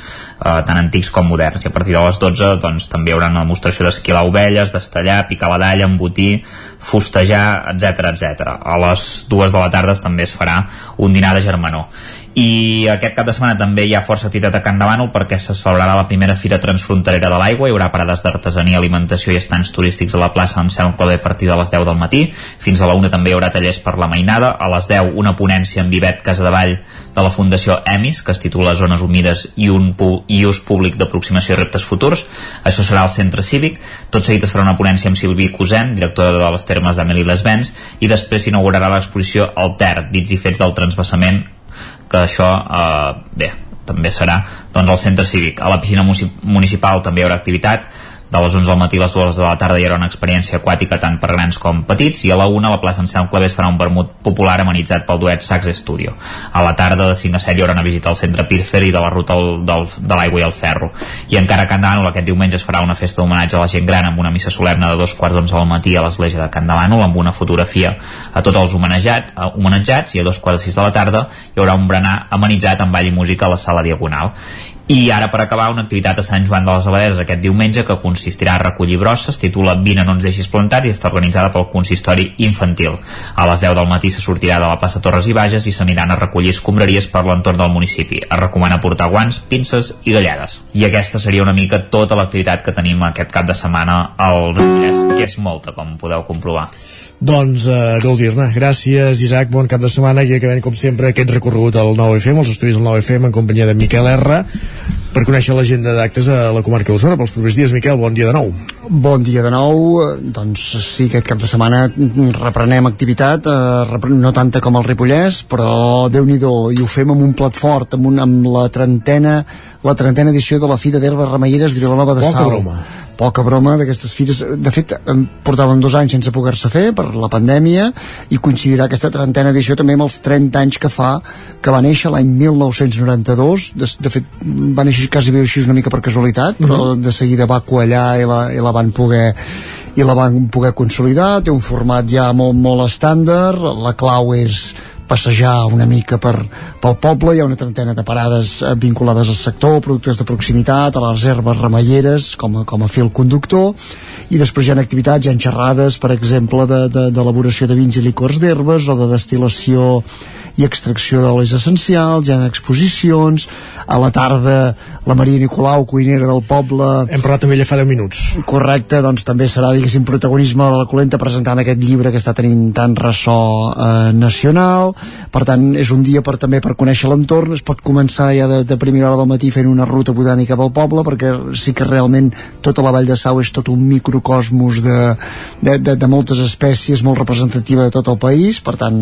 eh, tant antics com moderns. I a partir de les 12 doncs, també hi haurà una demostració d'esquilar ovelles, d'estallar, picar la dalla, embotir, fustejar, etc etc. A les dues de la tarda també es farà un dinar de germanor i aquest cap de setmana també hi ha força activitat a Can Davano perquè se celebrarà la primera fira transfronterera de l'aigua, hi haurà parades d'artesania, alimentació i estants turístics a la plaça Anselm Clavé a partir de les 10 del matí, fins a la 1 també hi haurà tallers per la mainada, a les 10 una ponència amb Vivet Casadevall de la Fundació EMIS, que es titula Zones humides i un pu i ús públic d'aproximació i reptes futurs, això serà al centre cívic, tot seguit es farà una ponència amb Silvi Cosent, directora de les termes d'Amelie Lesbens, i després s'inaugurarà l'exposició Alter, dits i fets del transbassament que això, eh, bé, també serà doncs, al centre cívic. A la piscina municipal també hi haurà activitat, de les 11 al matí a les 2 de la tarda hi haurà una experiència aquàtica tant per grans com petits i a la 1 a la plaça Anselm Clavé es farà un vermut popular amenitzat pel duet Sax Studio. A la tarda de 5 a 7 hi haurà una visita al centre Pirfer i de la ruta del, del, de l'aigua i el ferro. I encara a Can aquest diumenge es farà una festa d'homenatge a la gent gran amb una missa solemne de dos quarts d'onze al matí a l'església de Can amb una fotografia a tots els homenatjat, eh, homenatjats i a dos quarts de sis de la tarda hi haurà un berenar amenitzat amb ball i música a la sala Diagonal i ara per acabar una activitat a Sant Joan de les Abadeses aquest diumenge que consistirà a recollir brosses, titula Vine no ens deixis plantats i està organitzada pel consistori infantil. A les 10 del matí se sortirà de la plaça Torres i Bages i s'aniran a recollir escombraries per l'entorn del municipi. Es recomana portar guants, pinces i gallades. I aquesta seria una mica tota l'activitat que tenim aquest cap de setmana al Ripollès, que és molta, com podeu comprovar. Doncs uh, gaudir-ne. Gràcies, Isaac, bon cap de setmana i acabem, com sempre, aquest recorregut al 9FM, als estudis del 9FM, en companyia de Miquel R per conèixer l'agenda d'actes a la comarca d'Osona pels propers dies. Miquel, bon dia de nou. Bon dia de nou. Doncs sí, aquest cap de setmana reprenem activitat, eh, reprenem, no tanta com el Ripollès, però déu nhi i ho fem amb un plat fort, amb, un, amb la trentena la trentena edició de la Fira d'Herbes Remeieres de Vilanova de Poca Sau. broma. Poca broma d'aquestes fires. De fet, em portàvem dos anys sense poder-se fer per la pandèmia i coincidirà aquesta trentena edició també amb els 30 anys que fa que va néixer l'any 1992. De, de fet, va néixer quasi bé així una mica per casualitat, però de seguida va quallar i la, i la van poder i la van poder consolidar, té un format ja molt, molt estàndard, la clau és passejar una mica per, pel poble, hi ha una trentena de parades eh, vinculades al sector, productors de proximitat, a les herbes remeieres com a, com a fil conductor, i després hi ha activitats, hi ha xerrades, per exemple, d'elaboració de, d'elaboració de vins i licors d'herbes o de destil·lació i extracció d'olis essencials, hi ha exposicions, a la tarda la Maria Nicolau, cuinera del poble... Hem parlat amb ella fa 10 minuts. Correcte, doncs també serà, diguéssim, protagonisme de la Colenta presentant aquest llibre que està tenint tant ressò eh, nacional. Per tant, és un dia per també per conèixer l'entorn. Es pot començar ja de, de primera hora del matí fent una ruta botànica pel poble, perquè sí que realment tota la Vall de Sau és tot un microcosmos de, de, de, de moltes espècies, molt representativa de tot el país, per tant,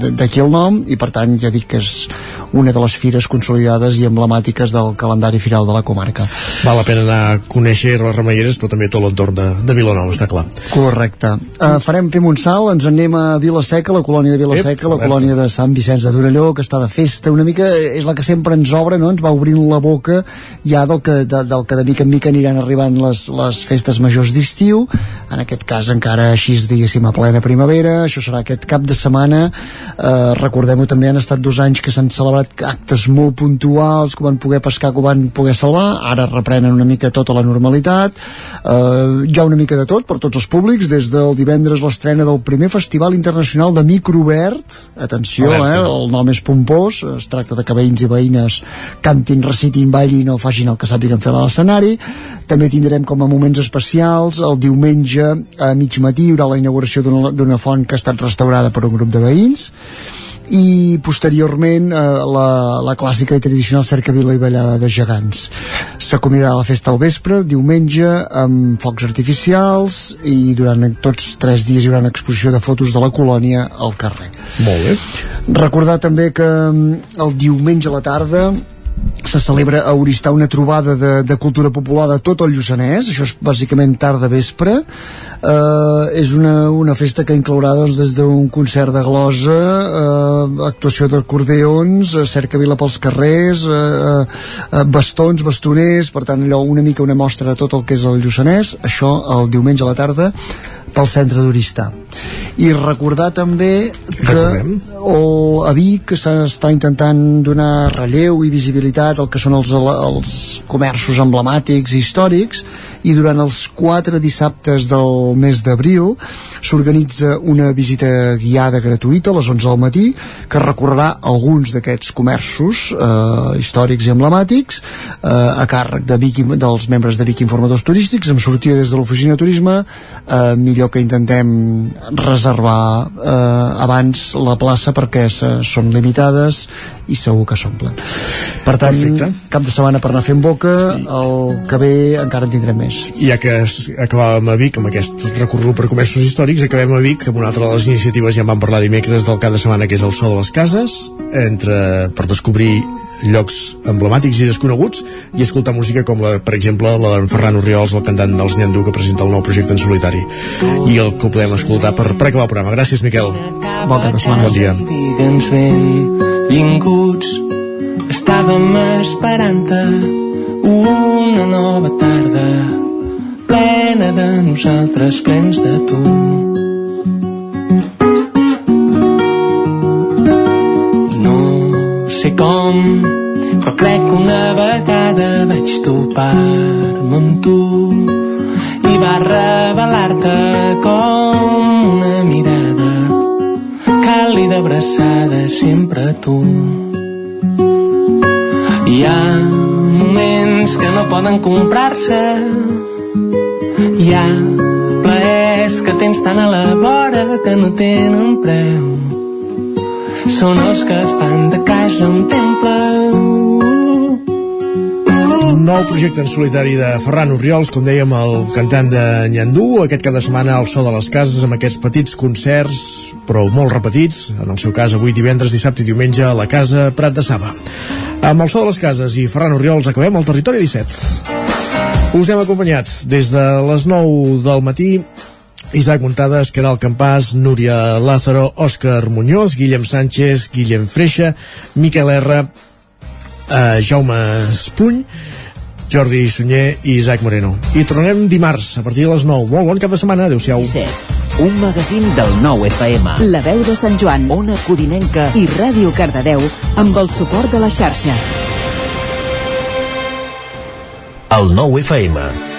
d'aquí el nom, i per tant ja dic que és una de les fires consolidades i emblemàtiques del calendari firal de la comarca. Val la pena anar a conèixer les remeieres, però també tot l'entorn de, de Vilanova, està clar. Correcte. Uh, farem, fem un salt, ens en anem a Vilaseca, la colònia de Vilaseca, la alerta. colònia de Sant Vicenç de Torelló, que està de festa una mica, és la que sempre ens obre, no? ens va obrint la boca ja del que de, del que de mica en mica aniran arribant les, les festes majors d'estiu, en aquest cas encara així, diguéssim, a plena primavera, això serà aquest cap de setmana, uh, recordem-ho també, han estat dos anys que s'han celebrat actes molt puntuals que van poder pescar, que van poder salvar. Ara reprenen una mica tota la normalitat. Eh, hi ha una mica de tot per tots els públics, des del divendres l'estrena del primer Festival Internacional de Microvert atenció, eh, el nom és pompós es tracta de que veïns i veïnes cantin, recitin, ballin o facin el que sàpiguen fer a l'escenari. També tindrem com a moments especials el diumenge a mig matí hi haurà la inauguració d'una font que ha estat restaurada per un grup de veïns i posteriorment eh, la, la clàssica i tradicional cercavila i ballada de gegants s'acomiadarà la festa al vespre diumenge amb focs artificials i durant tots tres dies hi haurà una exposició de fotos de la colònia al carrer Molt bé. recordar també que mm, el diumenge a la tarda se celebra a Oristà una trobada de, de cultura popular de tot el Lluçanès, això és bàsicament tarda vespre, eh, és una, una festa que inclourà doncs, des d'un concert de glosa, eh, actuació d'acordeons, eh, cercavila pels carrers, eh, eh, bastons, bastoners, per tant allò una mica una mostra de tot el que és el Lluçanès, això el diumenge a la tarda pel centre d'Oristà i recordar també que el, a Vic s'està intentant donar relleu i visibilitat al que són els, els comerços emblemàtics i històrics i durant els quatre dissabtes del mes d'abril s'organitza una visita guiada gratuïta a les 11 del matí que recorrerà alguns d'aquests comerços eh, històrics i emblemàtics eh, a càrrec de Vic, dels membres de Vic Informadors Turístics. Amb sortida des de l'oficina de turisme eh, millor que intentem reservar eh, abans la plaça perquè se, són limitades i segur que s'omplen per tant, Perfecte. cap de setmana per anar fent boca el que ve encara en tindrem més I ja que acabàvem a Vic amb aquest recorregut per comerços històrics, acabem a Vic amb una altra de les iniciatives, ja en vam parlar dimecres del cap de setmana, que és el So de les Cases, entre, per descobrir llocs emblemàtics i desconeguts i escoltar música com, la, per exemple, la d'en Ferran Oriols, el cantant dels Nyandú, que presenta el nou projecte en solitari. I el que podem escoltar per, per acabar el programa. Gràcies, Miquel. Bon cap de setmana. Bon dia. Digue'ns benvinguts estàvem esperant-te una nova tarda plena de nosaltres plens de tu no sé com però crec que una vegada vaig topar-me amb tu va revelar-te com una mirada càlida abraçada sempre a tu. Hi ha moments que no poden comprar-se. Hi ha plaers que tens tan a la vora que no tenen preu. Són els que fan de casa un temple nou projecte en solitari de Ferran Oriols, com dèiem, el cantant de Nyandú, aquest cap de setmana al So de les Cases, amb aquests petits concerts, però molt repetits, en el seu cas avui divendres, dissabte i diumenge a la Casa Prat de Saba. Amb el So de les Cases i Ferran Oriols acabem el Territori 17. Us hem acompanyat des de les 9 del matí Isaac Montades, Caral Campàs, Núria Lázaro, Òscar Muñoz, Guillem Sánchez, Guillem Freixa, Miquel R, eh, Jaume Espuny, Jordi Sunyer i Isaac Moreno. I tornarem dimarts a partir de les 9. Molt bon cap de setmana. Adéu-siau. Un magazín del nou FM. La veu de Sant Joan. Ona Codinenca. I Ràdio Cardedeu amb el suport de la xarxa. El nou FM.